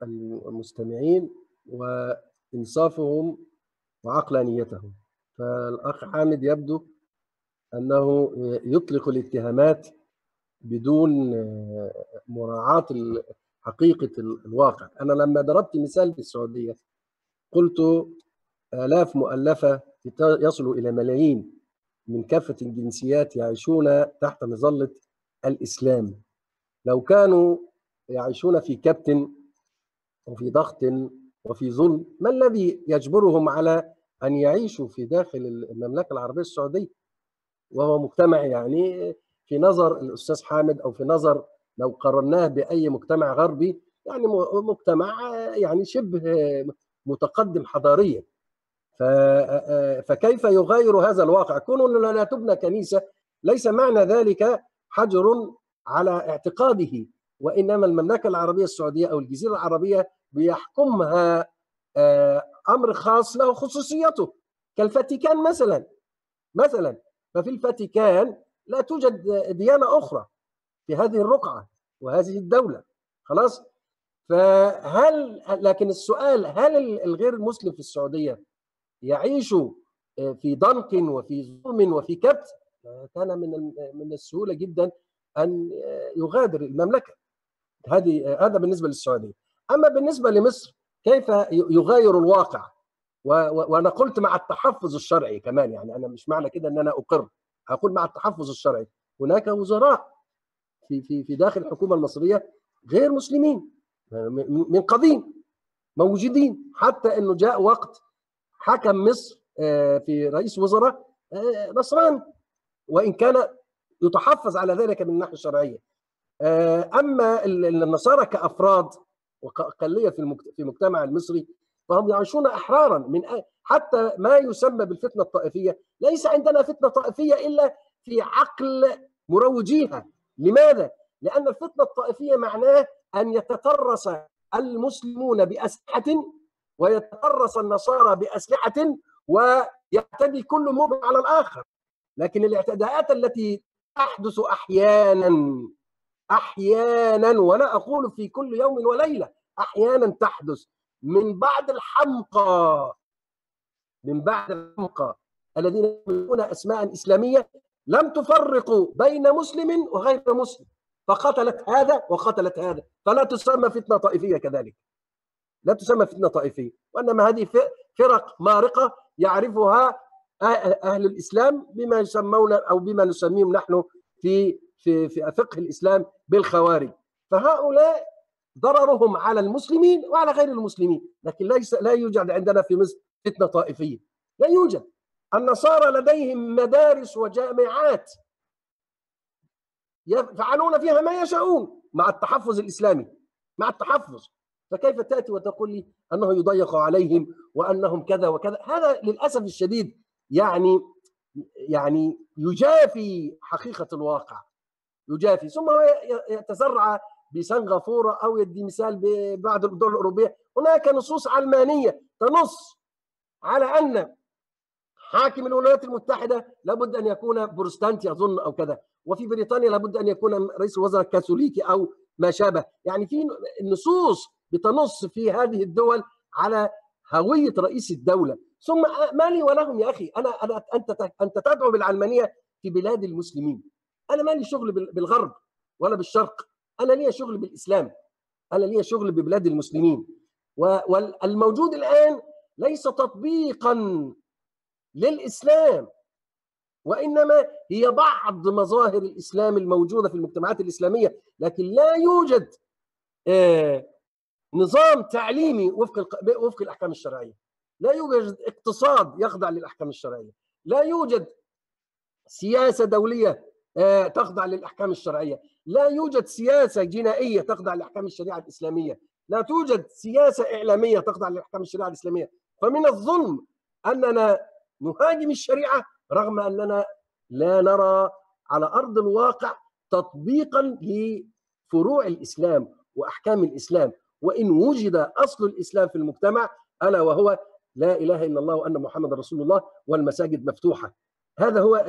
المستمعين وإنصافهم وعقلانيتهم. فالأخ حامد يبدو أنه يطلق الاتهامات بدون مراعاة حقيقة ال- الواقع. أنا لما ضربت مثال بالسعودية قلت آلاف مؤلفة يصل إلى ملايين من كافة الجنسيات يعيشون تحت مظلة الإسلام. لو كانوا يعيشون في كبت وفي ضغط وفي ظلم ما الذي يجبرهم على أن يعيشوا في داخل المملكة العربية السعودية؟ وهو مجتمع يعني في نظر الأستاذ حامد أو في نظر لو قارناه بأي مجتمع غربي يعني مجتمع يعني شبه متقدم حضاريا. فكيف يغير هذا الواقع؟ كون لا تبنى كنيسة ليس معنى ذلك حجر على اعتقاده وإنما المملكة العربية السعودية أو الجزيرة العربية بيحكمها آه، أمر خاص له خصوصيته. كالفاتيكان مثلا. مثلا ففي الفاتيكان لا توجد ديانة أخرى في هذه الرقعة وهذه الدولة. خلاص؟ فهل لكن السؤال هل الغير المسلم في السعودية يعيش في ضنك وفي ظلم وفي كبت؟ كان من من السهولة جدا أن يغادر المملكة. هذه هذا بالنسبة للسعودية. أما بالنسبة لمصر كيف يغاير الواقع؟ وأنا قلت مع التحفظ الشرعي كمان يعني أنا مش معنى كده إن أنا أقر. أقول مع التحفظ الشرعي. هناك وزراء في في في داخل الحكومة المصرية غير مسلمين من من قديم موجودين. حتى إنه جاء وقت حكم مصر آه، في رئيس وزراء آه، نصراني وإن كان يتحفظ على ذلك من الناحية الشرعية. آه، أما ال- ال- النصارى كأفراد وكأقلية في في المجتمع المصري فهم يعيشون أحرارا من حتى ما يسمى بالفتنة الطائفية. ليس عندنا فتنة طائفية إلا في عقل مروجيها. لماذا؟ لأن الفتنة الطائفية معناه أن يتطرس المسلمون بأسلحة ويتطرس النصارى بأسلحة ويعتدي كل مؤمن على الآخر. لكن الاعتداءات التي تحدث أحيانا أحيانا ولا أقول في كل يوم وليلة أحيانا تحدث. من بعض الحمقى من بعض الحمقى الذين يقولون أسماء إسلامية لم تفرقوا بين مسلم وغير مسلم. فقتلت هذا وقتلت هذا. فلا تسمى فتنة طائفية كذلك. لا تسمى فتنة طائفية. وإنما هذه فرق مارقة يعرفها أهل الإسلام بما يسمون أو بما نسميهم نحن في في في فقه الإسلام بالخوارج. فهؤلاء ضررهم على المسلمين وعلى غير المسلمين. لكن ليس لا يوجد عندنا في مصر فتنة طائفية. لا يوجد. النصارى لديهم مدارس وجامعات يفعلون فيها ما يشاءون مع التحفظ الإسلامي. مع التحفظ. فكيف تأتي وتقول لي أنه يضيق عليهم وأنهم كذا وكذا؟ هذا للأسف الشديد يعني يعني يجافي حقيقة الواقع يجافي. ثم هو يتزرع بسنغافورة أو يدي مثال ببعض الدول الأوروبية. هناك نصوص علمانية تنص على أن حاكم الولايات المتحدة لابد أن يكون بروتستانتي أظن أو كذا. وفي بريطانيا لابد أن يكون رئيس الوزراء كاثوليكي أو ما شابه. يعني في نصوص بتنص في هذه الدول على هوية رئيس الدولة. ثم ما لي ولهم يا أخي. أنا أنا أنت أنت تدعو بالعلمانيه في بلاد المسلمين. أنا مالي شغل بالغرب ولا بالشرق. أنا لي شغل بالإسلام. أنا لي شغل ببلاد المسلمين. والموجود الآن ليس تطبيقا للإسلام وإنما هي بعض مظاهر الإسلام الموجودة في المجتمعات الإسلامية لكن لا يوجد نظام تعليمي وفق وفق الأحكام الشرعية. لا يوجد اقتصاد يخضع للأحكام الشرعية. لا يوجد سياسة دولية تخضع للأحكام الشرعية. لا يوجد سياسة جنائية تخضع لأحكام الشريعة الإسلامية. لا توجد سياسة إعلامية تخضع لاحكام الشريعة الإسلامية. فمن الظلم أننا نهاجم الشريعة رغم أننا لا نرى على أرض الواقع تطبيقا لفروع الإسلام وأحكام الإسلام. وإن وجد أصل الإسلام في المجتمع ألا وهو لا إله إلا الله وأن محمد رسول الله والمساجد مفتوحة. هذا هو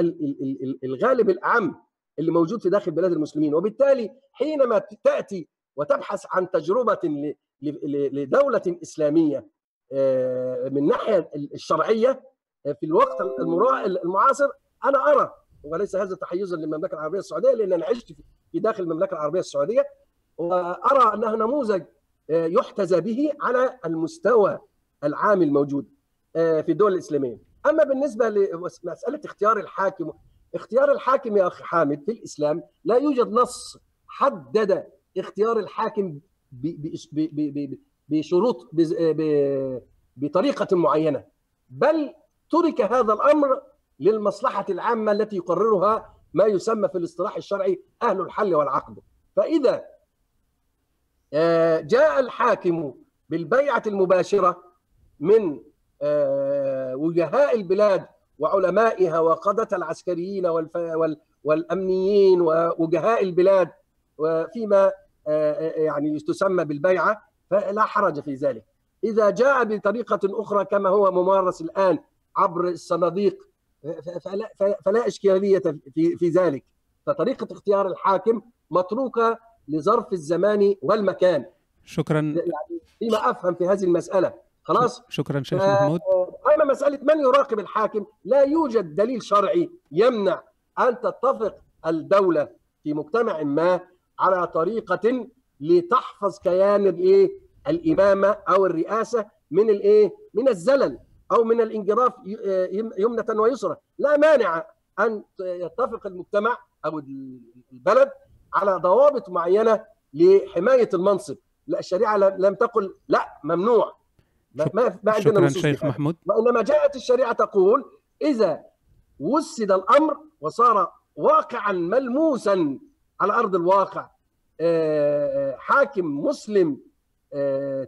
الغالب الاعم اللي موجود في داخل بلاد المسلمين. وبالتالي حينما تأتي وتبحث عن تجربة لدولة إسلامية من الناحيه الشرعية في الوقت المعاصر أنا أرى وليس هذا تحيزا للمملكة العربية السعودية لأن أنا عشت في داخل المملكة العربية السعودية وأرى أنها نموذج يحتذى به على المستوى العام الموجود في الدول الإسلامية. أما بالنسبة لمسألة اختيار الحاكم اختيار الحاكم يا أخي حامد في الإسلام لا يوجد نص حدد اختيار الحاكم بشروط بطريقة معينة بل ترك هذا الأمر للمصلحة العامة التي يقررها ما يسمى في الاصطلاح الشرعي أهل الحل والعقد. فإذا جاء الحاكم بالبيعة المباشرة من وجهاء تلك وعلمائها وقادتها العسكريين والأمنيين ووجهاء البلاد وفيما يعني تسمى بالبيعة فلا حرج في ذلك. إذا جاء بطريقة أخرى كما هو ممارس الآن عبر الصناديق فلا, فلا إشكالية في في ذلك. فطريقة اختيار الحاكم متروكة لظرف الزمان والمكان. شكرا يعني فيما أفهم في هذه المسألة خلاص؟ شكرا شيخ محمود. اما مسألة من يراقب الحاكم؟ لا يوجد دليل شرعي يمنع أن تتفق الدولة في مجتمع ما على طريقة لتحفظ كيان الإيه؟ الإمامة أو الرئاسة من الإيه؟ من الزلل أو من الانجراف يمنة ويسرى لا مانع أن يتفق المجتمع أو البلد على ضوابط معينة لحماية المنصب. لا الشريعة لم تقل لا ممنوع. ما ما عندنا شكرا شيخ محمود. وإنما جاءت الشريعة تقول إذا وسد الأمر وصار واقعا ملموسا على أرض الواقع حاكم مسلم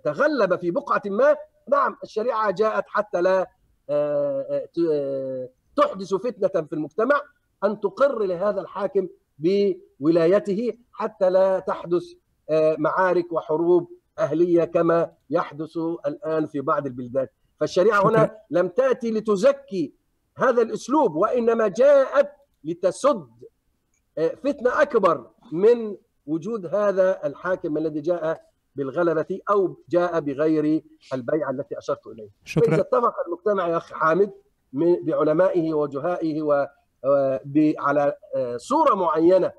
تغلب في بقعة ما نعم الشريعة جاءت حتى لا تحدث فتنة في المجتمع أن تقر لهذا الحاكم بولايته حتى لا تحدث معارك وحروب أهلية كما يحدث الآن في بعض البلدان. فالشريعة هنا لم تأتي لتزكي هذا الأسلوب وإنما جاءت لتسد فتنة أكبر من وجود هذا الحاكم الذي جاء بالغلبة أو جاء بغير البيعة التي أشرت إليه. شكرا. فإذا اتفق المجتمع يا أخي حامد بعلمائه وجهائه و على صورة معينة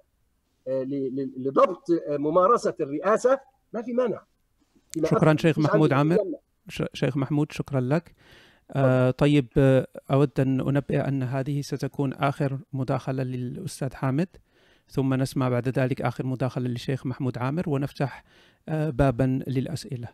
لضبط ممارسة الرئاسة ما في مانع. شكرا شيخ محمود عامر. شيخ محمود شكرا لك. آه طيب أود أن أنبئ أن هذه ستكون آخر مداخلة للأستاذ حامد ثم نسمع بعد ذلك آخر مداخلة للشيخ محمود عامر ونفتح آه بابا للأسئلة.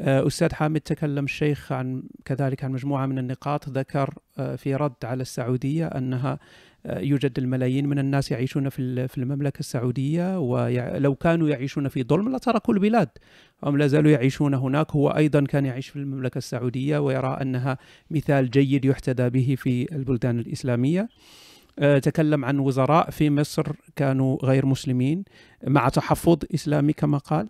آه أستاذ حامد تكلم الشيخ عن كذلك عن مجموعة من النقاط ذكر في رد على السعودية أنها يوجد الملايين من الناس يعيشون في في المملكة السعودية ولو كانوا يعيشون في ظلم لتركوا البلاد. هم لا زالوا يعيشون هناك. هو أيضا كان يعيش في المملكة السعودية ويرى أنها مثال جيد يحتذى به في البلدان الإسلامية. تكلم عن وزراء في مصر كانوا غير مسلمين مع تحفظ إسلامي كما قال.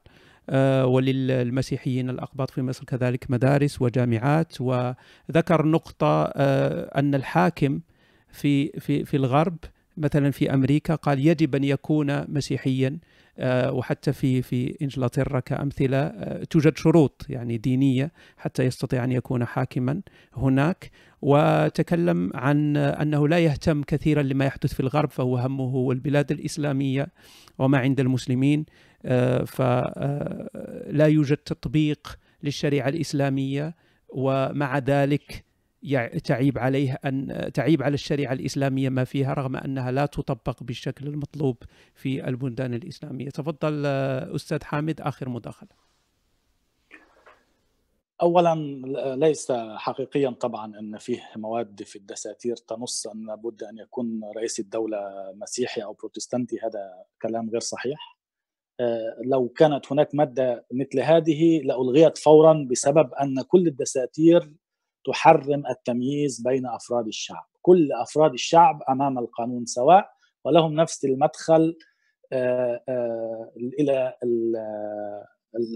وللمسيحيين الأقباط في مصر كذلك مدارس وجامعات. وذكر نقطة أن الحاكم في في في الغرب مثلا في أمريكا قال يجب أن يكون مسيحيا آه، وحتى في في إنجلترا كأمثلة آه، توجد شروط يعني دينية حتى يستطيع أن يكون حاكما هناك. وتكلم عن أنه لا يهتم كثيرا لما يحدث في الغرب فهو همه هو البلاد الإسلامية وما عند المسلمين فلا يوجد تطبيق للشريعة الإسلامية ومع ذلك تعيب عليه أن تعيب على الشريعة الإسلامية ما فيها رغم أنها لا تطبق بالشكل المطلوب في البلدان الإسلامية. تفضل أستاذ حامد آخر مداخلة. اولا ليس حقيقيا طبعا أن فيه مواد في الدساتير تنص أن لابد أن يكون رئيس الدولة مسيحي أو بروتستانتي. هذا كلام غير صحيح. لو كانت هناك مادة مثل هذه لألغيت فورا بسبب أن كل الدساتير تحرم التمييز بين أفراد الشعب. كل أفراد الشعب أمام القانون سواء ولهم نفس المدخل إلى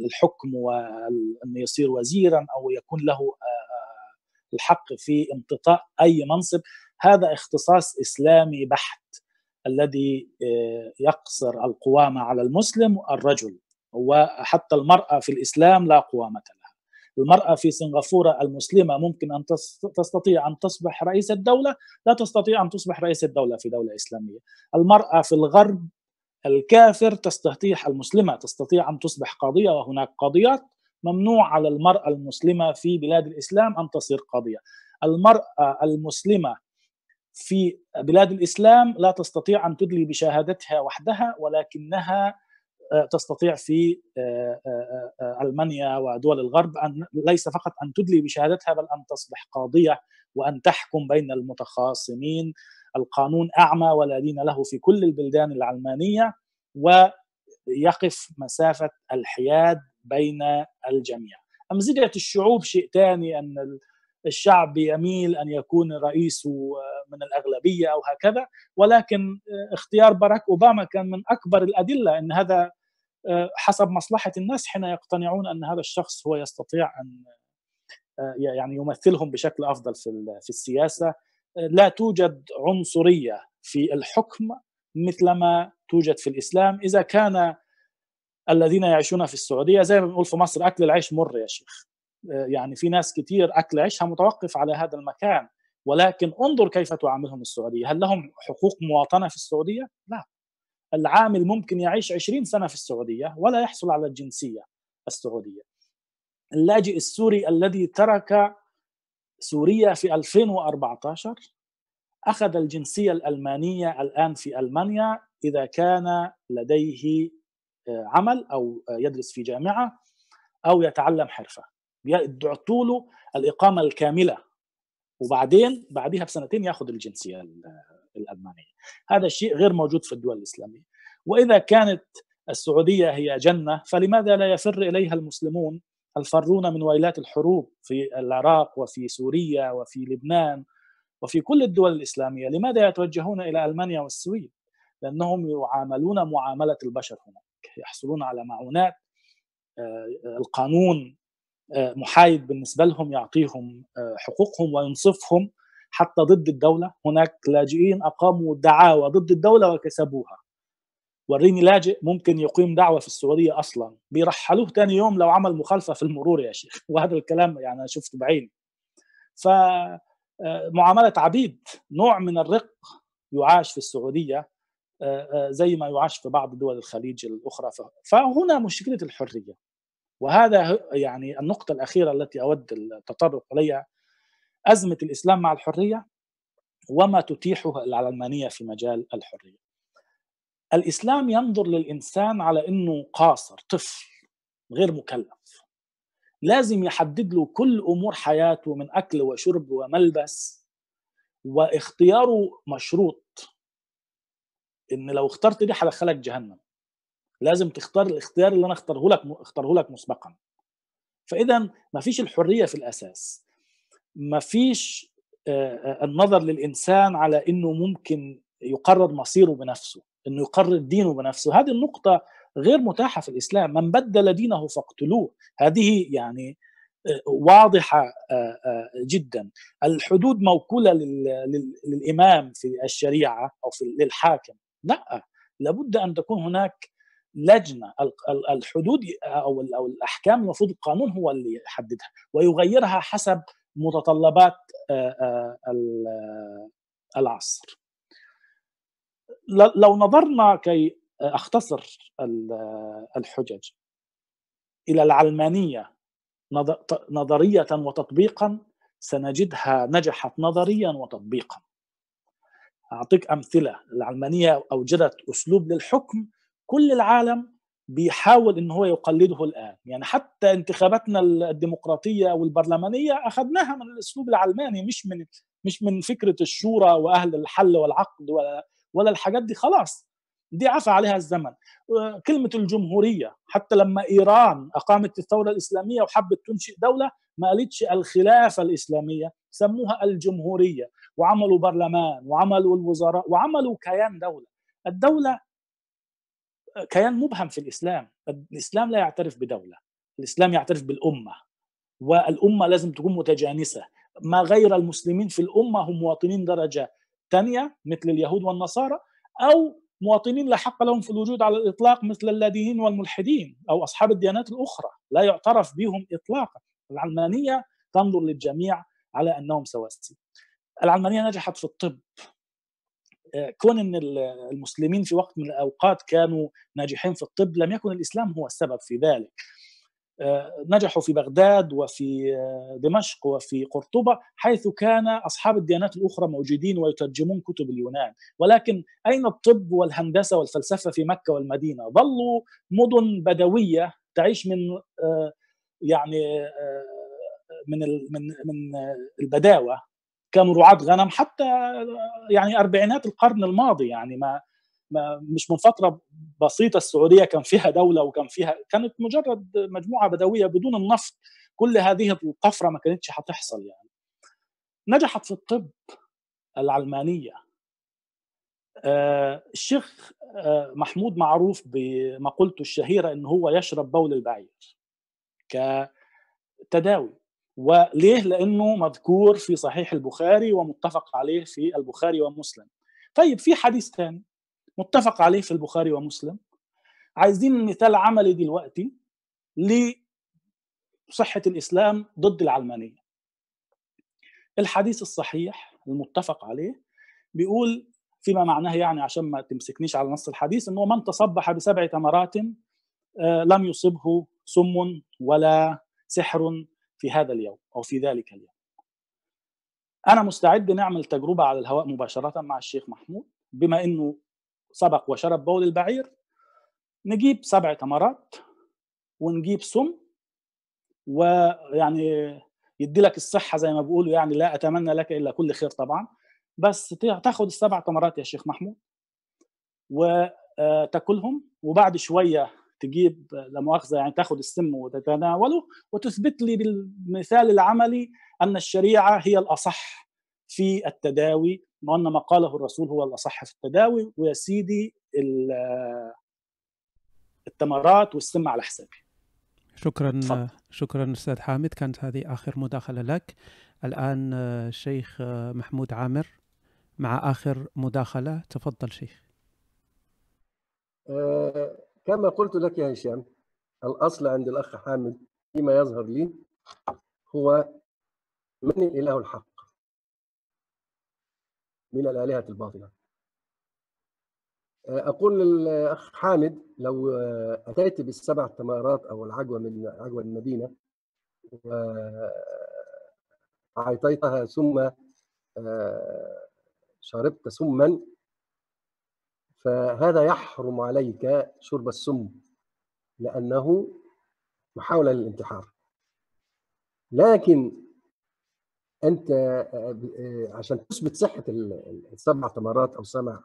الحكم وان يصير وزيرا أو يكون له الحق في امتطاء أي منصب. هذا اختصاص إسلامي بحت الذي يقصر القوامه على المسلم الرجل وحتى المرأة في الإسلام لا قوامة. المرأة في سنغافورة المسلمة ممكن أن تستطيع أن تصبح رئيس الدولة لا تستطيع أن تصبح رئيس الدولة في دولة إسلامية. المرأة في الغرب الكافر تستطيع المسلمة تستطيع أن تصبح قاضية وهناك قاضيات ممنوع على المرأة المسلمة في بلاد الإسلام أن تصير قاضية. المرأة المسلمة في بلاد الإسلام لا تستطيع أن تدلي بشهادتها وحدها ولكنها تستطيع في ألمانيا ودول الغرب أن ليس فقط أن تدلي بشهادتها بل أن تصبح قاضية وأن تحكم بين المتخاصمين القانون أعمى ولا دين له في كل البلدان العلمانية ويقف مسافة الحياد بين الجميع. امزجه الشعوب شيء ثاني أن الشعب يميل أن يكون رئيسه من الأغلبية أو هكذا ولكن اختيار باراك أوباما كان من أكبر الأدلة إن هذا حسب مصلحة الناس حين يقتنعون أن هذا الشخص هو يستطيع أن يعني يمثلهم بشكل أفضل في السياسة. لا توجد عنصرية في الحكم مثلما توجد في الإسلام. إذا كان الذين يعيشون في السعودية زي ما بنقول في مصر أكل العيش مر يا شيخ. يعني في ناس كثير أكل عيشها متوقف على هذا المكان. ولكن انظر كيف تعاملهم السعودية. هل لهم حقوق مواطنة في السعودية؟ لا. العامل ممكن يعيش 20 سنة في السعودية ولا يحصل على الجنسية السعودية. اللاجئ السوري الذي ترك سوريا في 2014 أخذ الجنسية الألمانية الآن في ألمانيا إذا كان لديه عمل أو يدرس في جامعة أو يتعلم حرفة. يعطوا له الإقامة الكاملة. وبعدين بعدها بسنتين يأخذ الجنسية الألمانية. هذا الشيء غير موجود في الدول الإسلامية. وإذا كانت السعودية هي جنة فلماذا لا يفر إليها المسلمون الفرون من ويلات الحروب في العراق وفي سوريا وفي لبنان وفي كل الدول الإسلامية؟ لماذا يتوجهون إلى ألمانيا والسويد؟ لأنهم يعاملون معاملة البشر هناك يحصلون على معونات القانون محايد بالنسبة لهم يعطيهم حقوقهم وينصفهم حتى ضد الدولة. هناك لاجئين أقاموا دعاوى ضد الدولة وكسبوها. وريني لاجئ ممكن يقيم دعوة في السعودية أصلا. بيرحلوه ثاني يوم لو عمل مخالفة في المرور يا شيخ. (laughs) وهذا الكلام يعني أنا شفته بعيني. ف معاملة عبيد. نوع من الرق يعاش في السعودية زي ما يعاش في بعض دول الخليج الأخرى. فهنا مشكلة الحرية. وهذا يعني النقطة الأخيرة التي أود التطرق إليها. أزمة الإسلام مع الحرية وما تتيحه العلمانية في مجال الحرية. الإسلام ينظر للإنسان على إنه قاصر طفل غير مكلف. لازم يحدد له كل أمور حياته من أكل وشرب وملبس واختياره مشروط إن لو اخترت دي حدخلك جهنم. لازم تختار الاختيار اللي أنا اختاره لك اختاره لك مسبقا. فاذا ما فيش الحرية في الأساس. ما فيش النظر للإنسان على إنه ممكن يقرر مصيره بنفسه إنه يقرر دينه بنفسه. هذه النقطة غير متاحة في الإسلام. من بدل دينه فاقتلوه. هذه يعني واضحة جدا. الحدود موكولة للإمام في الشريعة أو في للحاكم. لا لابد أن تكون هناك لجنة. الحدود أو الأحكام المفروض القانون هو اللي يحددها ويغيرها حسب متطلبات العصر. لو نظرنا كي أختصر الحجج إلى العلمانية نظرية وتطبيقا سنجدها نجحت نظريا وتطبيقا. أعطيك أمثلة. العلمانية أوجدت أسلوب للحكم. كل العالم بيحاول إن هو يقلده الآن. يعني حتى انتخاباتنا الديمقراطية والبرلمانيه أخذناها من الأسلوب العلماني مش من مش من فكرة الشورى وأهل الحل والعقد ولا ولا الحاجات دي. خلاص دي عفى عليها الزمن. كلمة الجمهورية. حتى لما إيران أقامت الثورة الإسلامية وحبت تنشئ دولة ما قالتش الخلافة الإسلامية سموها الجمهورية. وعملوا برلمان وعملوا الوزراء وعملوا كيان دولة. الدولة كيان مبهم في الإسلام. الإسلام لا يعترف بدولة الإسلام يعترف بالأمة والأمة لازم تكون متجانسة. ما غير المسلمين في الأمة هم مواطنين درجة ثانية مثل اليهود والنصارى أو مواطنين لا حق لهم في الوجود على الإطلاق مثل اللادينيين والملحدين أو أصحاب الديانات الأخرى. لا يعترف بهم إطلاقا. العلمانية تنظر للجميع على أنهم سواسية العلمانية نجحت في الطب. كون إن المسلمين في وقت من الأوقات كانوا ناجحين في الطب لم يكن الإسلام هو السبب في ذلك. نجحوا في بغداد وفي دمشق وفي قرطبة حيث كان أصحاب الديانات الأخرى موجودين ويترجمون كتب اليونان، ولكن أين الطب والهندسة والفلسفة في مكة والمدينة؟ ظلوا مدن بدوية تعيش من يعني من من من البداوة. كانوا رعاة غنم حتى يعني أربعينات القرن الماضي يعني ما مش من فترة بسيطة السعودية كان فيها دولة وكان فيها كانت مجرد مجموعة بدوية بدون النفط كل هذه الطفرة ما كانتش هتحصل يعني. نجحت في الطب العلمانية. آه الشيخ آه محمود معروف بمقولته الشهيرة إن هو يشرب بول البعير كتداوي. وليه؟ لأنه مذكور في صحيح البخاري ومتفق عليه في البخاري ومسلم. طيب في حديث ثاني متفق عليه في البخاري ومسلم. عايزين مثال عملي دلوقتي لصحة الإسلام ضد العلمانية. الحديث الصحيح المتفق عليه بيقول فيما معناه يعني عشان ما تمسكنيش على نص الحديث إنه من تصبح بسبع تمرات لم يصبه سم ولا سحر في هذا اليوم أو في ذلك اليوم. أنا مستعد نعمل تجربة على الهواء مباشرة مع الشيخ محمود. بما إنه سبق وشرب بول البعير نجيب سبع تمرات ونجيب سم ويعني يدي لك الصحة زي ما بيقولوا يعني لا أتمنى لك إلا كل خير طبعا. بس تاخد السبع تمرات يا شيخ محمود وتأكلهم. وبعد شوية تجيب لا مؤاخذة يعني تاخد السم وتتناوله وتثبت لي بالمثال العملي أن الشريعة هي الأصح في التداوي وأن ما قاله الرسول هو الأصح في التداوي ويا سيدي التمرات والسم على حسابي. شكرا فضل. شكرا أستاذ حامد كانت هذه آخر مداخلة لك. الآن الشيخ محمود عامر مع آخر مداخلة. تفضل شيخ. آه كما قلت لك يا هشام الأصل عند الأخ حامد فيما يظهر لي هو من الإله الحق؟ من الآلهة الباطلة. أقول للأخ حامد لو أتيت بالسبع تمارات أو العجوة من عجوة المدينة وأعطيتها ثم شربت سما فهذا يحرم عليك شرب السم لأنه محاولة للانتحار. لكن أنت عشان تثبت صحة السبع تمرات أو سبع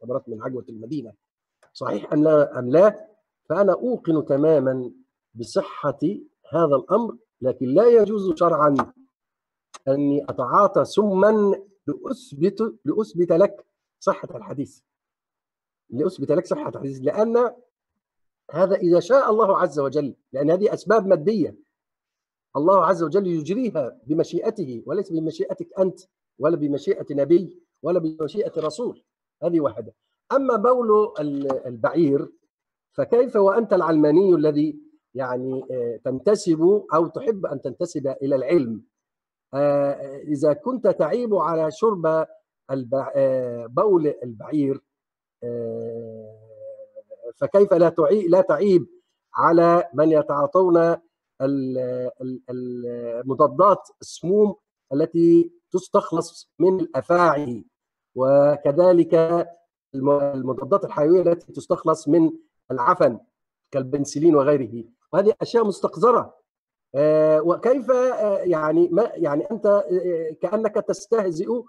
تمرات من عجوة المدينة صحيح أم لا؟ أم لا؟ فأنا أوقن تماما بصحة هذا الأمر لكن لا يجوز شرعا أني أتعاطى سما لأثبت لأثبت لك صحة الحديث. لاثبت لك صحة الحديث لأن هذا إذا شاء الله عز وجل لأن هذه أسباب مادية. الله عز وجل يجريها بمشيئته وليس بمشيئتك أنت ولا بمشيئة نبي ولا بمشيئة رسول. هذه واحدة. أما بول البعير فكيف وأنت العلماني الذي يعني تنتسب أو تحب أن تنتسب إلى العلم؟ إذا كنت تعيب على شرب بول البعير فكيف لا لا تعيب على من يتعاطون المضادات السموم التي تستخلص من الأفاعي وكذلك المضادات الحيوية التي تستخلص من العفن كالبنسلين وغيره. وهذه أشياء مستقذرة. وكيف يعني ما يعني أنت كأنك تستهزئ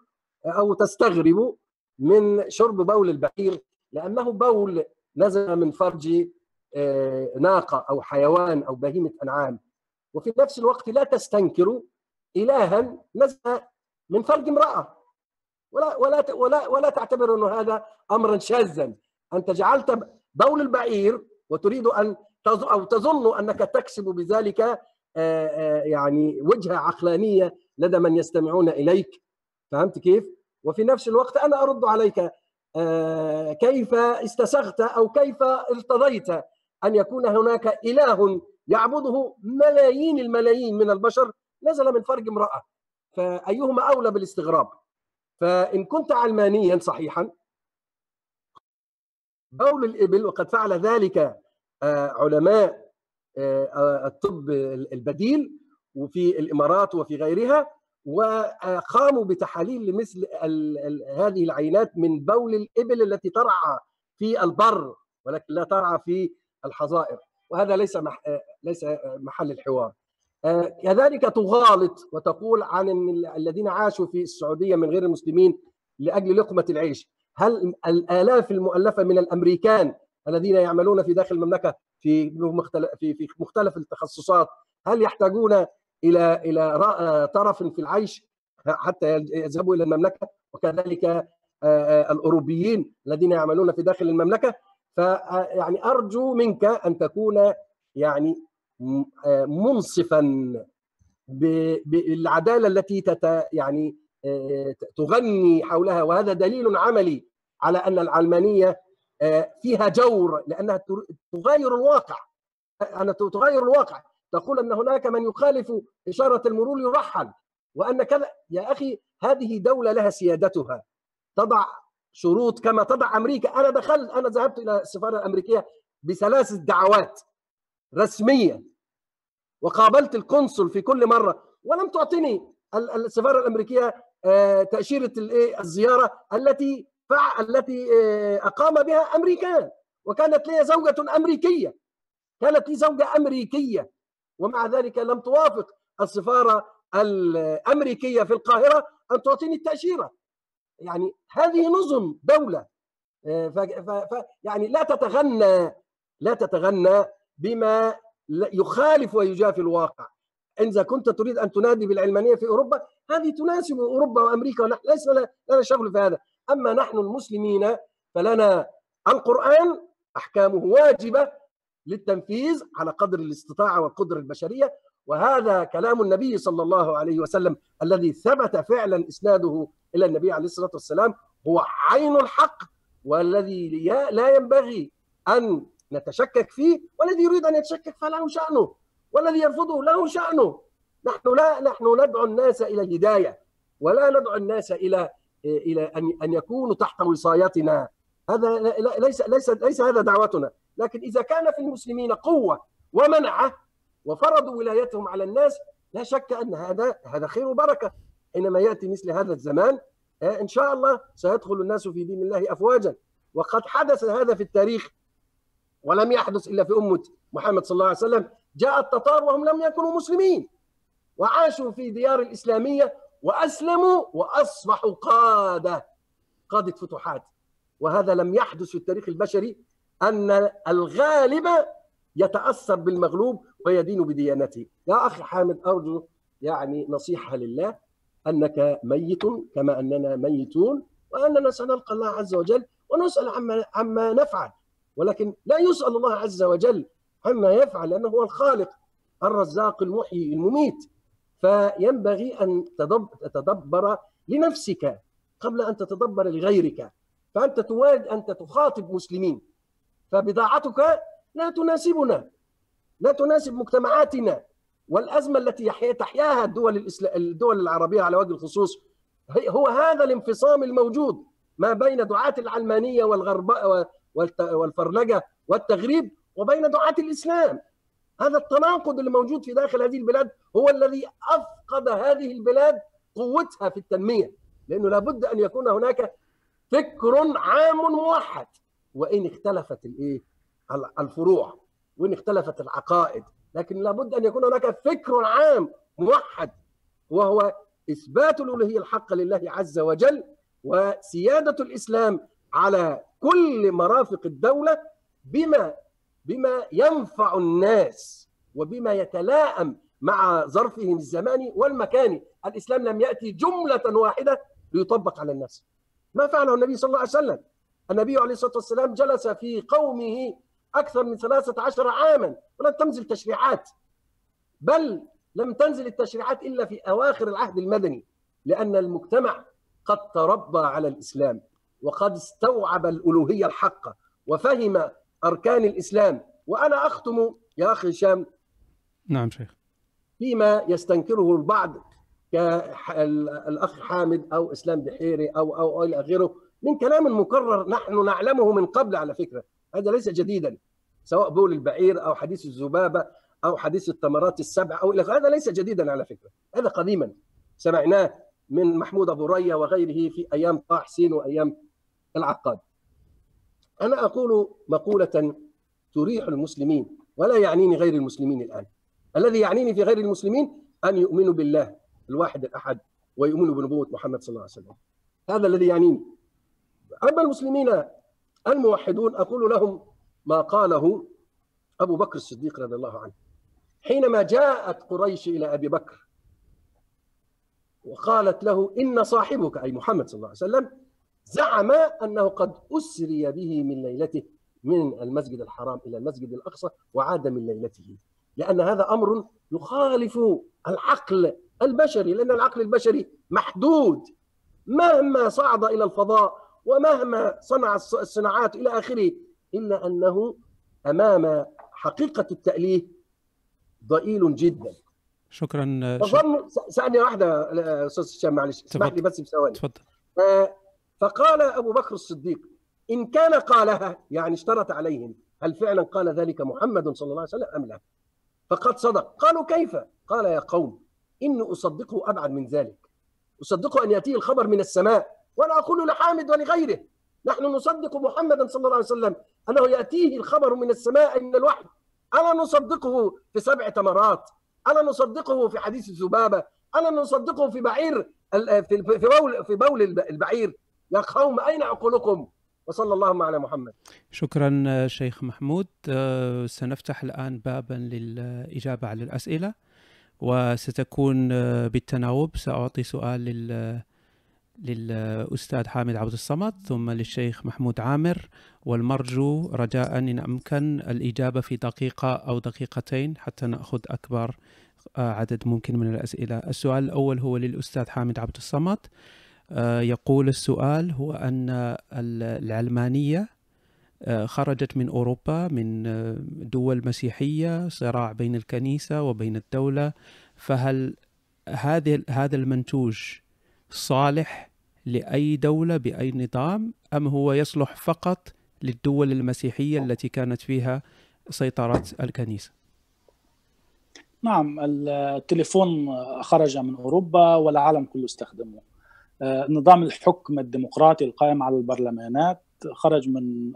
أو تستغرب من شرب بول البعير لأنه بول نزل من فرج ناقة أو حيوان أو بهيمة أنعام. وفي نفس الوقت لا تستنكر إلها نزل من فرج امرأة. ولا ولا ولا ولا تعتبر انه هذا امرا شاذا. أنت جعلت بول البعير وتريد أن أو تظن أنك تكسب بذلك يعني وجهة عقلانية لدى من يستمعون إليك. فهمت كيف؟ وفي نفس الوقت أنا أرد عليك كيف استسغت أو كيف ارتضيت أن يكون هناك إله يعبده ملايين الملايين من البشر نزل من فرج امرأة فأيهما أولى بالاستغراب فإن كنت علمانيا صحيحا بول الإبل وقد فعل ذلك علماء الطب البديل وفي الإمارات وفي غيرها وقاموا بتحاليل لمثل هذه العينات من بول الإبل التي ترعى في البر ولكن لا ترعى في الحظائر وهذا ليس. ليس محل الحوار كذلك تغالط وتقول عن الذين عاشوا في السعودية من غير المسلمين لأجل لقمة العيش هل الآلاف المؤلفة من الأمريكان الذين يعملون في داخل المملكة في مختلف في مختلف التخصصات هل يحتاجون إلى إلى طرف في العيش حتى يذهبوا إلى المملكة. وكذلك الأوروبيين الذين يعملون في داخل المملكة. فيعني أرجو منك أن تكون يعني منصفا بالعدالة التي تت يعني تغني حولها. وهذا دليل عملي على أن العلمانية فيها جور لأنها تغاير الواقع. أنا تغير الواقع. تقول أن هناك من يخالف إشارة المرور يرحل وأن كذا يا أخي هذه دولة لها سيادتها. تضع شروط كما تضع أمريكا. أنا دخلت أنا ذهبت إلى السفارة الأمريكية بثلاث دعوات رسميه وقابلت القنصل في كل مرة. ولم تعطني السفارة الأمريكية تأشيرة الزيارة التي التي أقام بها أمريكان. وكانت لي زوجة أمريكية. كانت لي زوجة أمريكية. ومع ذلك لم توافق السفارة الأمريكية في القاهرة أن تعطيني التأشيرة. يعني هذه نظم دولة. ف ف يعني لا تتغنى لا تتغنى بما يخالف ويجافي الواقع. إذا كنت تريد أن تنادي بالعلمانية في أوروبا هذه تناسب أوروبا وأمريكا ونحن ليس لنا شغل في هذا. أما نحن المسلمين فلنا القرآن أحكامه واجبة للتنفيذ على قدر الاستطاعة والقدرة البشرية وهذا كلام النبي صلى الله عليه وسلم الذي ثبت فعلا إسناده إلى النبي عليه الصلاة والسلام هو عين الحق والذي لا ينبغي أن نتشكك فيه والذي يريد أن يتشكك فله شأنه والذي يرفضه له شأنه. نحن لا نحن ندعو الناس إلى الهداية ولا ندعو الناس إلى إلى ان أن يكونوا تحت وصايتنا. هذا ليس ليس ليس هذا دعوتنا. لكن إذا كان في المسلمين قوة ومنعة وفرضوا ولايتهم على الناس لا شك أن هذا هذا خير وبركة. حينما يأتي مثل هذا الزمان إن شاء الله سيدخل الناس في دين الله افواجا. وقد حدث هذا في التاريخ ولم يحدث إلا في أمة محمد صلى الله عليه وسلم. جاء التتار وهم لم يكونوا مسلمين. وعاشوا في ديار الإسلامية وأسلموا وأصبحوا قادة قادة فتوحات. وهذا لم يحدث في التاريخ البشري أن الغالب يتأثر بالمغلوب ويدين بديانته. يا أخي حامد أرجو يعني نصيحة لله أنك ميت كما أننا ميتون وأننا سنلقى الله عز وجل ونسأل عما عما نفعل. ولكن لا يسأل الله عز وجل عما يفعل لأنه هو الخالق الرزاق المحيي المميت. فينبغي أن تدبر لنفسك قبل أن تتدبر لغيرك. فأنت تريد أنت تخاطب مسلمين. فبضاعتك لا تناسبنا لا تناسب مجتمعاتنا. والأزمة التي تحياها الدول الدول العربية على وجه الخصوص هو هذا الانفصام الموجود ما بين دعاة العلمانية والغرب والفرنجة والتغريب وبين دعاة الإسلام. هذا التناقض اللي موجود في داخل هذه البلاد هو الذي أفقد هذه البلاد قوتها في التنمية. لأنه لابد أن يكون هناك فكر عام موحد. وإن اختلفت الإيه؟ الفروع وإن اختلفت العقائد. لكن لابد أن يكون هناك فكر عام موحد وهو إثبات الألوهية الحق لله عز وجل وسيادة الإسلام على كل مرافق الدولة بما بما ينفع الناس وبما يتلائم مع ظرفهم الزماني والمكاني. الإسلام لم يأتي جملة واحدة ليطبق على الناس. ما فعله النبي صلى الله عليه وسلم. النبي عليه الصلاة والسلام جلس في قومه أكثر من 13 عاما ولم تنزل تشريعات. بل لم تنزل التشريعات إلا في أواخر العهد المدني لأن المجتمع قد تربى على الإسلام وقد استوعب الألوهية الحقة وفهم أركان الإسلام. وأنا أختم يا أخي هشام نعم شيخ. فيما يستنكره البعض كالأخ حامد أو إسلام بحيري أو أو إلى آخره من كلام مكرر نحن نعلمه من قبل على فكرة. هذا ليس جديدا سواء بول البعير أو حديث الذبابه أو حديث التمرات السبع أو إلى هذا ليس جديدا على فكرة هذا قديما. سمعناه من محمود أبو ريا وغيره في أيام طه حسين وأيام العقاد. أنا أقول مقولة تريح المسلمين ولا يعنيني غير المسلمين الآن. الذي يعنيني في غير المسلمين أن يؤمنوا بالله الواحد الأحد ويؤمنوا بنبوة محمد صلى الله عليه وسلم. هذا الذي يعنيني. أما المسلمين الموحدون أقول لهم ما قاله أبو بكر الصديق رضي الله عنه. حينما جاءت قريش إلى أبي بكر وقالت له إن صاحبك أي محمد صلى الله عليه وسلم زعم أنه قد أسري به من ليلته من المسجد الحرام إلى المسجد الأقصى وعاد من ليلته. لأن هذا أمر يخالف العقل البشري لأن العقل البشري محدود مهما صعد إلى الفضاء ومهما صنع الصناعات إلى آخره الا أنه أمام حقيقة التأليه ضئيل جدا. شكرا أظن ثانية واحدة أستاذ هشام معلش اسمح لي بس بثواني. تفضل. فقال أبو بكر الصديق إن كان قالها يعني اشترط عليهم هل فعلا قال ذلك محمد صلى الله عليه وسلم أم لا؟ فقد صدق. قالوا كيف؟ قال يا قوم إني أصدقه أبعد من ذلك. أصدقه أن يأتيه الخبر من السماء. وأنا أقول لحامد ولغيره. نحن نصدق محمدا صلى الله عليه وسلم. أنه يأتيه الخبر من السماء من الوحي. الا نصدقه في سبع تمرات. الا نصدقه في حديث الذبابة. الا نصدقه في بعير في بول في بول البعير. يا قوم أين عقولكم؟ وصلى اللهم على محمد. شكرا شيخ محمود. سنفتح الآن بابا للإجابة على الأسئلة. وستكون بالتناوب. سأعطي سؤال لل للأستاذ حامد عبد الصمد ثم للشيخ محمود عامر والمرجو رجاء إن أمكن الإجابة في دقيقة أو دقيقتين حتى نأخذ أكبر عدد ممكن من الأسئلة. السؤال الأول هو للأستاذ حامد عبد الصمد. يقول السؤال هو أن العلمانية خرجت من أوروبا من دول مسيحية صراع بين الكنيسة وبين الدولة فهل هذا هذا المنتوج صالح لأي دولة بأي نظام أم هو يصلح فقط للدول المسيحية التي كانت فيها سيطرة الكنيسة؟ نعم التليفون خرج من أوروبا والعالم كله استخدمه. نظام الحكم الديمقراطي القائم على البرلمانات خرج من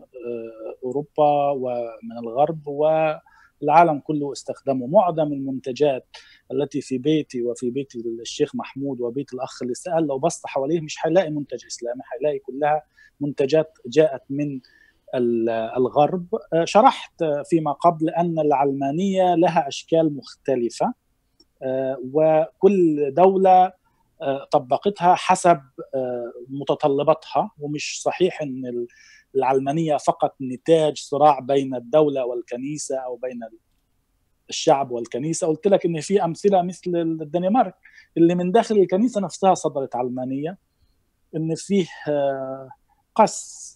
أوروبا ومن الغرب والعالم كله استخدمه. معظم المنتجات التي في بيتي وفي بيت الشيخ محمود وبيت الأخ اللي سأل لو بص حواليه مش حيلاقي منتج إسلامي حيلاقي كلها منتجات جاءت من الغرب. شرحت فيما قبل أن العلمانية لها أشكال مختلفة وكل دولة طبقتها حسب متطلباتها. ومش صحيح إن العلمانية فقط نتاج صراع بين الدولة والكنيسة أو بين الشعب والكنيسة. قلت لك إن في أمثلة مثل الدنمارك اللي من داخل الكنيسة نفسها صدرت علمانيه إن فيه قس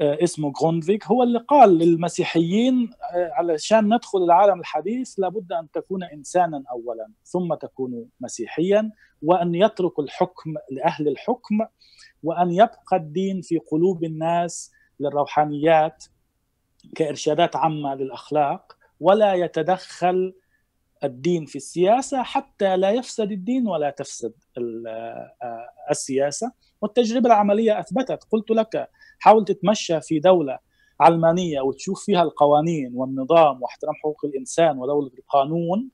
آه، اسمه جروندفيك هو اللي قال للمسيحيين آه، علشان ندخل العالم الحديث لابد أن تكون إنسانا اولا ثم تكون مسيحيا وأن يتركوا الحكم لأهل الحكم وأن يبقى الدين في قلوب الناس للروحانيات كإرشادات عامة للأخلاق. ولا يتدخل الدين في السياسة حتى لا يفسد الدين ولا تفسد آه، السياسة. والتجربة العملية أثبتت. قلت لك حاول تتمشى في دولة علمانية وتشوف فيها القوانين والنظام واحترام حقوق الإنسان ودولة القانون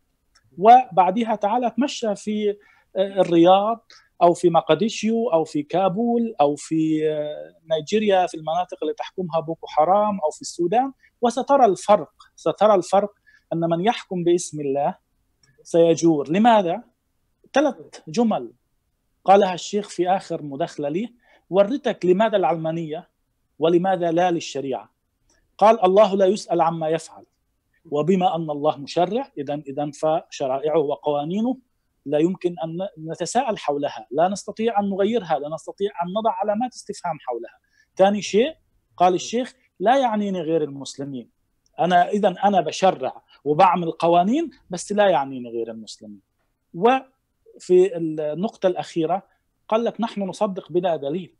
وبعدها تعال تمشى في آه، الرياض. أو في مقديشيو أو في كابول أو في آه، نيجيريا في المناطق اللي تحكمها بوكو حرام أو في السودان. وسترى الفرق سترى الفرق أن من يحكم باسم الله سيجور. لماذا؟ ثلاث جمل قالها الشيخ في آخر مداخلة لي. ورأيتك لماذا العلمانية ولماذا لا للشريعة. قال الله لا يسأل عما يفعل. وبما أن الله مشرع اذا اذا فشرائعه وقوانينه لا يمكن أن نتساءل حولها، لا نستطيع أن نغيرها، لا نستطيع أن نضع علامات استفهام حولها. ثاني شيء قال الشيخ لا يعنيني غير المسلمين. أنا اذا أنا بشرع وبعمل قوانين بس لا يعنيني غير المسلمين. وفي النقطة الأخيرة قال لك نحن نصدق بلا دليل.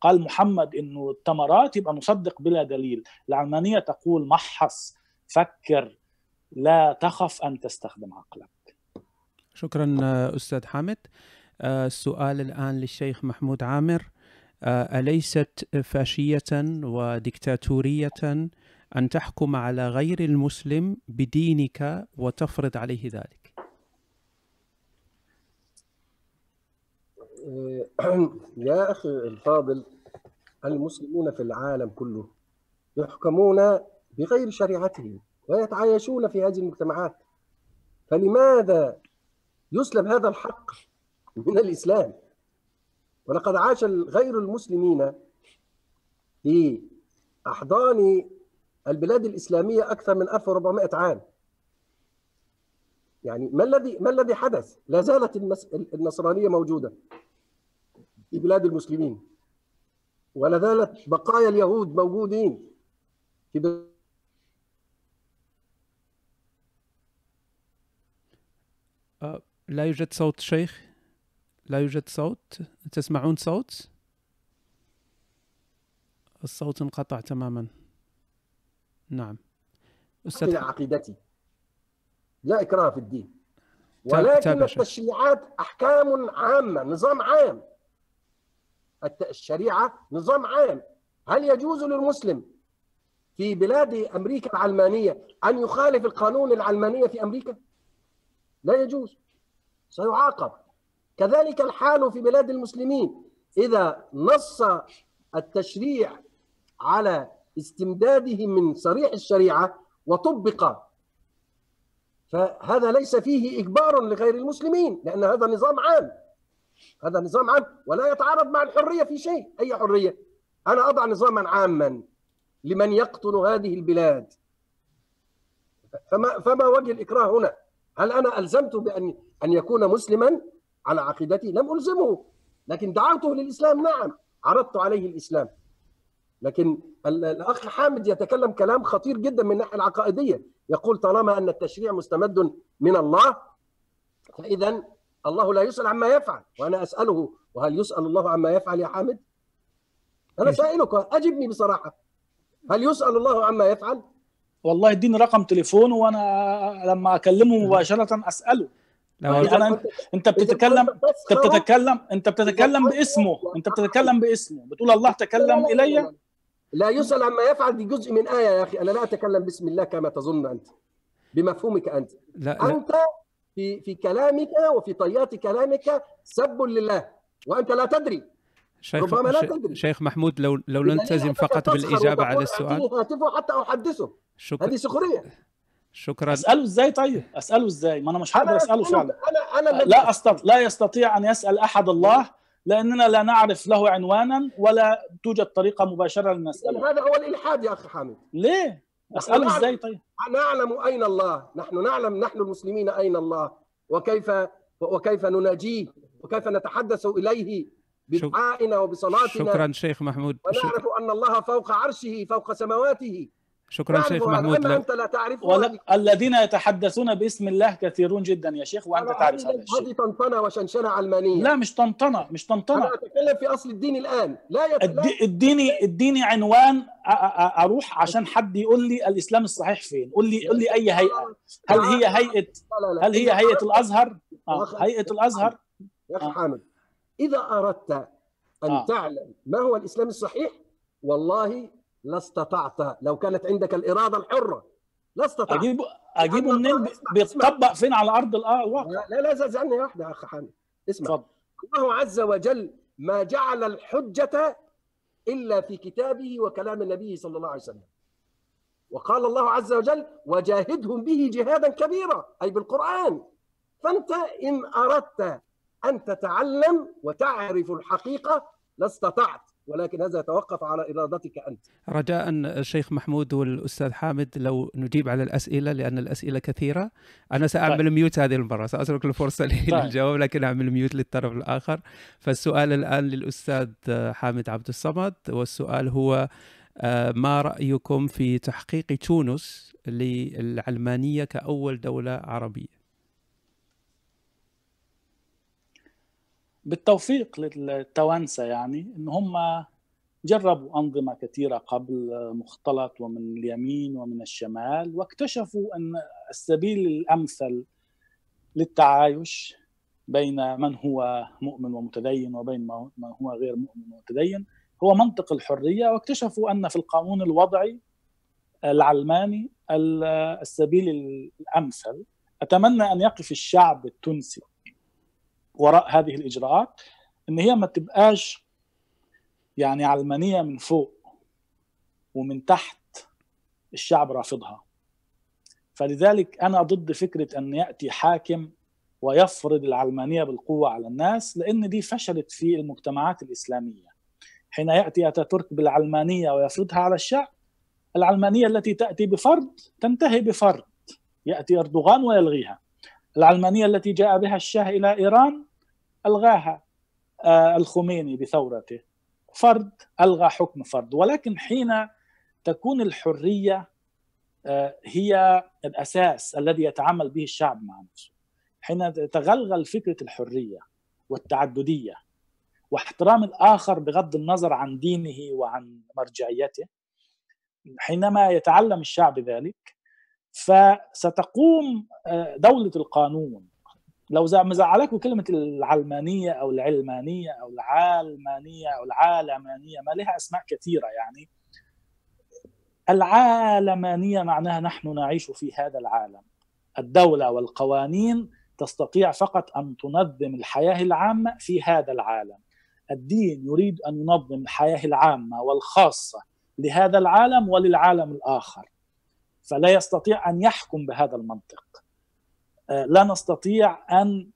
قال محمد انه التمرات يبقى نصدق بلا دليل العلمانية تقول محص فكر لا تخف أن تستخدم عقلك شكرا أستاذ حامد. آه، السؤال الآن للشيخ محمود عامر. آه، أليست فاشية وديكتاتورية أن تحكم على غير المسلم بدينك وتفرض عليه ذلك؟ (clears throat) يا أخي الفاضل المسلمون في العالم كله يحكمون بغير شريعتهم ويتعايشون في هذه المجتمعات. فلماذا يسلب هذا الحق من الإسلام. ولقد عاش غير المسلمين في أحضان البلاد الإسلامية أكثر من 1400 عام. يعني ما الذي ما الذي حدث؟ لا زالت النصرانية موجودة في بلاد المسلمين. ولا زالت بقايا اليهود موجودين في أه لا يوجد صوت شيخ؟ لا يوجد صوت؟ تسمعون صوت؟ الصوت انقطع تماما. نعم. أستاذ عقيدتي. لا إكراه في الدين. ولكن التشريعات أحكام عامة نظام عام. الشريعة نظام عام. هل يجوز للمسلم في بلاد أمريكا العلمانية أن يخالف القانون العلمانية في أمريكا؟ لا يجوز. سيعاقب. كذلك الحال في بلاد المسلمين. إذا نص التشريع على استمداده من صريح الشريعة وطبق فهذا ليس فيه إجبار لغير المسلمين لأن هذا نظام عام. هذا نظام عام ولا يتعارض مع الحرية في شيء. أي حرية؟ أنا أضع نظاما عاما لمن يقطن هذه البلاد. فما فما وجه الإكراه هنا؟ هل أنا الزمته بان أن يكون مسلما؟ على عقيدتي لم ألزمه. لكن دعوته للإسلام نعم عرضت عليه الإسلام. لكن الأخ حامد يتكلم كلام خطير جدا من الناحية العقائدية. يقول طالما أن التشريع مستمد من الله فاذا الله لا يسأل عما يفعل وأنا أسأله وهل يسأل الله عما يفعل يا حامد؟ أنا سائلك أجبني بصراحة. هل يسأل الله عما يفعل؟ والله اديني رقم تليفونه وأنا لما اكلمه مباشرة اسأله. لا يعني أنا انت بتتكلم أنت بتتكلم أنت بتتكلم باسمه. أنت بتتكلم باسمه. بتقول الله تكلم إلي؟ لا يسأل عما يفعل دي جزء من آية يا أخي. أنا لا أتكلم باسم الله كما تظن أنت. بمفهومك أنت. لا لا. أنت في في كلامك وفي طيات كلامك سب لله. وأنت لا تدري. شيخ ربما لا تدري. شيخ محمود لو لو نلتزم فقط بالإجابة على السؤال. هاتفه حتى احدثه شكرا. هذه سخرية. شكرا. أسأله إزاي طيب؟ أسأله إزاي؟ ما أنا مش هقدر أسأله فعلا. أنا أنا لا استطيع لا يستطيع أن يسأل أحد الله لأننا لا نعرف له عنوانا ولا توجد طريقة مباشرة لنساله هذا هو الإلحاد يا أخي حامد. ليه؟ أسأله إزاي طيب؟ نعلم أين الله. نحن نعلم نحن المسلمين أين الله. وكيف وكيف نناجيه. وكيف نتحدث إليه. بدعائنا وبصلاتنا. شكرا شيخ محمود. ونعرف أن الله فوق عرشه فوق سماواته. شكرا شيخ. محمود. لو- أنت لا تعرف ولا الذين يتحدثون باسم الله كثيرون جدا يا شيخ وأنت تعرف هذا الشيء هذه طنطنة وشنشنة علمانية. لا مش طنطنة مش طنطنة. أنا أتكلم في أصل الدين الآن. لا يت... لا ادي- اديني اديني عنوان أ- أ- أروح عشان حد يقول لي الإسلام الصحيح فين. قول لي قول لي أي هيئة. هل هي هيئه لا لا. هل هي هيئة الأزهر؟ آه. أخ- هيئة الأزهر؟ يا أخي. حامد. إذا أردت أن آه. تعلم ما هو الإسلام الصحيح والله لاستطعت لو كانت عندك الإرادة الحرة لاستطعت اجيبه اجيبه منين؟ بي- بيتطبق فين على الأ- الواقع؟ لا لا زعلني واحدة يا أخ حامد اسمع. اتفضل. الله عز وجل ما جعل الحجة إلا في كتابه وكلام النبي صلى الله عليه وسلم. وقال الله عز وجل وجاهدهم به جهادا كبيرا أي بالقرآن. فأنت إن أردت أن تتعلم وتعرف الحقيقة لاستطعت ولكن هذا يتوقف على إرادتك أنت. رجاء الشيخ محمود والأستاذ حامد لو نجيب على الأسئلة لأن الأسئلة كثيرة. أنا سأعمل طيب. ميوت هذه المرة سأترك الفرصة للجواب لكن أعمل ميوت للطرف الآخر. فالسؤال الآن للأستاذ حامد عبد الصمد والسؤال هو آه، ما رأيكم في تحقيق تونس للعلمانية كأول دولة عربية؟ بالتوفيق للتوانسة يعني إن هم جربوا أنظمة كثيرة قبل مختلط ومن اليمين ومن الشمال واكتشفوا أن السبيل الأمثل للتعايش بين من هو مؤمن ومتدين وبين من هو غير مؤمن ومتدين هو منطق الحرية واكتشفوا أن في القانون الوضعي العلماني السبيل الأمثل. أتمنى أن يقف الشعب التونسي وراء هذه الإجراءات إن هي ما تبقاش يعني علمانية من فوق ومن تحت الشعب رافضها. فلذلك أنا ضد فكرة أن يأتي حاكم ويفرض العلمانية بالقوة على الناس لأن دي فشلت في المجتمعات الإسلامية. حين يأتي أتاتورك بالعلمانية ويفرضها على الشعب العلمانية التي تأتي بفرض تنتهي بفرض. يأتي أردوغان ويلغيها. العلمانية التي جاء بها الشاه إلى إيران ألغاها الخميني بثورته. فرد ألغى حكم فرد. ولكن حين تكون الحرية هي الأساس الذي يتعامل به الشعب مع نفسه. حين تتغلغل فكرة الحرية والتعددية واحترام الآخر بغض النظر عن دينه وعن مرجعيته حينما يتعلم الشعب ذلك فستقوم دولة القانون لو مزعلكم كلمة العلمانية أو العلمانية أو العالمانية أو العالمانية ما لها أسماء كثيرة يعني. العالمانية معناها نحن نعيش في هذا العالم. الدولة والقوانين تستطيع فقط أن تنظم الحياة العامة في هذا العالم. الدين يريد أن ينظم الحياة العامة والخاصة لهذا العالم وللعالم الآخر. فلا يستطيع أن يحكم بهذا المنطق. لا نستطيع أن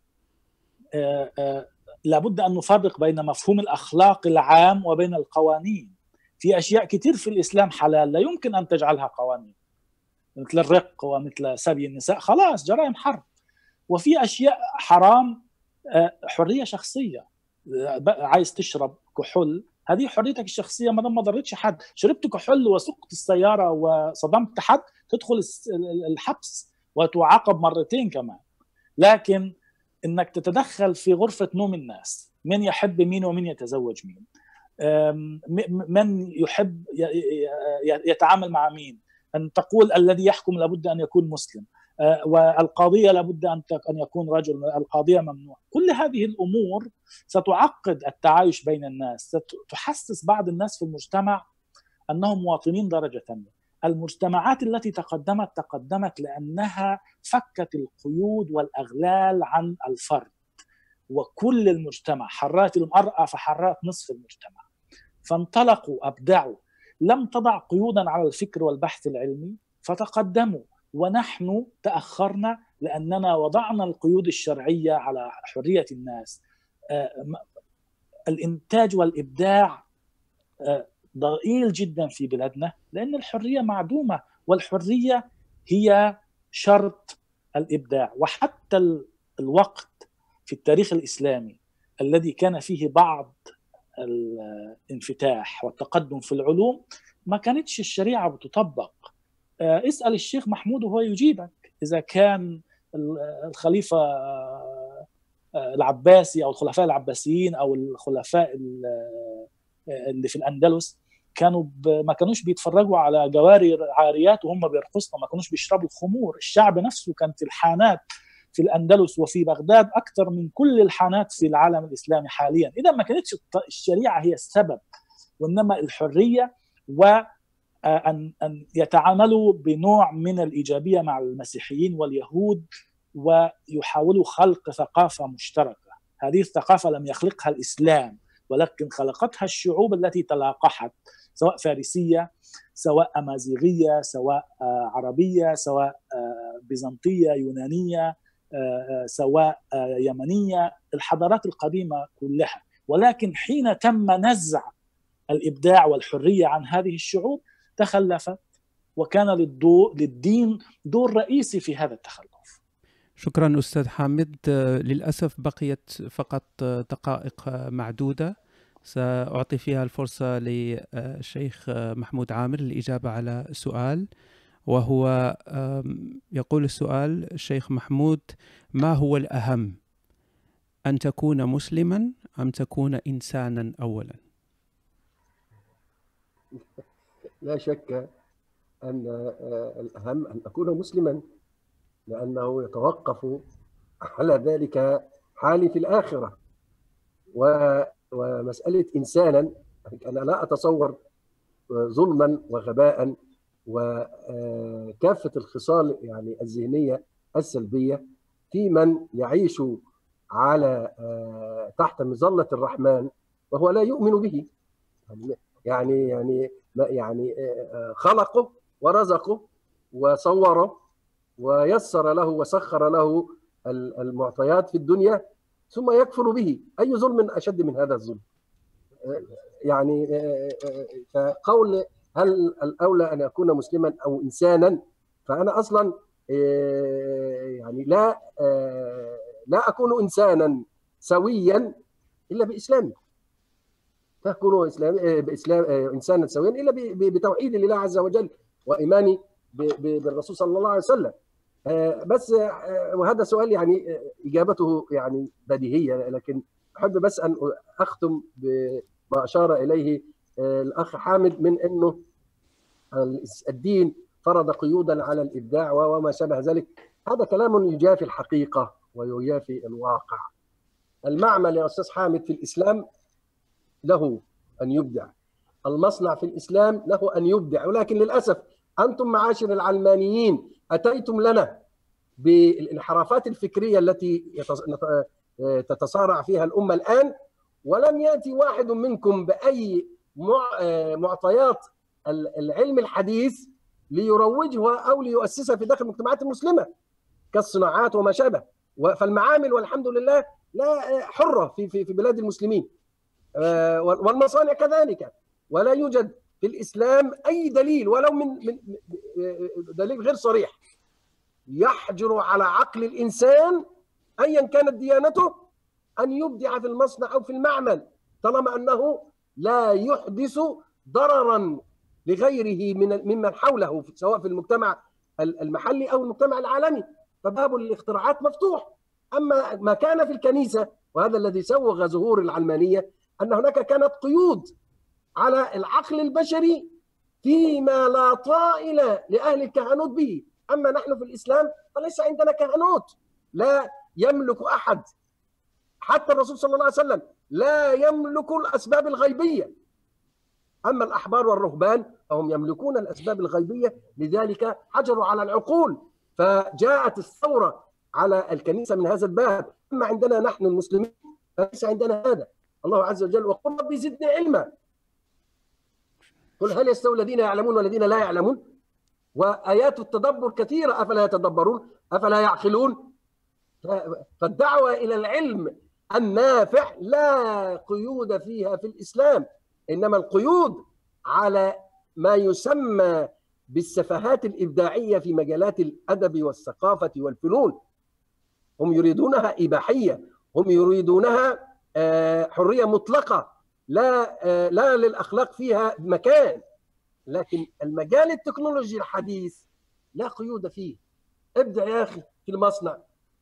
لابد أن نفرق بين مفهوم الأخلاق العام وبين القوانين. في أشياء كثير في الإسلام حلال لا يمكن أن تجعلها قوانين. مثل الرق ومثل سبي النساء خلاص جرائم حرب. وفي أشياء حرام حرية شخصية. عايز تشرب كحول هذه حريتك الشخصية ما ما ضرتش حد. شربت كحول وسقت السيارة وصدمت حد تدخل الحبس. وتعاقب مرتين كمان. لكن إنك تتدخل في غرفة نوم الناس من يحب مين ومن يتزوج مين؟ من يحب يتعامل مع مين؟ أن تقول الذي يحكم لابد أن يكون مسلم والقاضيه لابد أن أن يكون رجل القاضيه ممنوع. كل هذه الأمور ستعقد التعايش بين الناس ستحسس بعض الناس في المجتمع أنهم مواطنين درجة ثانية. المجتمعات التي تقدمت تقدمت لأنها فكت القيود والأغلال عن الفرد. وكل المجتمع حرات المرأة فحرات نصف المجتمع. فانطلقوا أبدعوا. لم تضع قيودا على الفكر والبحث العلمي فتقدموا. ونحن تأخرنا لأننا وضعنا القيود الشرعية على حرية الناس. الإنتاج والإبداع ضئيل جدا في بلادنا لأن الحرية معدومة والحرية هي شرط الإبداع. وحتى الوقت في التاريخ الإسلامي الذي كان فيه بعض الانفتاح والتقدم في العلوم ما كانتش الشريعة بتطبق. آه، اسأل الشيخ محمود وهو يجيبك. إذا كان الخليفة آه، العباسي أو الخلفاء العباسيين أو الخلفاء اللي في الأندلس كانوا ما كانوش بيتفرجوا على جواري عاريات وهم بيرقصن ما كانوش بيشربوا الخمور. الشعب نفسه كانت الحانات في الأندلس وفي بغداد أكثر من كل الحانات في العالم الإسلامي حاليا. اذا ما كانتش الشريعة هي السبب وإنما الحرية و أن أن يتعاملوا بنوع من الإيجابية مع المسيحيين واليهود ويحاولوا خلق ثقافة مشتركة. هذه الثقافة لم يخلقها الإسلام. ولكن خلقتها الشعوب التي تلاقحت سواء فارسية سواء أمازيغية سواء عربية سواء بيزنطية يونانية سواء يمنية الحضارات القديمة كلها. ولكن حين تم نزع الإبداع والحرية عن هذه الشعوب تخلفت وكان للدور للدين دور رئيسي في هذا التخلف. شكرا أستاذ حامد. للأسف بقيت فقط دقائق معدودة. سأعطي فيها الفرصة للشيخ محمود عامر للإجابة على سؤال وهو يقول السؤال الشيخ محمود ما هو الأهم؟ أن تكون مسلما أم تكون انسانا اولا؟ (laughs) لا شك أن الأهم أن أكون مسلما لأنه يتوقف على ذلك حالي في الآخرة ومسألة إنسانا أنا لا أتصور ظلما وغباء وكافه الخصال يعني الذهنية السلبية في من يعيش على تحت مظلة الرحمن وهو لا يؤمن به. يعني يعني يعني خلقه ورزقه وصوره ويسر له وسخر له المعطيات في الدنيا ثم يكفر به. أي ظلم أشد من هذا الظلم؟ يعني فقول هل الأولى أن اكون مسلما أو إنسانا فأنا أصلا يعني لا لا أكون إنسانا سويا إلا بإسلامي. لا اكون اسلام بإسلام إنسانا سويا إلا بتوحيد لله عز وجل وإيماني بالرسول صلى الله عليه وسلم. بس وهذا سؤال يعني إجابته يعني بديهية لكن أحب بس أن أختم بما أشار إليه الأخ حامد من إنه الدين فرض قيودا على الإبداع وما شابه ذلك. هذا كلام يجافي الحقيقة ويجافي الواقع. المعمل يا أستاذ حامد في الإسلام له أن يبدع. المصنع في الإسلام له أن يبدع. ولكن للأسف أنتم معاشر العلمانيين أتيتم لنا بالانحرافات الفكرية التي تتصارع فيها الأمة الآن؟ ولم يأتي واحد منكم بأي معطيات العلم الحديث ليروجها أو ليؤسسها في داخل المجتمعات المسلمة كالصناعات وما شابه. فالمعامل والحمد لله لا حرة في في في بلاد المسلمين. والمصانع كذلك. ولا يوجد في الإسلام أي دليل ولو من من دليل غير صريح يحجر على عقل الإنسان ايا كانت ديانته أن يبدع في المصنع أو في المعمل طالما أنه لا يحدث ضررا لغيره من ممن حوله سواء في المجتمع المحلي أو المجتمع العالمي. فباب الاختراعات مفتوح. أما ما كان في الكنيسة وهذا الذي سوغ ظهور العلمانية أن هناك كانت قيود على العقل البشري فيما لا طائل لأهل الكهنوت به. أما نحن في الإسلام فليس عندنا كهنوت. لا يملك أحد. حتى الرسول صلى الله عليه وسلم لا يملك الأسباب الغيبية. أما الأحبار والرهبان فهم يملكون الأسباب الغيبية لذلك حجروا على العقول. فجاءت الثورة على الكنيسة من هذا الباب. أما عندنا نحن المسلمين فليس عندنا هذا. الله عز وجل وقل ربي زدني علما. قل هل يستوي الذين يعلمون والذين لا يعلمون؟ وآيات التدبر كثيرة أفلا يتدبرون؟ أفلا يعقلون؟ فالدعوة إلى العلم النافع لا قيود فيها في الإسلام إنما القيود على ما يسمى بالسفاهات الإبداعية في مجالات الأدب والثقافة والفنون. هم يريدونها إباحية هم يريدونها حرية مطلقة. لا آه، لا للأخلاق فيها مكان لكن المجال التكنولوجي الحديث لا قيود فيه. ابدع يا أخي في المصنع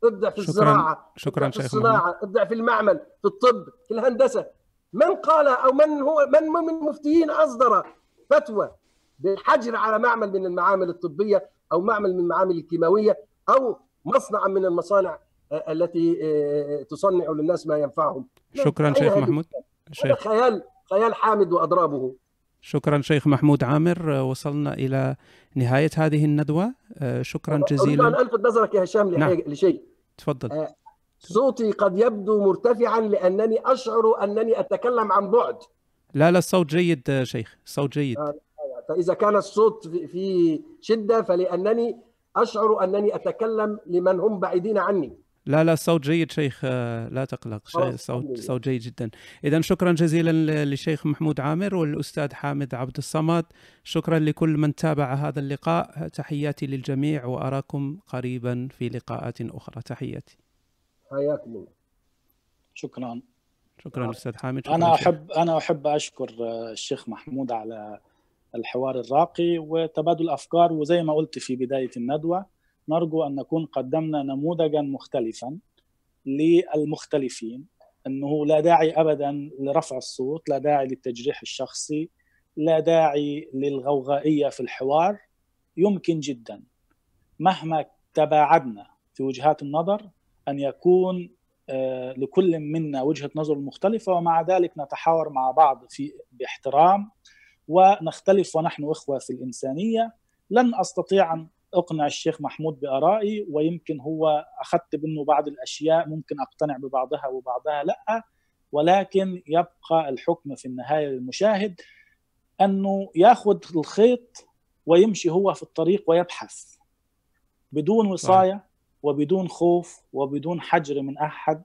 ابدع في شكراً- الزراعة شكراً ابدع في الصناعة ابدع في المعمل في الطب في الهندسة. من قال أو من هو من من المفتيين أصدر فتوى بالحجر على معمل من المعامل الطبية أو معمل من المعامل الكيماوية أو مصنع من المصانع آه، التي آه، تصنع للناس ما ينفعهم. شكرا شيخ؟ محمود. شيخ. خيال خيال حامد وأضرابه. شكرا شيخ محمود عامر. وصلنا إلى نهاية هذه الندوة. آه، شكرا أريد أن جزيلا ألفت نظرك يا هشام نعم. لشيء. تفضل. آه، صوتي قد يبدو مرتفعا لأنني أشعر أنني أتكلم عن بعد. لا لا الصوت جيد آه، شيخ. الصوت جيد. فإذا كان الصوت في- في شدة فلأنني أشعر أنني أتكلم لمن هم بعيدين عني. لا لا الصوت جيد شيخ. آه، لا تقلق صوت. صوت جيد جدا. إذا شكرا جزيلا للشيخ محمود عامر والأستاذ حامد عبد الصمد. شكرا لكل من تابع هذا اللقاء. تحياتي للجميع وأراكم قريبا في لقاءات أخرى. تحياتي. حياكم الله. شكرا. شكرا أستاذ حامد. شكرا أنا. أحب أنا أحب أشكر آه، الشيخ محمود على الحوار الراقي وتبادل الأفكار. وزي ما قلت في بداية الندوة نرجو أن نكون قدمنا نموذجا مختلفا للمختلفين إنه لا داعي ابدا لرفع الصوت لا داعي للتجريح الشخصي لا داعي للغوغائية في الحوار. يمكن جدا. مهما تباعدنا في وجهات النظر أن يكون آه، لكل منا وجهة نظر مختلفة ومع ذلك نتحاور مع بعض في باحترام ونختلف ونحن إخوة في الإنسانية. لن أستطيع أن أقنع الشيخ محمود بآرائي ويمكن هو أخذت منه بعض الأشياء ممكن أقتنع ببعضها وبعضها لأ ولكن يبقى الحكم في النهاية للمشاهد أنه ياخذ الخيط ويمشي هو في الطريق ويبحث. بدون وصاية وبدون خوف وبدون حجر من أحد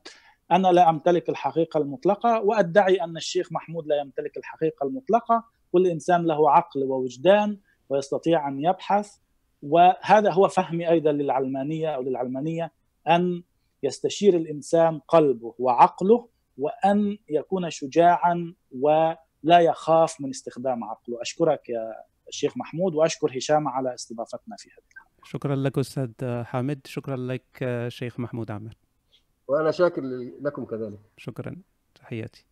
أنا لا أمتلك الحقيقة المطلقة وأدعي أن الشيخ محمود لا يمتلك الحقيقة المطلقة كل إنسان له عقل ووجدان ويستطيع أن يبحث وهذا هو فهمي أيضا للعلمانية أو للعلمانية أن يستشير الإنسان قلبه وعقله وأن يكون شجاعا ولا يخاف من استخدام عقله. أشكرك يا الشيخ محمود وأشكر هشام على استضافتنا في هذا شكرا لك أستاذ حامد شكرا لك شيخ محمود عامر. وأنا شاكر لكم كذلك. شكرا تحياتي.